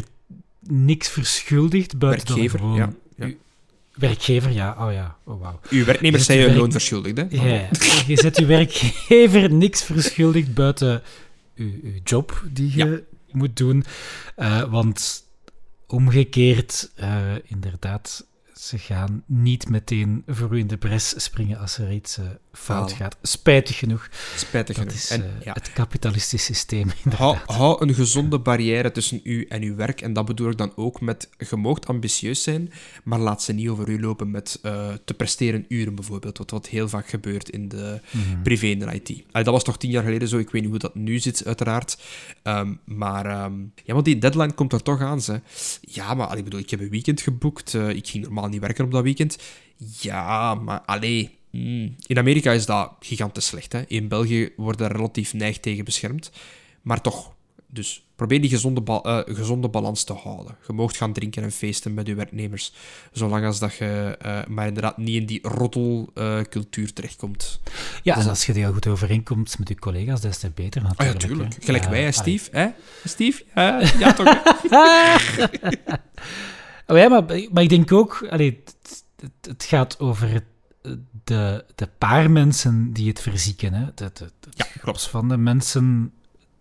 niks verschuldigd buiten werkgever, gewoon... Ja, ja. Werkgever, ja. Oh ja, oh wauw. Uw werknemers zijn je werk... loon verschuldigd, hè? Ja, <laughs> je zet uw werkgever niks verschuldigd buiten uw, uw job die je moet doen. Uh, want Omgekeerd, uh, inderdaad, ze gaan niet meteen voor u in de bres springen als er iets uh, fout gaat. Spijtig genoeg. Spijtig dat genoeg. is en, uh, ja. het kapitalistisch systeem. <laughs> Hou, hou, een gezonde barrière tussen u en uw werk. En dat bedoel ik dan ook met, je moogt ambitieus zijn, maar laat ze niet over u lopen met uh, te presteren uren bijvoorbeeld. Wat, wat heel vaak gebeurt in de mm -hmm. privé in de IT. Dat was toch tien jaar geleden zo. Ik weet niet hoe dat nu zit, uiteraard. Um, maar um, ja, want die deadline komt er toch aan. Ze. Ja, maar allee, bedoel, ik heb een weekend geboekt. ik ging normaal niet werken op dat weekend. Ja, maar allee. Mm, in Amerika is dat gigantisch slecht. Hè? In België wordt er relatief neig tegen beschermd. Maar toch, dus probeer die gezonde, ba uh, gezonde balans te houden. Je moogt gaan drinken en feesten met je werknemers, zolang als dat je uh, maar inderdaad niet in die roddelcultuur uh, terechtkomt. Ja, dus en als je heel goed overeenkomt met je collega's, des te beter natuurlijk. Oh ja, tuurlijk. Gelijk wij, Steve. Hè? Steve? ja, toch? <laughs> <laughs> oh ja, maar, maar ik denk ook... Allee, het, het gaat over de, de paar mensen die het verzieken. Hè. De, de, de ja, klopt. Van de mensen...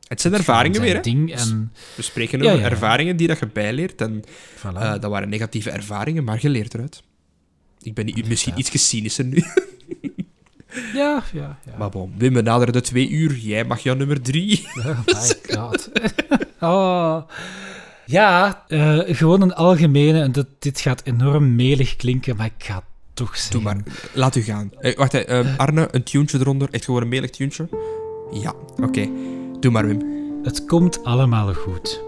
Het zijn ervaringen weer, hè? Ding en... We spreken over ja, ja, ervaringen die dat je bijleert. En voilà. uh, dat waren negatieve ervaringen, maar je leert eruit. Ik ben niet, misschien iets cynischer nu. <laughs> ja, ja, ja. Maar bon, Wim, we naderen de twee uur. Jij mag jouw nummer drie. Oh my god. <laughs> oh... Ja, uh, gewoon een algemene, en dat, dit gaat enorm melig klinken, maar ik ga toch zeggen. Doe maar, laat u gaan. Eh, wacht, uh, Arne, een tuentje eronder. Echt gewoon een melig tuentje? Ja, oké. Okay. Doe maar, Wim. Het komt allemaal goed. <laughs>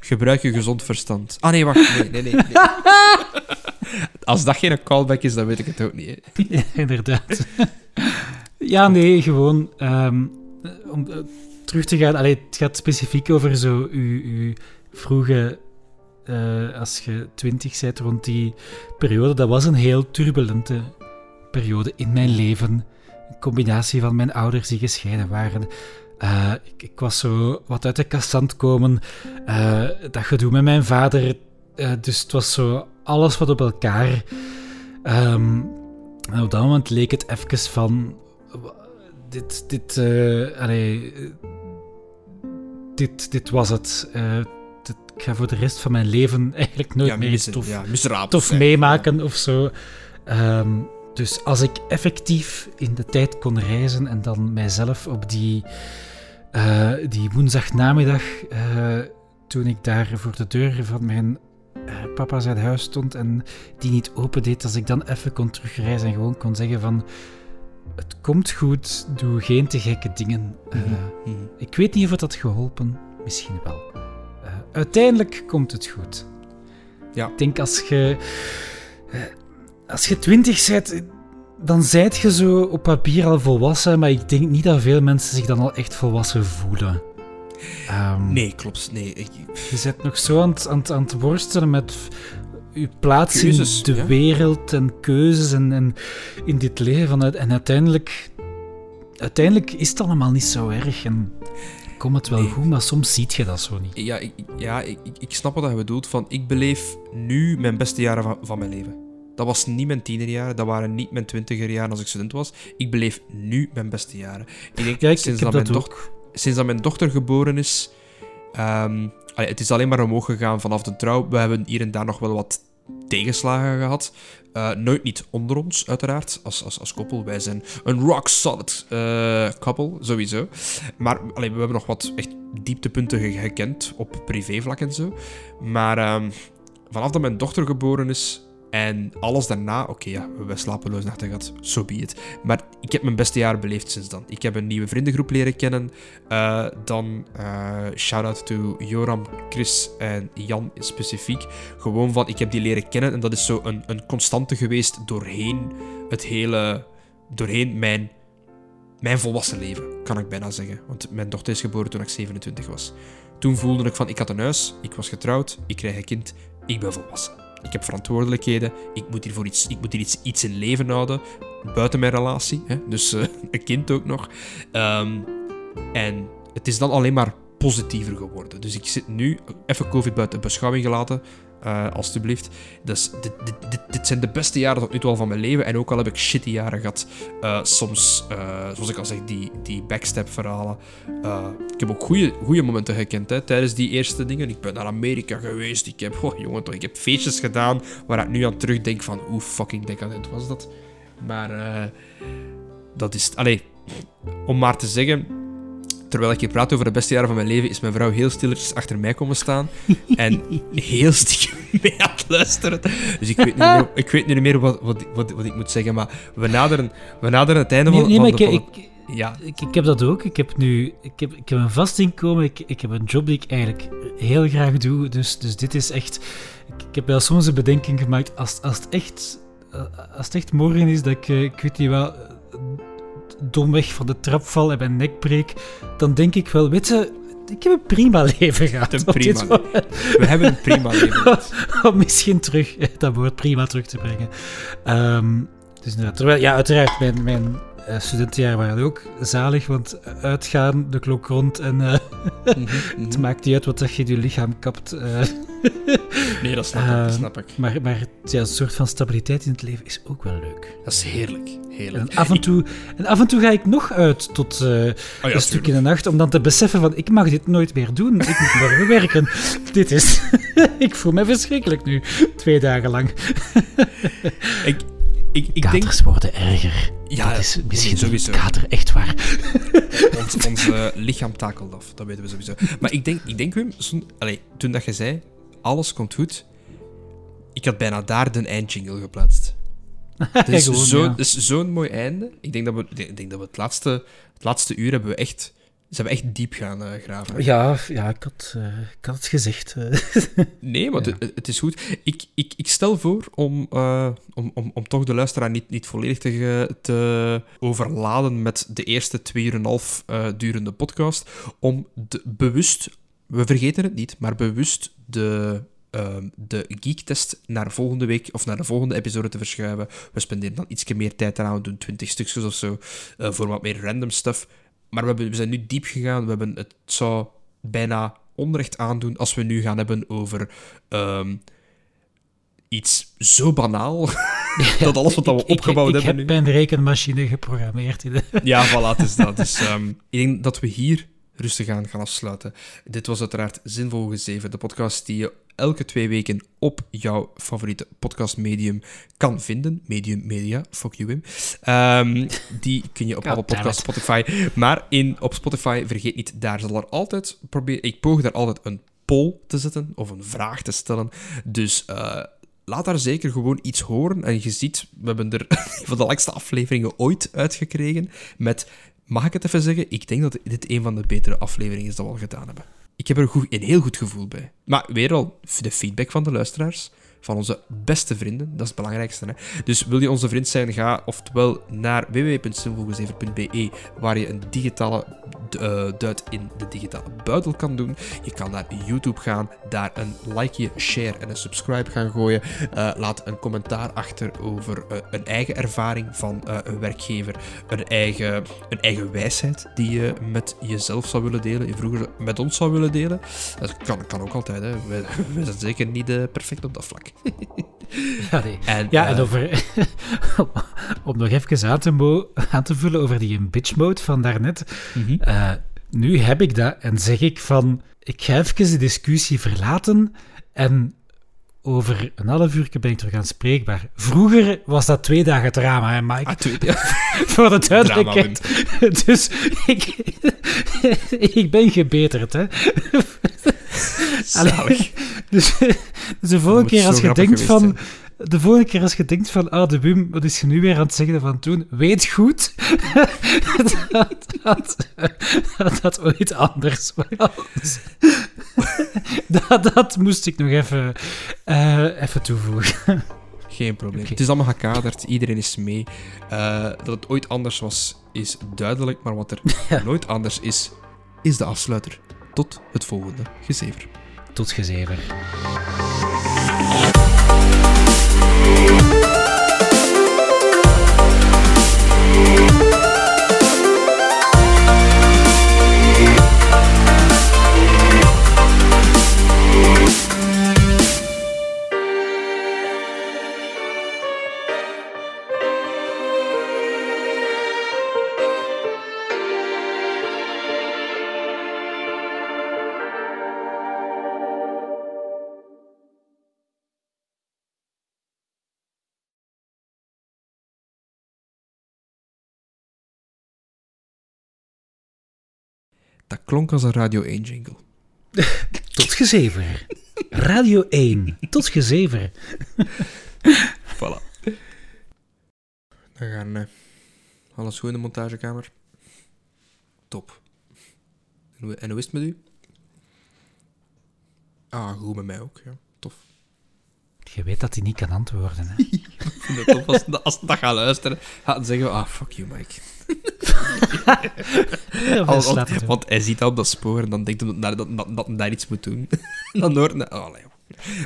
Gebruik je gezond verstand. Ah nee, wacht. Nee, nee, nee. nee. <laughs> Als dat geen callback is, dan weet ik het ook niet. hè. <laughs> Ja, inderdaad. ja, nee, gewoon ehm, eh, terug te gaan. Het gaat specifiek over zo uw, uw vroege, eh, als je twintig bent, rond die periode. Dat was een heel turbulente periode in mijn leven. Een combinatie van mijn ouders die gescheiden waren. Eh, ik, ik was zo wat uit de kast aan komen. Eh, dat gedoe met mijn vader. Dus het was zo alles wat op elkaar. Ehm, en op dat moment leek het even van. Dit, dit, eh, dit, dit was het. Eh, dit- ik ga voor de rest van mijn leven <laughs> eigenlijk nooit Ja, meer iets tof, ja, meemaken of zo. Ehm, dus als ik effectief in de tijd kon reizen en dan mijzelf op die, eh, die woensdagnamiddag, eh, toen ik daar voor de deur van mijn papa zijn huis stond en die niet opendeed, als ik dan even kon terugreizen en gewoon kon zeggen van het komt goed, doe geen te gekke dingen. Eh, Mhm. ik weet niet of het had geholpen, misschien wel. Eh, uiteindelijk komt het goed. Ja. Ik denk als je, eh, als je twintig bent, dan zijt je zo op papier al volwassen, maar ik denk niet dat veel mensen zich dan al echt volwassen voelen. Ehm, Nee, klopt. Nee, ik, Je bent nog zo aan aan het worstelen met je plaats Keuzes, in de ja. wereld en keuzes en, en in dit leven. En uiteindelijk, uiteindelijk is het allemaal niet zo erg en komt het wel Nee. goed, maar soms ziet je dat zo niet. ja, ik, ja ik, ik- snap wat je bedoelt. Van, ik beleef nu mijn beste jaren van, van mijn leven. Dat was niet mijn tienerjaren, dat waren niet mijn twintiger jaren als ik student was. Ik beleef nu mijn beste jaren. Ik denk, Ja, ik, sinds, dat dat mijn doch- sinds dat mijn dochter geboren is... allee, het is alleen maar omhoog gegaan vanaf de trouw. We hebben hier en daar nog wel wat tegenslagen gehad. Eh, nooit niet onder ons, uiteraard, als, als, als koppel. Wij zijn een rock solid eh couple, sowieso. Maar allee, we hebben nog wat echt dieptepunten ge- gekend op privévlak en zo. Maar ehm, vanaf dat mijn dochter geboren is en alles daarna, oké, ja, we slapeloos nachten gehad, so be it. Maar ik heb mijn beste jaren beleefd sinds dan. Ik heb een nieuwe vriendengroep leren kennen. Eh, dan eh shout-out to Joram, Chris en Jan specifiek. Gewoon van, ik heb die leren kennen en dat is zo een, een constante geweest doorheen het hele... Doorheen mijn, mijn volwassen leven, kan ik bijna zeggen. Want mijn dochter is geboren toen ik 27 was. Toen voelde ik van, ik had een huis, ik was getrouwd, ik krijg een kind, ik ben volwassen. Ik heb verantwoordelijkheden, ik moet hier, voor iets, ik moet hier iets, iets in leven houden, buiten mijn relatie. Hè? Dus eh, <laughs> een kind ook nog. Ehm, en het is dan alleen maar positiever geworden. Dus ik zit nu, even COVID buiten beschouwing gelaten, eh, alstublieft. Dus dit, dit, dit, zijn de beste jaren tot nu toe van mijn leven. En ook al heb ik shitty jaren gehad, eh, soms, eh, zoals ik al zeg, die, die backstep-verhalen. Ik heb ook goede momenten gekend hè, tijdens die eerste dingen. Ik ben naar Amerika geweest. Ik heb, oh, jongen, toch, ik heb feestjes gedaan waar ik nu aan terugdenk van hoe fucking decadent was dat. Maar dat is... Allee, om maar te zeggen... Terwijl ik hier praat over de beste jaren van mijn leven, is mijn vrouw heel stilletjes achter mij komen staan. <laughs> En heel stiekem <laughs> mee aan het luisteren. Dus ik weet niet meer, ik weet niet meer wat, wat, wat, wat ik moet zeggen. Maar we naderen, we naderen het einde Nee, van, nee, van maar de... ik, ik, ja, ik, ik heb dat ook. Ik heb nu ik heb, ik heb een vast inkomen. Ik, ik heb een job die ik eigenlijk heel graag doe. Dus, dus dit is echt... Ik, ik heb wel soms een bedenking gemaakt. Als, als, het echt, eh, als het echt morgen is dat ik, eh, ik weet niet wel, domweg van de trap val en mijn nek breek, dan denk ik wel, weet je, ik heb een prima leven gehad. Een prima we hebben een prima leven <laughs> gehad. om misschien terug eh, dat woord prima terug te brengen. Ehm, dus inderdaad, terwijl, ja, uiteraard, mijn, mijn eh, studentenjaren waren ook zalig, want uitgaan, de klok rond en eh, <laughs> Mhm, het mhm. maakt niet uit wat dat je in je lichaam kapt. eh, <laughs> Nee, dat snap ik. Dat snap ik. maar maar ja, een soort van stabiliteit in het leven is ook wel leuk. Dat is heerlijk. heerlijk. En af en toe, en af en toe ga ik nog uit tot Oh, ja, een stuk in de nacht, om dan te beseffen van, ik mag dit nooit meer doen. Ik moet morgen <laughs> werken. Dit is... ik voel me verschrikkelijk nu, twee dagen lang. Ik, ik, ik denk... Katers worden erger. Ja, dat is misschien sowieso. kater, echt waar. <laughs> Ons, ons lichaam takelt af, dat weten we sowieso. Maar ik denk, ik denk Wim, allee, toen dat je zei, alles komt goed, ik had bijna daar de eindjingle geplaatst. <laughs> Het is Gewoon, zo- ja. het is zo'n mooi einde. Ik denk dat we, ik denk dat we het, laatste, het laatste uur hebben we echt Ze hebben echt diep gaan uh, graven. Ja, ja ik, had, uh, ik had het gezegd. <laughs> nee, maar ja. het, het, is goed. Ik, ik, ik stel voor om, uh, om, om, om toch de luisteraar niet, niet volledig te, te overladen met de eerste twee uur en een half durende podcast, om de, bewust, we vergeten het niet, maar bewust de uh, de geektest naar volgende week of naar de volgende episode te verschuiven. We spenderen dan iets meer tijd eraan. We doen 20 stukjes of zo uh, voor wat meer random stuff. Maar we, hebben, we zijn nu diep gegaan. We hebben, het zou bijna onrecht aandoen als we nu gaan hebben over um, iets zo banaal. <laughs> dat alles wat we opgebouwd ik, ik, ik hebben. Ik heb mijn rekenmachine geprogrammeerd. In de... <laughs> ja, voilà, het is dat. Dus, um, ik denk dat we hier rustig aan gaan afsluiten. Dit was uiteraard Zinvol Gezeven, de podcast die je elke twee weken op jouw favoriete podcastmedium kan vinden. Medium Media, fuck you Wim. Um, die kun je op alle podcasts Spotify. Maar in, op Spotify, vergeet niet, daar zal er altijd... Probeer, ik poog daar altijd een poll te zetten, of een vraag te stellen. Dus... Uh, laat daar zeker gewoon iets horen. En je ziet, we hebben er <laughs> van de langste afleveringen ooit uitgekregen met Mag ik het even zeggen? Ik denk dat dit een van de betere afleveringen is dat we al gedaan hebben. Ik heb er goed, een heel goed gevoel bij. Maar weer al, de feedback van de luisteraars, van onze beste vrienden, dat is het belangrijkste. Hè? Dus wil je onze vriend zijn, ga oftewel naar www.simvolgezever.be, waar je een digitale uh, duit in de digitale buidel kan doen. Je kan naar YouTube gaan, daar een likeje, share en een subscribe gaan gooien. Uh, laat een commentaar achter over uh, een eigen ervaring van een werkgever, een eigen, een eigen wijsheid die je met jezelf zou willen delen, je vroeger met ons zou willen delen. Dat kan, kan ook altijd, hè. Wij <laughs> zijn zeker niet perfect op dat vlak. Ja, <laughs> nee. en, ja, uh, en over... <laughs> om nog even aan te, aan te vullen over die bitch mode van daarnet. Mm -hmm. uh, nu heb ik dat en zeg ik van... Ik ga even de discussie verlaten en over een half uur ben ik terug aanspreekbaar. Vroeger was dat twee dagen drama, hè, Mike? Ah, twee, ja. <laughs> Voor de duidelijkheid. <laughs> dus ik, <laughs> ik ben gebeterd, hè. Allee, dus, dus de volgende keer als je denkt van... De volgende keer als je denkt van, ah, de Wim, wat is je nu weer aan het zeggen van toen? Weet goed <laughs> dat, dat, dat, dat ooit anders was. dat, dat moest ik nog even, uh, even toevoegen. Geen probleem. Okay. Het is allemaal gekaderd, iedereen is mee. Uh, dat het ooit anders was, is duidelijk, maar wat er <laughs> ja. nooit anders is, is de afsluiter. Tot het volgende gezever. Tot gezever. Dat klonk als een Radio 1 jingle. <laughs> Tot gezever. Radio 1. Tot gezever. <laughs> voilà. Dan gaan uh, alles goed in de montagekamer. Top. En hoe, is het met u? Ah, goed met mij ook, ja. Tof. Je weet dat hij niet kan antwoorden, hè? <laughs> ik vind het tof als, als dat gaat luisteren. Gaat zeggen, ah, fuck you, Mike. Ja, Al, want, want, hij ziet dat op dat spoor en dan denkt hij dat, dat, dat, dat hij daar iets moet doen. <laughs> dan hoort hij... Oh.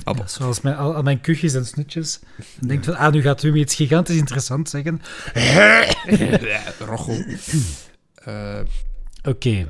Ja, zoals mijn, al, al, mijn kuchjes en snutjes. Dan denkt van, ah, nu gaat u me iets gigantisch interessant zeggen. <laughs> Rochel. Uh, <laughs> Oké. Okay.